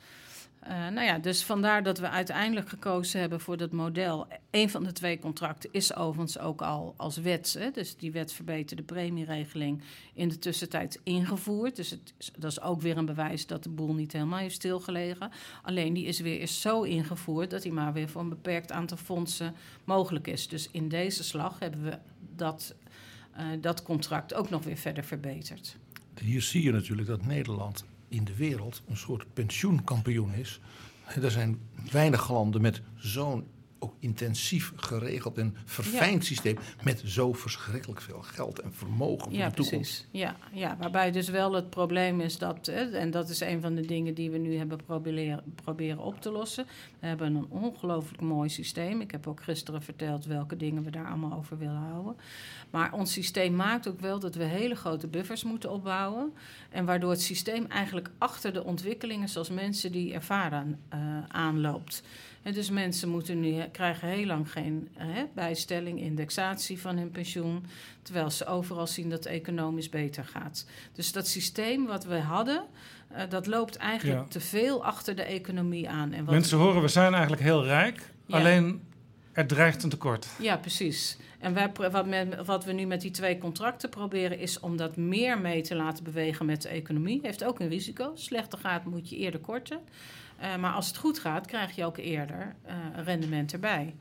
Eh, nou ja, dus vandaar dat we uiteindelijk gekozen hebben voor dat model. Een van de twee contracten is overigens ook al als wet. Hè, dus die wet verbeterde premieregeling in de tussentijd ingevoerd. Dus het, is- dat is ook weer een bewijs dat de boel niet helemaal heeft stilgelegen. Alleen die is weer eens zo ingevoerd dat die maar weer voor een beperkt aantal fondsen mogelijk is. Dus in deze slag hebben we dat, eh, dat contract ook nog weer verder verbeterd. Hier zie je natuurlijk dat Nederland in de wereld een soort pensioenkampioen is. Er zijn weinig landen met zo'n ook intensief geregeld en verfijnd systeem met zo verschrikkelijk veel geld en vermogen voor Ja, de toekomst. precies. Ja, ja, waarbij dus wel het probleem is dat, en dat is een van de dingen die we nu hebben proberen, proberen op te lossen. We hebben een ongelooflijk mooi systeem. Ik heb ook gisteren verteld welke dingen we daar allemaal over willen houden. Maar ons systeem maakt ook wel dat we hele grote buffers moeten opbouwen. En waardoor het systeem eigenlijk achter de ontwikkelingen zoals mensen die ervaren eh, aanloopt. En dus mensen moeten nu, krijgen heel lang geen hè, bijstelling, indexatie van hun pensioen. Terwijl ze overal zien dat het economisch beter gaat. Dus dat systeem wat we hadden, eh, dat loopt eigenlijk Ja. te veel achter de economie aan. En wat, Mensen horen, we zijn eigenlijk heel rijk. Ja. Alleen er dreigt een tekort. Ja, precies. En wij, wat, met- wat we nu met die twee contracten proberen, is om dat meer mee te laten bewegen met de economie. Heeft ook een risico. Slechter gaat, moet je eerder korten. Eh, maar als het goed gaat, krijg je ook eerder eh, rendement erbij.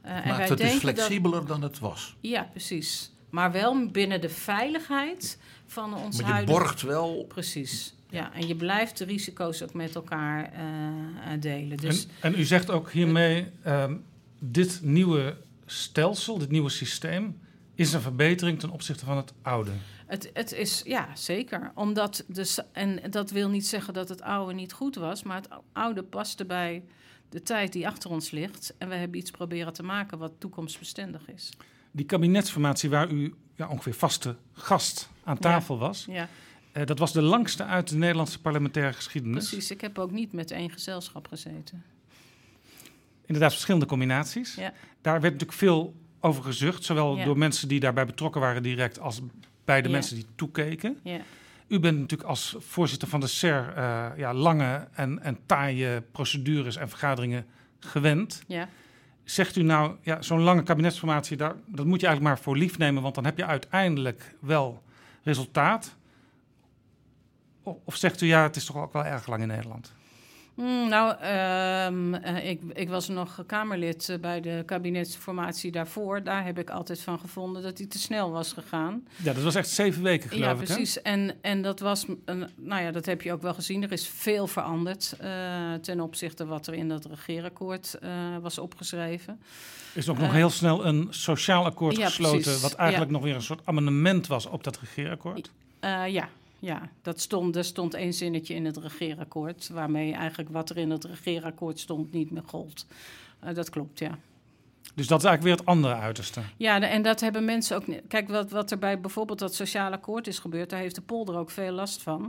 Eh, en Maakt het dus denken dat- flexibeler dan het was. Ja, precies. Maar wel binnen de veiligheid van ons Maar je huidige... borgt wel Precies. Ja, en je blijft de risico's ook met elkaar eh, eh, delen. Dus En, en u zegt ook hiermee, ehm, dit nieuwe stelsel, dit nieuwe systeem, is een verbetering ten opzichte van het oude. Het, het is, ja, zeker. Omdat de, en dat wil niet zeggen dat het oude niet goed was, maar het oude paste bij de tijd die achter ons ligt. En we hebben iets proberen te maken wat toekomstbestendig is. Die kabinetsformatie waar u ja, ongeveer vaste gast aan tafel was, Ja, Eh, dat was de langste uit de Nederlandse parlementaire geschiedenis. Precies, ik heb ook niet met één gezelschap gezeten. Inderdaad, verschillende combinaties. Ja. Daar werd natuurlijk veel over gezucht, zowel Ja. door mensen die daarbij betrokken waren direct als bij de mensen die toekeken. U bent natuurlijk als voorzitter van de SER eh, ja, lange en, en taaie procedures en vergaderingen gewend. Ja. Zegt u nou, ja, zo'n lange kabinetsformatie, daar, dat moet je eigenlijk maar voor lief nemen, want dan heb je uiteindelijk wel resultaat. Of, of zegt u, ja, het is toch ook wel erg lang in Nederland? Hmm, nou, ehm, eh, ik, ik was nog Kamerlid eh, bij de kabinetsformatie daarvoor. Daar heb ik altijd van gevonden dat hij te snel was gegaan. Ja, dat was echt zeven weken, geloof ja, ik. hè? precies. En, en dat was, een, nou ja, dat heb je ook wel gezien. Er is veel veranderd eh, ten opzichte wat er in dat regeerakkoord was opgeschreven. Er is ook nog heel snel een sociaal akkoord ja, gesloten, precies. wat eigenlijk Ja. nog weer een soort amendement was op dat regeerakkoord. Eh, ja, ja, dat stond, er stond één zinnetje in het regeerakkoord... waarmee eigenlijk wat er in het regeerakkoord stond niet meer gold. Eh, dat klopt, ja. Dus dat is eigenlijk weer het andere uiterste. Ja, en dat hebben mensen ook. Kijk, wat, wat er bij bijvoorbeeld dat sociaal akkoord is gebeurd, daar heeft de polder ook veel last van.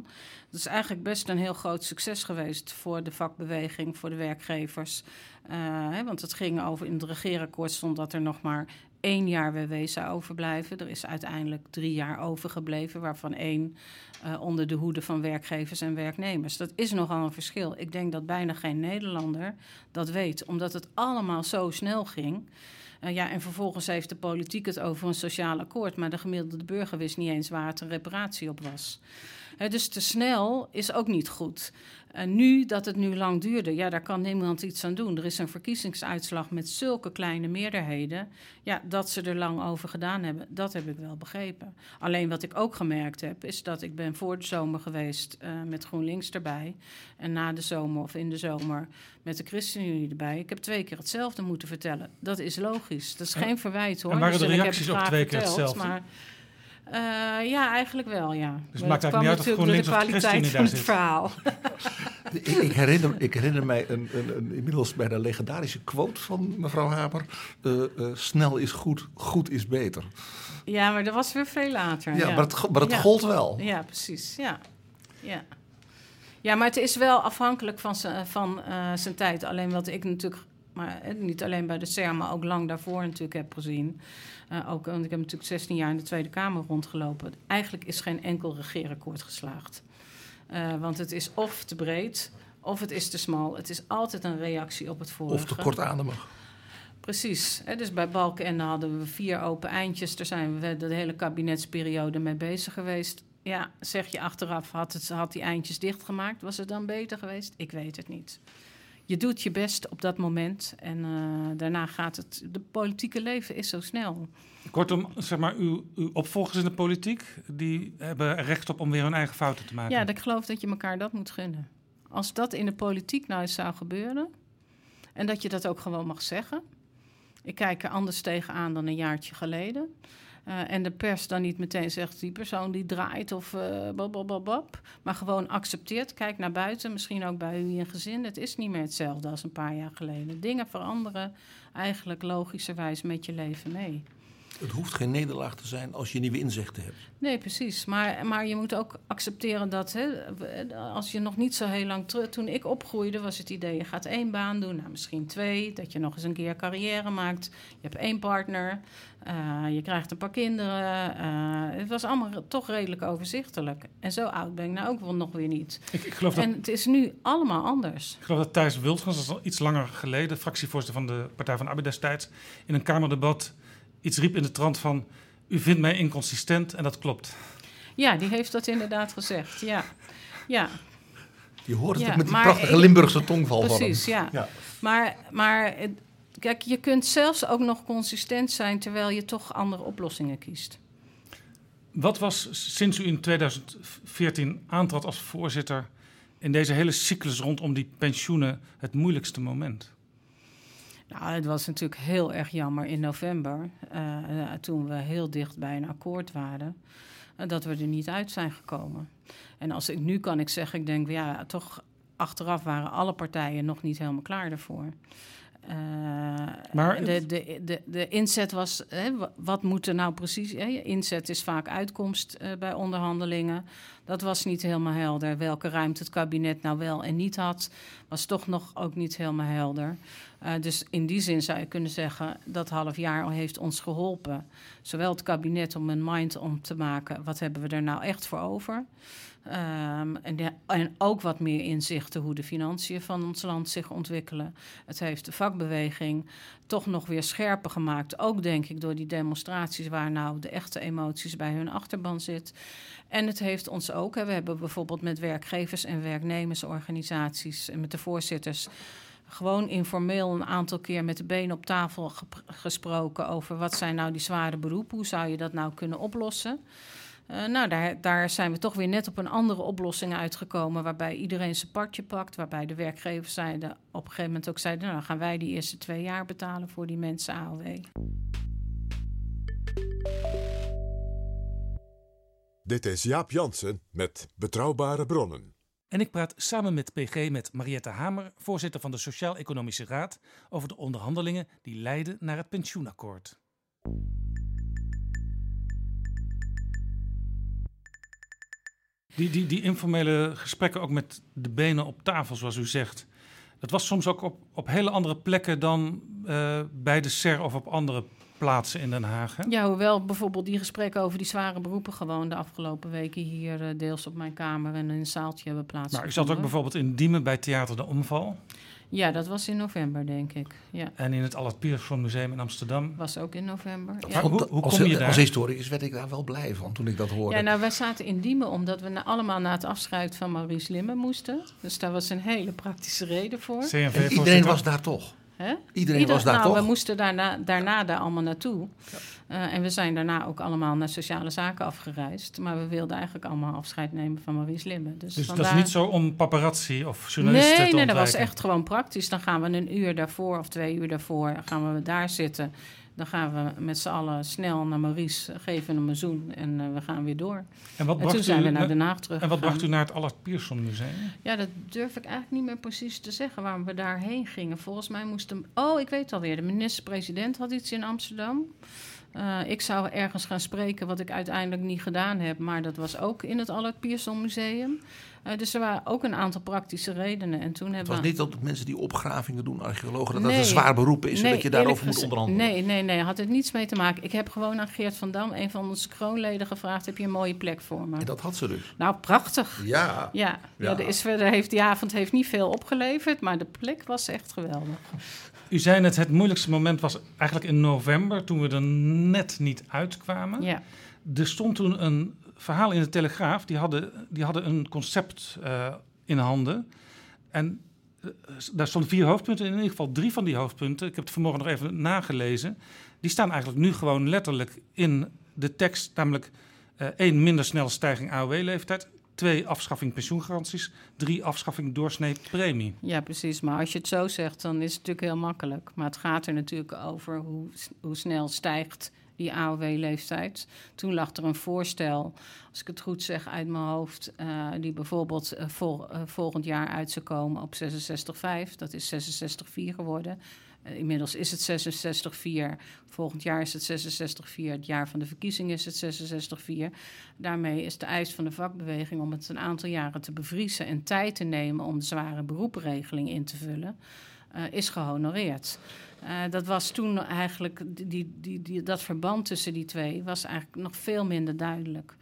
Dat is eigenlijk best een heel groot succes geweest voor de vakbeweging, voor de werkgevers. Eh, hè, want het ging over, in het regeerakkoord stond dat er nog maar één jaar WW overblijven. Er is uiteindelijk drie jaar overgebleven, waarvan één eh, onder de hoede van werkgevers en werknemers. Dat is nogal een verschil. Ik denk dat bijna geen Nederlander dat weet, omdat het allemaal zo snel ging. Eh, ja, en vervolgens heeft de politiek het over een sociaal akkoord, maar de gemiddelde burger wist niet eens waar het een reparatie op was. Dus te snel is ook niet goed. En nu dat het nu lang duurde, ja, daar kan niemand iets aan doen. Er is een verkiezingsuitslag met zulke kleine meerderheden. Ja, dat ze er lang over gedaan hebben, dat heb ik wel begrepen. Alleen wat ik ook gemerkt heb, is dat ik ben voor de zomer geweest eh, met GroenLinks erbij. En na de zomer of in de zomer met de ChristenUnie erbij. Ik heb twee keer hetzelfde moeten vertellen. Dat is logisch. Dat is En- geen verwijt hoor. en waren Dus de reacties graag twee keer verteld, hetzelfde? Maar, eh, ja, eigenlijk wel, ja. Dus het Maar maakt dat eigenlijk niet kwam uit of natuurlijk door de kwaliteit van het verhaal. Ik, ik, herinner, ik herinner mij een, een, een inmiddels bijna legendarische quote van mevrouw Hamer. Eh, eh, snel is goed, goed is beter. Ja, maar dat was weer veel later. Ja, maar het, maar het Ja. gold wel. Ja, precies. Ja. Ja. ja, maar het is wel afhankelijk van, zijn- van eh, zijn tijd. Alleen wat ik natuurlijk, maar eh, niet alleen bij de CER, maar ook lang daarvoor natuurlijk heb gezien. Eh, ook, want ik heb natuurlijk 16 jaar in de Tweede Kamer rondgelopen. Eigenlijk is geen enkel regeerakkoord geslaagd. Eh, want het is of te breed, of het is te smal. Het is altijd een reactie op het vorige. Of te kortademig. Precies. Hè, dus bij Balkenende hadden we vier open eindjes. Daar zijn we de hele kabinetsperiode mee bezig geweest. Ja, zeg je achteraf, had, het, had die eindjes dichtgemaakt? Was het dan beter geweest? Ik weet het niet. Je doet je best op dat moment en eh, daarna gaat het... De politieke leven is zo snel. Kortom, zeg maar, uw, uw opvolgers in de politiek, die hebben recht op om weer hun eigen fouten te maken. Ja, ik geloof dat je elkaar dat moet gunnen. Als dat in de politiek nou eens zou gebeuren... en dat je dat ook gewoon mag zeggen... ik kijk er anders tegenaan dan een jaartje geleden... Eh, en de pers dan niet meteen zegt die persoon die draait of babababab, maar gewoon accepteert. Kijk naar buiten, misschien ook bij u in gezin. Het is niet meer hetzelfde als een paar jaar geleden. Dingen veranderen eigenlijk logischerwijs met je leven mee. Het hoeft geen nederlaag te zijn als je nieuwe inzichten hebt. Nee, precies. Maar, maar je moet ook accepteren dat hè, als je nog niet zo heel lang terug. Toen ik opgroeide, was het idee: je gaat één baan doen, nou, misschien twee. Dat je nog eens een keer carrière maakt. Je hebt één partner. eh, je krijgt een paar kinderen. eh, het was allemaal toch redelijk overzichtelijk. En zo oud ben ik nou ook wel nog weer niet. Ik, ik, geloof dat, En het is nu allemaal anders. ik geloof dat Thijs Wildgans, dat is al iets langer geleden, fractievoorzitter van de Partij van de Arbeid destijds, in een Kamerdebat iets riep in de trant van... U vindt mij inconsistent en dat klopt. Ja, die heeft dat inderdaad gezegd. Ja, ja Je hoort het Ja, ook met die maar prachtige ik- Limburgse tongval van precies. Ja. Ja. Maar, maar kijk, je kunt zelfs ook nog consistent zijn terwijl je toch andere oplossingen kiest. Wat was sinds u in 2014 aantrad als voorzitter in deze hele cyclus rondom die pensioenen het moeilijkste moment? Nou, het was natuurlijk heel erg jammer in november, eh, toen we heel dicht bij een akkoord waren, eh, dat we er niet uit zijn gekomen. En als ik nu kan ik zeggen, ik denk, ja, toch achteraf waren alle partijen nog niet helemaal klaar daarvoor. Eh, Maar de, de, de, de inzet was, hè, wa- wat moet er nou precies... Hè? Inzet is vaak uitkomst bij onderhandelingen. Dat was niet helemaal helder. Welke ruimte het kabinet nou wel en niet had, was toch nog ook niet helemaal helder. Eh, dus in die zin zou je kunnen zeggen, dat half jaar heeft ons geholpen. Zowel het kabinet om een mind om te maken, wat hebben we er nou echt voor over? Ehm, en, en ook wat meer inzichten hoe de financiën van ons land zich ontwikkelen. Het heeft de vakbeweging toch nog weer scherper gemaakt. Ook denk ik door die demonstraties waar nou de echte emoties bij hun achterban zit. En het heeft ons ook, hè, we hebben bijvoorbeeld met werkgevers en werknemersorganisaties en met de voorzitters gewoon informeel een aantal keer met de benen op tafel gesproken over wat zijn nou die zware beroepen, hoe zou je dat nou kunnen oplossen. Eh, nou, daar, daar zijn we toch weer net op een andere oplossing uitgekomen, waarbij iedereen zijn partje pakt, waarbij de werkgevers zeiden, op een gegeven moment ook zeiden, nou, gaan wij die eerste twee jaar betalen voor die mensen AOW. Dit is Jaap Jansen met Betrouwbare Bronnen. En ik praat samen met PG met Mariette Hamer, voorzitter van de Sociaal-Economische Raad, over de onderhandelingen die leiden naar het pensioenakkoord. Die, die, die informele gesprekken ook met de benen op tafel, zoals u zegt. Dat was soms ook op, op hele andere plekken dan eh, bij de SER of op andere plaatsen in Den Haag. Hè? Ja, hoewel bijvoorbeeld die gesprekken over die zware beroepen gewoon de afgelopen weken hier eh, deels op mijn kamer en in een zaaltje hebben Maar plaatsgevonden. ik zat ook bijvoorbeeld in Diemen bij Theater de Omval. Ja, dat was in november, denk ik. Ja, En in het Allard Pierson Museum in Amsterdam. was ook in november. Maar Ja. hoe- hoe als, kom je daar? Als historicus werd ik daar wel blij van toen ik dat hoorde. Ja, nou, wij zaten in Diemen omdat we na- allemaal naar het afscheid van Maurice Limmen moesten. Dus daar was een hele praktische reden voor. en iedereen was daar toch. Hè? Iedereen Ieder- was daar nou, toch. we moesten daarna, daarna daar allemaal naartoe. Eh, en we zijn daarna ook allemaal naar sociale zaken afgereisd. Maar we wilden eigenlijk allemaal afscheid nemen van Maurice Limmen. Dus, Dus dat is niet zo om paparazzi of journalisten Nee, te nee, dat was echt gewoon praktisch. Dan gaan we een uur daarvoor of twee uur daarvoor gaan we daar zitten. Dan gaan we met z'n allen snel naar Maurice, geven hem een zoen en eh, we gaan weer door. En wat En toen zijn u, we naar Den Haag terug. en wat bracht u naar het Allard Pierson Museum? Ja, dat durf ik eigenlijk niet meer precies te zeggen waarom we daarheen gingen. Volgens mij moesten. Oh, ik weet alweer. De minister-president had iets in Amsterdam. Eh, ik zou ergens gaan spreken, wat ik uiteindelijk niet gedaan heb. Maar dat was ook in het Allard Pierson Museum. Eh, dus er waren ook een aantal praktische redenen. En toen Het hebben was we. niet dat mensen die opgravingen doen, archeologen, dat dat een zwaar beroep is, Nee, dat je daarover moet onderhandelen. Nee, nee, nee, had het niets mee te maken. Ik heb gewoon aan Geert van Dam, een van onze kroonleden, gevraagd: heb je een mooie plek voor me? En dat had ze dus. Nou, prachtig. Ja. Ja, ja. Ja. er is verder heeft die avond heeft niet veel opgeleverd, maar de plek was echt geweldig. U zei net, het moeilijkste moment was eigenlijk in november, toen we er net niet uitkwamen. Ja, Er stond toen een verhaal in de Telegraaf, die hadden, die hadden een concept eh, in handen. En eh, daar stonden vier hoofdpunten, in ieder geval drie van die hoofdpunten, ik heb het vanmorgen nog even nagelezen, die staan eigenlijk nu gewoon letterlijk in de tekst, namelijk eh, één, minder snelle stijging AOW-leeftijd, twee, afschaffing pensioengaranties, drie, afschaffing doorsnee premie. ja, precies. Maar als je het zo zegt, dan is het natuurlijk heel makkelijk. Maar het gaat er natuurlijk over hoe, hoe snel stijgt die AOW-leeftijd. Toen lag er een voorstel, als ik het goed zeg uit mijn hoofd, eh, die bijvoorbeeld eh, volgend jaar uit zou komen op 66,5. Dat is 66,4 geworden. Inmiddels is het 66,4. Volgend jaar is het 66,4. Het jaar van de verkiezing is het 66,4. Daarmee is de eis van de vakbeweging om het een aantal jaren te bevriezen en tijd te nemen om de zware beroepenregeling in te vullen, eh, is gehonoreerd. Eh, dat was toen eigenlijk, die, die, die, dat verband tussen die twee was eigenlijk nog veel minder duidelijk.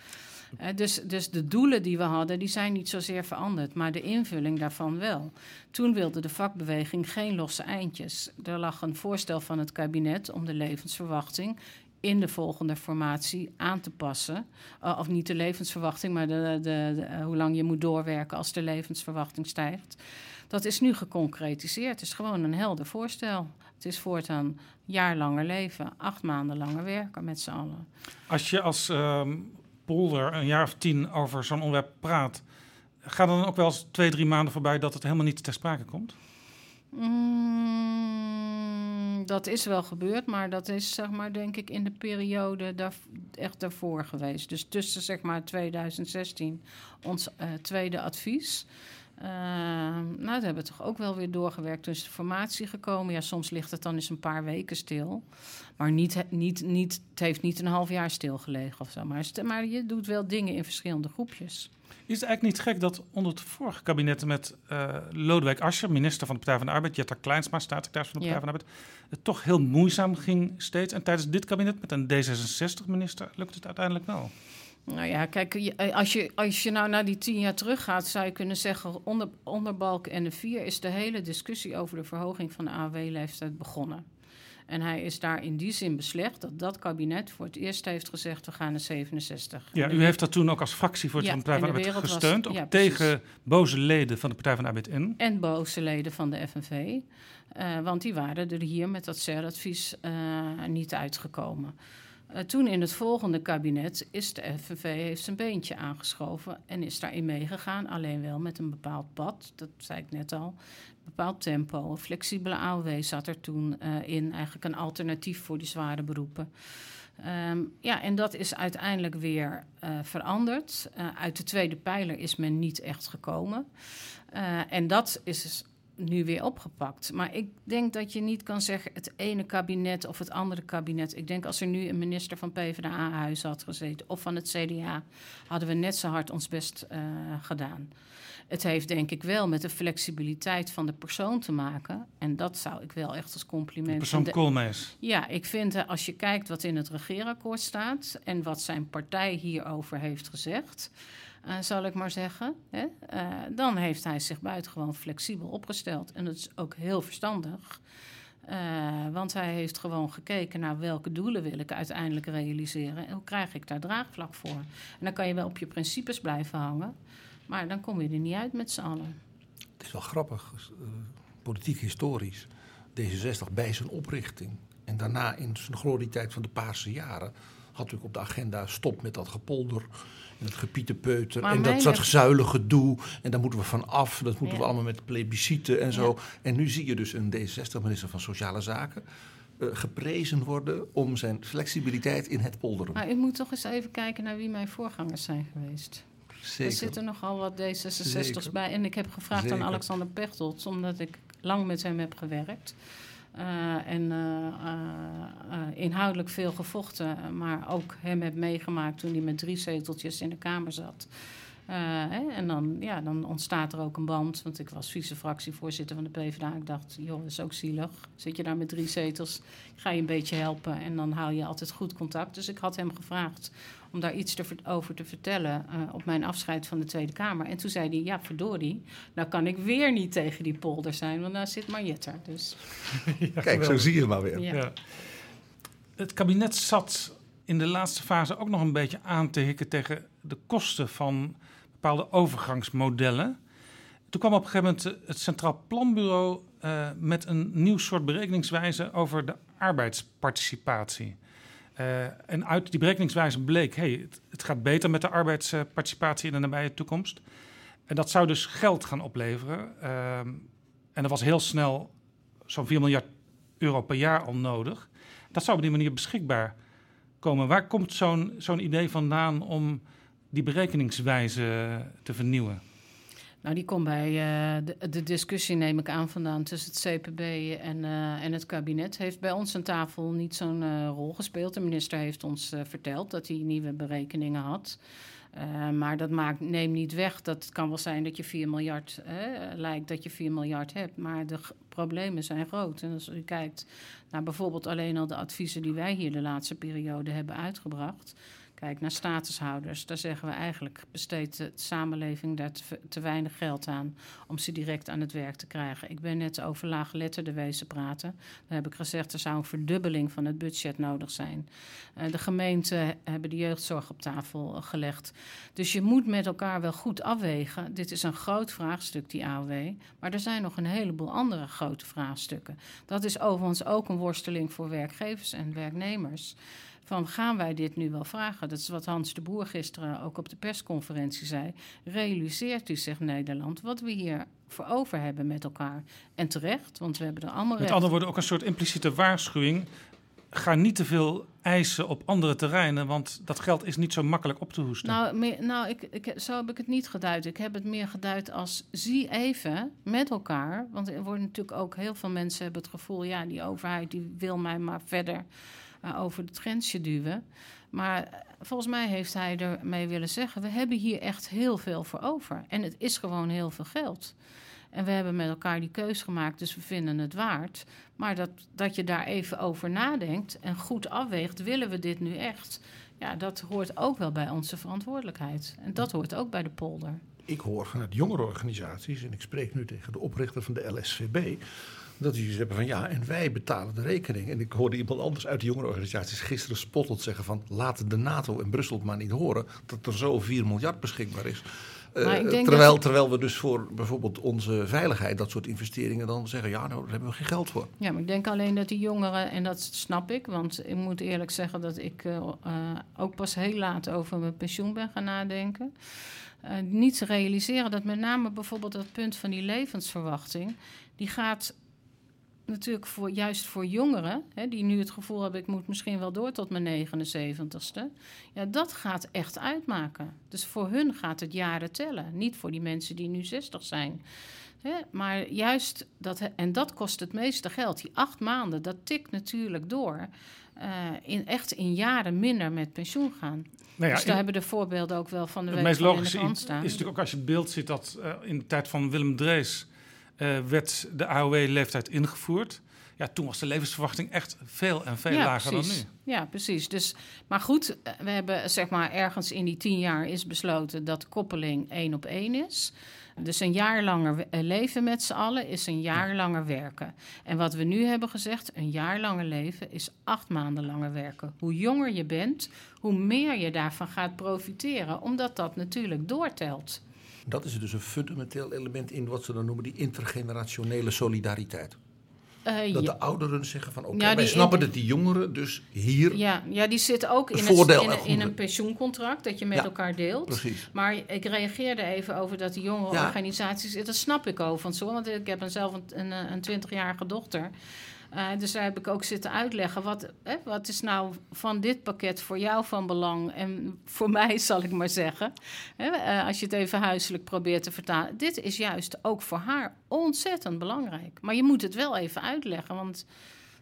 Eh, dus, dus de doelen die we hadden, die zijn niet zozeer veranderd, maar de invulling daarvan wel. Toen wilde de vakbeweging geen losse eindjes. Er lag een voorstel van het kabinet om de levensverwachting in de volgende formatie aan te passen. Uh, of niet de levensverwachting, maar de, de, uh, hoe lang je moet doorwerken als de levensverwachting stijgt. Dat is nu geconcretiseerd. Het is gewoon een helder voorstel. Het is voortaan jaar langer leven, acht maanden langer werken met z'n allen. Als je als um, polder een jaar of tien over zo'n onderwerp praat, gaat dan ook wel eens twee, drie maanden voorbij dat het helemaal niet ter sprake komt? Mm, dat is wel gebeurd, maar dat is zeg maar denk ik in de periode daar, echt daarvoor geweest. Dus tussen zeg maar 2016 ons uh, tweede advies Uh, nou, dat hebben we toch ook wel weer doorgewerkt. Toen is de formatie gekomen. Ja, soms ligt het dan eens een paar weken stil. Maar niet, niet, niet, het heeft niet een half jaar stilgelegen of zo. Maar, maar je doet wel dingen in verschillende groepjes. Is het eigenlijk niet gek dat onder het vorige kabinet met uh, Lodewijk Asscher, minister van de Partij van de Arbeid, Jetta Kleinsma, staatssecretaris van de Partij ja. van de Arbeid, het toch heel moeizaam ging steeds. En tijdens dit kabinet met een D66-minister lukt het uiteindelijk wel. Nou ja, kijk, eh, als je, als je nou naar die tien jaar teruggaat, zou je kunnen zeggen, onder, onder Balk en de vier is de hele discussie over de verhoging van de AOW-leeftijd begonnen. En hij is daar in die zin beslecht dat dat kabinet voor het eerst heeft gezegd: we gaan naar 67. Ja, u heeft dat toen ook als fractievoorzitter ja, van de Partij van de Arbeid gesteund. Was, ook ja, tegen boze leden van de Partij van de Arbeid in. En boze leden van de FNV. Uh, want die waren er hier met dat CER-advies uh, niet uitgekomen. Uh, toen in het volgende kabinet is de FNV heeft zijn beentje aangeschoven en is daarin meegegaan. Alleen wel met een bepaald pad, dat zei ik net al. Een bepaald tempo. Een flexibele AOW zat er toen uh, in. Eigenlijk een alternatief voor die zware beroepen. Um, ja, en dat is uiteindelijk weer uh, veranderd. uit de tweede pijler is men niet echt gekomen. en dat is nu weer opgepakt. Maar ik denk dat je niet kan zeggen het ene kabinet of het andere kabinet. Ik denk als er nu een minister van PvdA huis had gezeten of van het CDA, hadden we net zo hard ons best uh, gedaan. Het heeft denk ik wel met de flexibiliteit van de persoon te maken. En dat zou ik wel echt als compliment... De persoon Koolmees. Ja, ik vind uh, als je kijkt wat in het regeerakkoord staat... en wat zijn partij hierover heeft gezegd uh, zal ik maar zeggen. Hè? Uh, dan heeft hij zich buitengewoon flexibel opgesteld. En dat is ook heel verstandig. Uh, want hij heeft gewoon gekeken naar welke doelen wil ik uiteindelijk realiseren. En hoe krijg ik daar draagvlak voor. En dan kan je wel op je principes blijven hangen. Maar dan kom je er niet uit met z'n allen. Het is wel grappig, politiek historisch. D66 bij zijn oprichting. En daarna in zijn glorietijd van de Paarse jaren had natuurlijk op de agenda stop met dat gepolder en het gepietenpeuter en dat, dat zuilige gedoe. En daar moeten we van af. Dat moeten we allemaal met plebisciten en zo. En nu zie je dus een D66-minister van Sociale Zaken... Uh, geprezen worden om zijn flexibiliteit in het polderen. Maar u moet toch eens even kijken naar wie mijn voorgangers zijn geweest. Zeker. Er zitten nogal wat D66's bij. En ik heb gevraagd Zeker. aan Alexander Pechtold, omdat ik lang met hem heb gewerkt... Uh, en uh, uh, inhoudelijk veel gevochten, maar ook hem heb meegemaakt toen hij met drie zeteltjes in de Kamer zat. Hè, en dan, ja, dan ontstaat er ook een band, want ik was vice-fractievoorzitter van de PvdA. Ik dacht, joh, dat is ook zielig. Zit je daar met drie zetels, ga je een beetje helpen en dan hou je altijd goed contact. Dus ik had hem gevraagd om daar iets te, over te vertellen uh, op mijn afscheid van de Tweede Kamer. En toen zei hij, ja, verdorie, nou kan ik weer niet tegen die polder zijn, want daar zit Mariette. Dus. ja, Kijk, zo zie je maar weer. Ja. Ja. Het kabinet zat in de laatste fase ook nog een beetje aan te hikken tegen de kosten van bepaalde overgangsmodellen. Toen kwam op een gegeven moment het Centraal Planbureau uh, met een nieuw soort berekeningswijze over de arbeidsparticipatie. Uh, en uit die berekeningswijze bleek, hey, het, het, gaat beter met de arbeidsparticipatie in de nabije toekomst. En dat zou dus geld gaan opleveren. Uh, en er was heel snel zo'n 4 miljard euro per jaar al nodig. Dat zou op die manier beschikbaar komen. Waar komt zo'n zo'n idee vandaan om die berekeningswijze te vernieuwen? Nou, die komt bij uh, de, discussie, neem ik aan, vandaan tussen het CPB en, uh, en het kabinet. Heeft bij ons aan tafel niet zo'n uh, rol gespeeld. De minister heeft ons verteld dat hij nieuwe berekeningen had. maar dat maakt, neemt niet weg dat het kan wel zijn dat je 4 miljard lijkt dat je 4 miljard hebt. Maar de problemen zijn groot. En als u kijkt naar bijvoorbeeld alleen al de adviezen die wij hier de laatste periode hebben uitgebracht Kijk, naar statushouders, daar zeggen we eigenlijk besteedt de samenleving daar te, weinig geld aan om ze direct aan het werk te krijgen. Ik ben net over laaggeletterden wezen praten. Daar heb ik gezegd, er zou een verdubbeling van het budget nodig zijn. Uh, de gemeenten hebben de jeugdzorg op tafel gelegd. Dus je moet met elkaar wel goed afwegen. Dit is een groot vraagstuk, die AOW. Maar er zijn nog een heleboel andere grote vraagstukken. Dat is overigens ook een worsteling voor werkgevers en werknemers van gaan wij dit nu wel vragen? Dat is wat Hans de Boer gisteren ook op de persconferentie zei. Realiseert u zich Nederland wat we hier voor over hebben met elkaar? En terecht, want we hebben er allemaal Met andere woorden ook een soort impliciete waarschuwing. ga niet te veel eisen op andere terreinen, want dat geld is niet zo makkelijk op te hoesten. Nou, meer, nou ik, ik, zo heb ik het niet geduid. Ik heb het meer geduid als zie even met elkaar. Want er worden natuurlijk ook heel veel mensen hebben het gevoel, ja, die overheid die wil mij maar verder uh, over het grensje duwen. Maar volgens mij heeft hij ermee willen zeggen, we hebben hier echt heel veel voor over. En het is gewoon heel veel geld. En we hebben met elkaar die keus gemaakt, dus we vinden het waard. Maar dat, dat je daar even over nadenkt en goed afweegt, willen we dit nu echt? Ja, dat hoort ook wel bij onze verantwoordelijkheid. En dat hoort ook bij de polder. Ik hoor vanuit jongerenorganisaties, en ik spreek nu tegen de oprichter van de LSVB, dat die hebben van ja, en wij betalen de rekening. En ik hoorde iemand anders uit de jongerenorganisaties gisteren spottend zeggen van laten de NATO en Brussel het maar niet horen dat er zo 4 miljard beschikbaar is. Uh, terwijl, dat... terwijl we dus voor bijvoorbeeld onze veiligheid, dat soort investeringen, dan zeggen: ja, nou, daar hebben we geen geld voor. Ja, maar ik denk alleen dat die jongeren, en dat snap ik, want ik moet eerlijk zeggen dat ik uh, uh, ook pas heel laat over mijn pensioen ben gaan nadenken. niet realiseren dat met name bijvoorbeeld dat punt van die levensverwachting, die gaat natuurlijk voor, juist voor jongeren, hè, die nu het gevoel hebben, ik moet misschien wel door tot mijn 79ste. Ja, dat gaat echt uitmaken. Dus voor hun gaat het jaren tellen. Niet voor die mensen die nu 60 zijn. Hè, maar juist, dat, en dat kost het meeste geld. Die acht maanden, dat tikt natuurlijk door. Uh, in, echt in jaren minder met pensioen gaan. Nou ja, dus daar hebben de voorbeelden ook wel van de het week meest logische in de is natuurlijk ook als je beeld ziet dat uh, in de tijd van Willem Drees uh, werd de AOW-leeftijd ingevoerd. Ja, toen was de levensverwachting echt veel en veel ja, lager precies. dan nu. Ja, precies. Dus, maar goed, we hebben zeg maar ergens in die tien jaar is besloten dat de koppeling één op één is. Dus een jaar langer leven met z'n allen is een jaar langer werken. En wat we nu hebben gezegd, een jaar langer leven is acht maanden langer werken. Hoe jonger je bent, hoe meer je daarvan gaat profiteren, omdat dat natuurlijk doortelt. Dat is dus een fundamenteel element in wat ze dan noemen die intergenerationele solidariteit. Uh, dat ja. de ouderen zeggen van oké, Ja, wij snappen dat die jongeren dus hier... Ja, ja, die zit ook in, Een voordeel in, en een- in goede- een pensioencontract dat je met Ja, elkaar deelt. Precies. Maar ik reageerde even over dat die jonge Ja. organisaties... Dat snap ik ook van zo, want ik heb zelf een, een, eh, een 20-jarige dochter. Eh, dus daar heb ik ook zitten uitleggen. Wat, wat is nou van dit pakket voor jou van belang? En voor mij, zal ik maar zeggen. Eh, als je het even huiselijk probeert te vertalen. Dit is juist ook voor haar ontzettend belangrijk. Maar je moet het wel even uitleggen, want...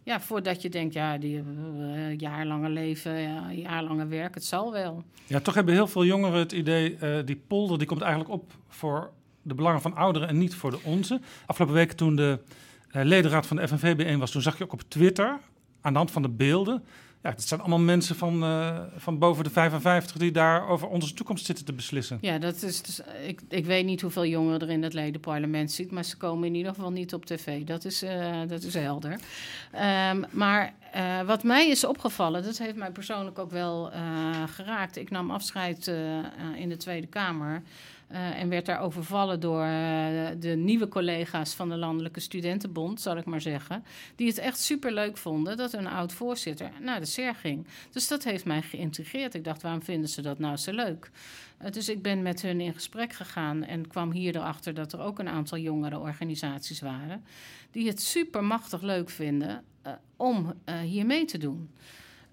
Ja, voordat je denkt, ja, die eh, jaarlange leven, ja, jaarlange werk, het zal wel. Ja, toch hebben heel veel jongeren het idee, die polder die komt eigenlijk op voor de belangen van ouderen en niet voor de onze. Afgelopen week toen de ledenraad van de FNV was, toen zag je ook op Twitter, aan de hand van de beelden, ja, het zijn allemaal mensen van, eh, van boven de 55 die daar over onze toekomst zitten te beslissen. Ja, dat is dus, ik, ik weet niet hoeveel jongeren er in het ledenparlement zit, maar ze komen in ieder geval niet op tv. Dat is, eh, dat is helder. Ehm, maar eh, wat mij is opgevallen, dat heeft mij persoonlijk ook wel eh, geraakt. Ik nam afscheid eh, eh, in de Tweede Kamer. Eh, en werd daar overvallen door eh, de nieuwe collega's van de Landelijke Studentenbond, zal ik maar zeggen. Die het echt superleuk vonden dat een oud voorzitter naar de SER ging. Dus dat heeft mij geïntrigeerd. Ik dacht, waarom vinden ze dat nou zo leuk? Uh, dus ik ben met hun in gesprek gegaan en kwam hier erachter dat er ook een aantal jongere organisaties waren. die het super machtig leuk vinden om hier mee te doen.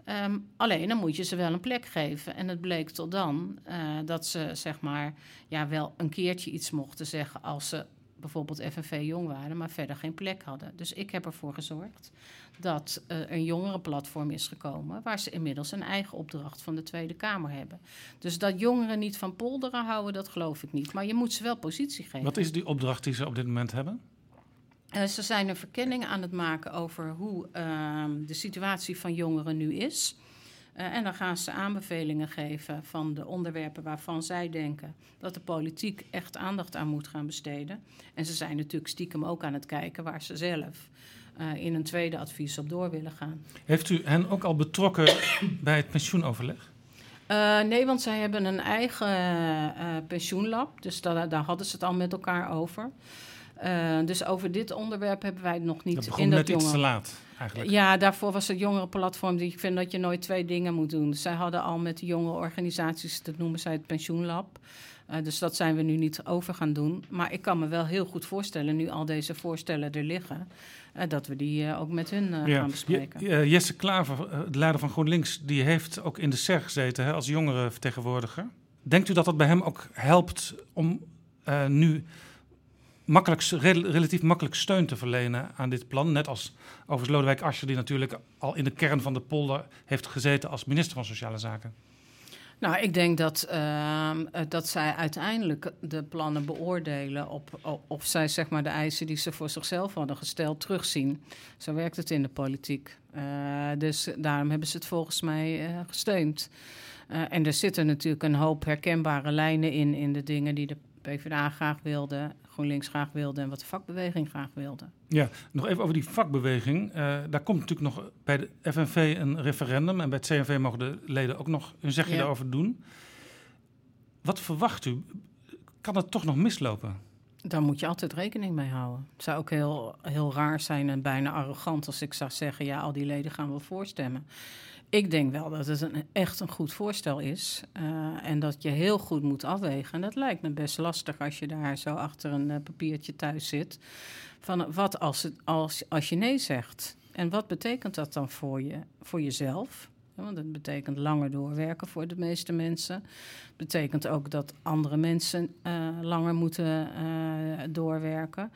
Um, alleen dan moet je ze wel een plek geven. En het bleek tot dan uh, dat ze zeg maar ja, wel een keertje iets mochten zeggen als ze bijvoorbeeld FNV jong waren, maar verder geen plek hadden. Dus ik heb ervoor gezorgd dat uh, een jongerenplatform is gekomen, waar ze inmiddels een eigen opdracht van de Tweede Kamer hebben. Dus dat jongeren niet van polderen houden, dat geloof ik niet. Maar je moet ze wel positie geven. Wat is die opdracht die ze op dit moment hebben? Uh, ze zijn een verkenning aan het maken over hoe uh, de situatie van jongeren nu is. Uh, en dan gaan ze aanbevelingen geven van de onderwerpen waarvan zij denken dat de politiek echt aandacht aan moet gaan besteden. En ze zijn natuurlijk stiekem ook aan het kijken waar ze zelf uh, in een tweede advies op door willen gaan. Heeft u hen ook al betrokken bij het pensioenoverleg? Uh, nee, want zij hebben een eigen uh, pensioenlab. Dus daar hadden ze het al met elkaar over. Uh, dus over dit onderwerp hebben wij het nog niet dat begon in dat net jongen... iets te laat, eigenlijk. Ja, daarvoor was het jongerenplatform. Die ik vind dat je nooit twee dingen moet doen. Dus zij hadden al met de jonge organisaties, dat noemen zij het pensioenlab. Eh, dus dat zijn we nu niet over gaan doen. Maar ik kan me wel heel goed voorstellen, nu al deze voorstellen er liggen, eh, dat we die eh, ook met hun eh, gaan bespreken. Je- eh, Jesse Klaver, eh, de leider van GroenLinks, die heeft ook in de SER gezeten hè, als jongerenvertegenwoordiger. Denkt u dat dat bij hem ook helpt om eh, nu makkelijk, rel- relatief makkelijk steun te verlenen aan dit plan? Net als overigens Lodewijk Asscher, die natuurlijk al in de kern van de polder heeft gezeten als minister van Sociale Zaken. Nou, ik denk dat, ehm, eh, dat zij uiteindelijk de plannen beoordelen op, of zij zeg maar de eisen die ze voor zichzelf hadden gesteld terugzien. Zo werkt het in de politiek. Eh, dus daarom hebben ze het volgens mij eh, gesteund. En er zitten natuurlijk een hoop herkenbare lijnen in, in de dingen die de PvdA graag wilde, GroenLinks graag wilde en wat de vakbeweging graag wilde. Ja, nog even over die vakbeweging. Eh, daar komt natuurlijk nog bij de FNV een referendum. En bij het CNV mogen de leden ook nog hun zegje Ja. daarover doen. Wat verwacht u? Kan het toch nog mislopen? Daar moet je altijd rekening mee houden. Het zou ook heel, heel raar zijn en bijna arrogant als ik zou zeggen: ja, al die leden gaan wel voorstemmen. Ik denk wel dat het een, echt een goed voorstel is. eh, en dat je heel goed moet afwegen. En dat lijkt me best lastig als je daar zo achter een eh, papiertje thuis zit. Van wat als, het, als, als je nee zegt? En wat betekent dat dan voor, je, voor jezelf? Want het betekent langer doorwerken voor de meeste mensen. betekent ook dat andere mensen eh, langer moeten doorwerken.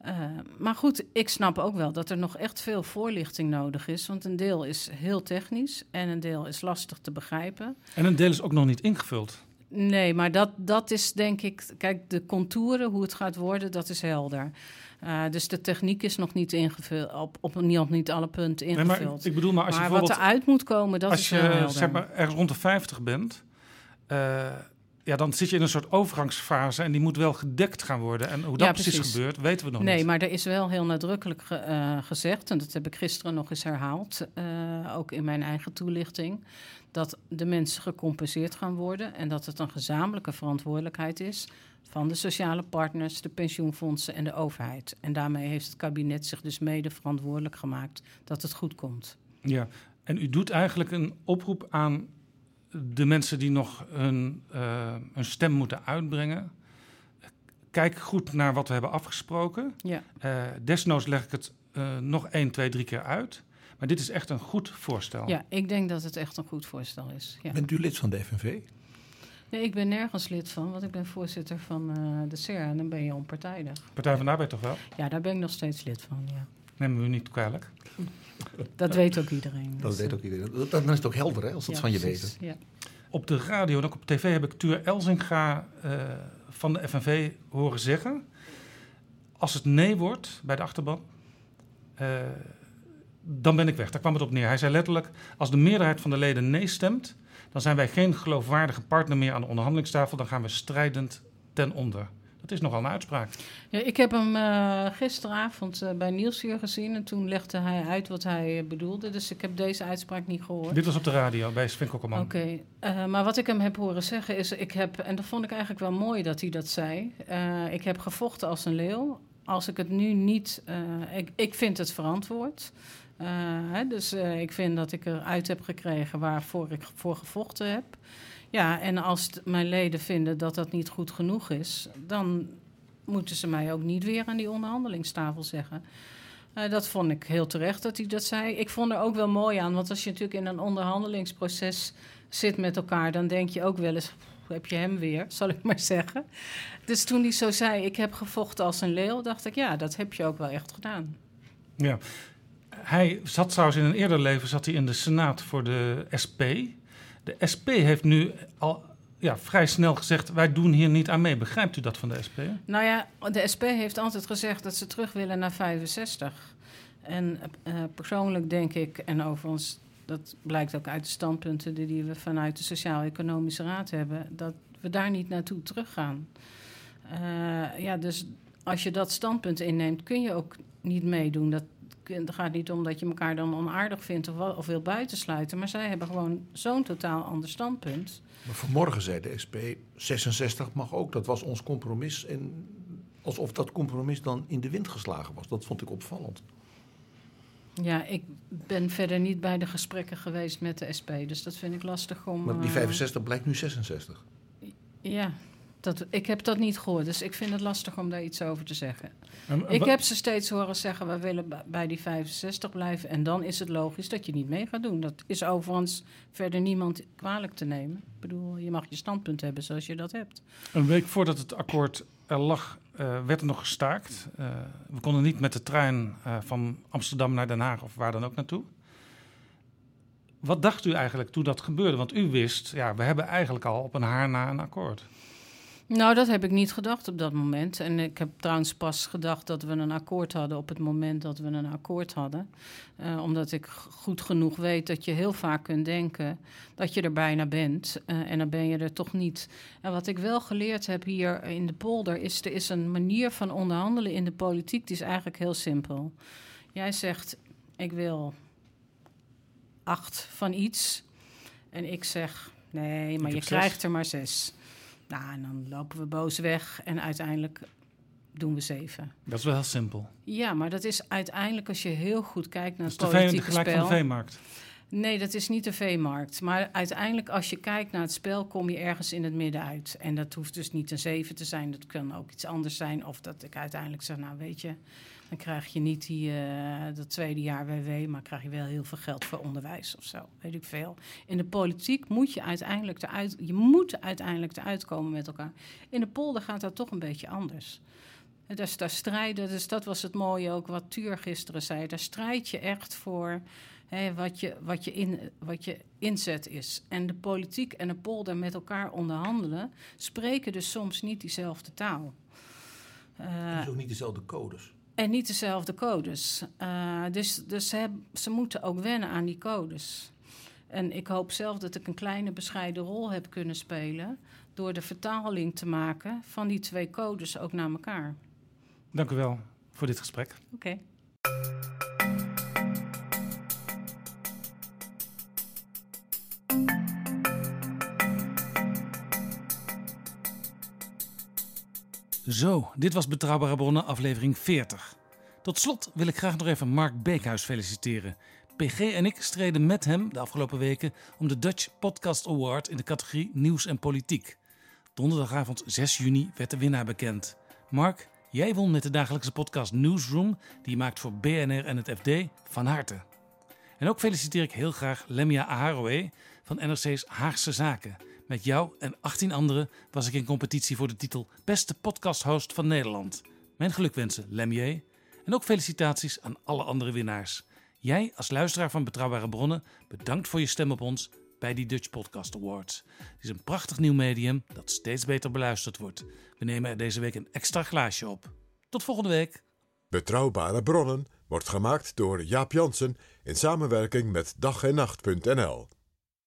Eh, maar goed, ik snap ook wel dat er nog echt veel voorlichting nodig is. Want een deel is heel technisch en een deel is lastig te begrijpen. En een deel is ook nog niet ingevuld. Nee, maar dat, dat is denk ik. Kijk, de contouren, hoe het gaat worden, dat is helder. Eh, dus de techniek is nog niet ingevuld, op, op niet, op niet alle punten Nee, ingevuld. maar ik bedoel, maar als je maar wat eruit moet komen, dat als is je helder. zeg maar, ergens rond de 50 bent, eh, ja, dan zit je in een soort overgangsfase en die moet wel gedekt gaan worden. En hoe dat Ja, precies, precies. gebeurt, weten we nog nee, niet. maar er is wel heel nadrukkelijk ge- eh, gezegd, en dat heb ik gisteren nog eens herhaald, eh, ook in mijn eigen toelichting, dat de mensen gecompenseerd gaan worden en dat het een gezamenlijke verantwoordelijkheid is van de sociale partners, de pensioenfondsen en de overheid. En daarmee heeft het kabinet zich dus mede verantwoordelijk gemaakt dat het goed komt. Ja, en u doet eigenlijk een oproep aan de mensen die nog hun, eh, hun stem moeten uitbrengen. Kijk goed naar wat we hebben afgesproken. Ja. Eh, desnoods leg ik het eh, nog één, twee, drie keer uit. Maar dit is echt een goed voorstel. Ja, ik denk dat het echt een goed voorstel is. Ja. Bent u lid van de FNV? Nee, ik ben nergens lid van, want ik ben voorzitter van eh, de CER en dan ben je onpartijdig. Partij van de Arbeid toch wel? Ja, daar ben ik nog steeds lid van, ja. Nemen we u niet kwalijk. Dat weet ook iedereen. Dat Dus, weet eh, ook iedereen. Dat- Dan is het ook helder hè, als dat ja, van je precies, weten. Ja. Op de radio en ook op tv heb ik Tuur Elzinga eh, van de FNV horen zeggen... als het nee wordt bij de achterban, eh, dan ben ik weg. Daar kwam het op neer. Hij zei letterlijk, als de meerderheid van de leden nee stemt... dan zijn wij geen geloofwaardige partner meer aan de onderhandelingstafel... dan gaan we strijdend ten onder. Dat is nogal een uitspraak. Ja, ik heb hem eh, gisteravond eh, bij Niels hier gezien en toen legde hij uit wat hij eh, bedoelde. Dus ik heb deze uitspraak niet gehoord. Dit was op de radio bij Sven Kokkelman. Oké, maar wat ik hem heb horen zeggen is, ik heb, en dat vond ik eigenlijk wel mooi dat hij dat zei. ik heb gevochten als een leeuw. Als ik het nu niet, ik, ik vind het verantwoord. Hè, dus ik vind dat ik eruit heb gekregen waarvoor ik voor gevochten heb. Ja, en als mijn leden vinden dat dat niet goed genoeg is, dan moeten ze mij ook niet weer aan die onderhandelingstafel zeggen. Eh, dat vond ik heel terecht dat hij dat zei. Ik vond er ook wel mooi aan, want als je natuurlijk in een onderhandelingsproces zit met elkaar, dan denk je ook wel eens, "Pff, heb je hem weer, zal ik maar zeggen. Dus toen hij zo zei, ik heb gevochten als een leeuw, dacht ik, ja, dat heb je ook wel echt gedaan. Ja. Hij zat trouwens in een eerder leven zat hij in de Senaat voor de SP. De SP heeft nu al ja, vrij snel gezegd: wij doen hier niet aan mee. Begrijpt u dat van de SP? Nou ja, de SP heeft altijd gezegd dat ze terug willen naar 65. En eh, persoonlijk denk ik, en overigens, dat blijkt ook uit de standpunten die, we vanuit de Sociaal-Economische Raad hebben, dat we daar niet naartoe teruggaan. Eh, ja, dus als je dat standpunt inneemt, kun je ook niet meedoen. Dat, het gaat niet om dat je elkaar dan onaardig vindt of, of wil buitensluiten, maar zij hebben gewoon zo'n totaal ander standpunt. Maar vanmorgen zei de SP, 66 mag ook. Dat was ons compromis. En alsof dat compromis dan in de wind geslagen was. Dat vond ik opvallend. Ja, ik ben verder niet bij de gesprekken geweest met de SP, dus dat vind ik lastig om. Maar die eh, 65 blijkt nu 66. ja, Dat, ik heb dat niet gehoord, dus ik vind het lastig om daar iets over te zeggen. En, Ik heb ze steeds horen zeggen, we willen bij die 65 blijven. En dan is het logisch dat je niet mee gaat doen. Dat is overigens verder niemand kwalijk te nemen. Ik bedoel, je mag je standpunt hebben zoals je dat hebt. Een week voordat het akkoord er lag, eh, werd er nog gestaakt. Eh, we konden niet met de trein eh, van Amsterdam naar Den Haag of waar dan ook naartoe. Wat dacht u eigenlijk toen dat gebeurde? Want u wist, ja, we hebben eigenlijk al op een haar na een akkoord. Nou, dat heb ik niet gedacht op dat moment. En ik heb trouwens pas gedacht dat we een akkoord hadden op het moment dat we een akkoord hadden. Eh, omdat ik goed genoeg weet dat je heel vaak kunt denken dat je er bijna bent. eh, en dan ben je er toch niet. En wat ik wel geleerd heb hier in de polder is... er is een manier van onderhandelen in de politiek die is eigenlijk heel simpel. Jij zegt, ik wil acht van iets. En ik zeg, nee, maar je zes. krijgt er maar zes. Nou, en dan lopen we boos weg en uiteindelijk doen we zeven. Dat is wel heel simpel. Ja, maar dat is uiteindelijk als je heel goed kijkt naar Dat is het de politieke gelijk van spel. de veemarkt. Nee, dat is niet de veemarkt. Maar uiteindelijk, als je kijkt naar het spel, kom je ergens in het midden uit. En dat hoeft dus niet een 7 te zijn. Dat kan ook iets anders zijn. Of dat ik uiteindelijk zeg, nou weet je, dan krijg je niet die, eh, dat tweede jaar WW, maar krijg je wel heel veel geld voor onderwijs of zo. Weet ik veel. In de politiek moet je uiteindelijk eruit, je moet uiteindelijk eruit komen met elkaar. In de polder gaat dat toch een beetje anders. En daar, daar strijden, dus dat was het mooie ook wat Tuur gisteren zei. Daar strijd je echt voor hè, wat, je, wat, je in, wat je inzet is. En de politiek en de polder met elkaar onderhandelen, spreken dus soms niet diezelfde taal. Eh, Het is ook niet dezelfde codes. En niet dezelfde codes. Eh, dus dus ze, ze moeten ook wennen aan die codes. En ik hoop zelf dat ik een kleine bescheiden rol heb kunnen spelen. door de vertaling te maken van die twee codes ook naar elkaar. Dank u wel voor dit gesprek. Oké. Zo, dit was Betrouwbare Bronnen, aflevering 40. Tot slot wil ik graag nog even Mark Beekhuis feliciteren. PG en ik streden met hem de afgelopen weken om de Dutch Podcast Award in de categorie Nieuws en Politiek. Donderdagavond 6 juni werd de winnaar bekend. Mark, jij won met de dagelijkse podcast Newsroom, die je maakt voor BNR en het FD, van harte. En ook feliciteer ik heel graag Lemia Aharoe van NRC's Haagse Zaken. Met jou en 18 anderen was ik in competitie voor de titel Beste Podcast-host van Nederland. Mijn gelukwensen, Lemje. En ook felicitaties aan alle andere winnaars. Jij als luisteraar van Betrouwbare Bronnen, bedankt voor je stem op ons bij die Dutch Podcast Awards. Het is een prachtig nieuw medium dat steeds beter beluisterd wordt. We nemen er deze week een extra glaasje op. Tot volgende week. Betrouwbare bronnen wordt gemaakt door Jaap Jansen in samenwerking met dag en nacht.nl.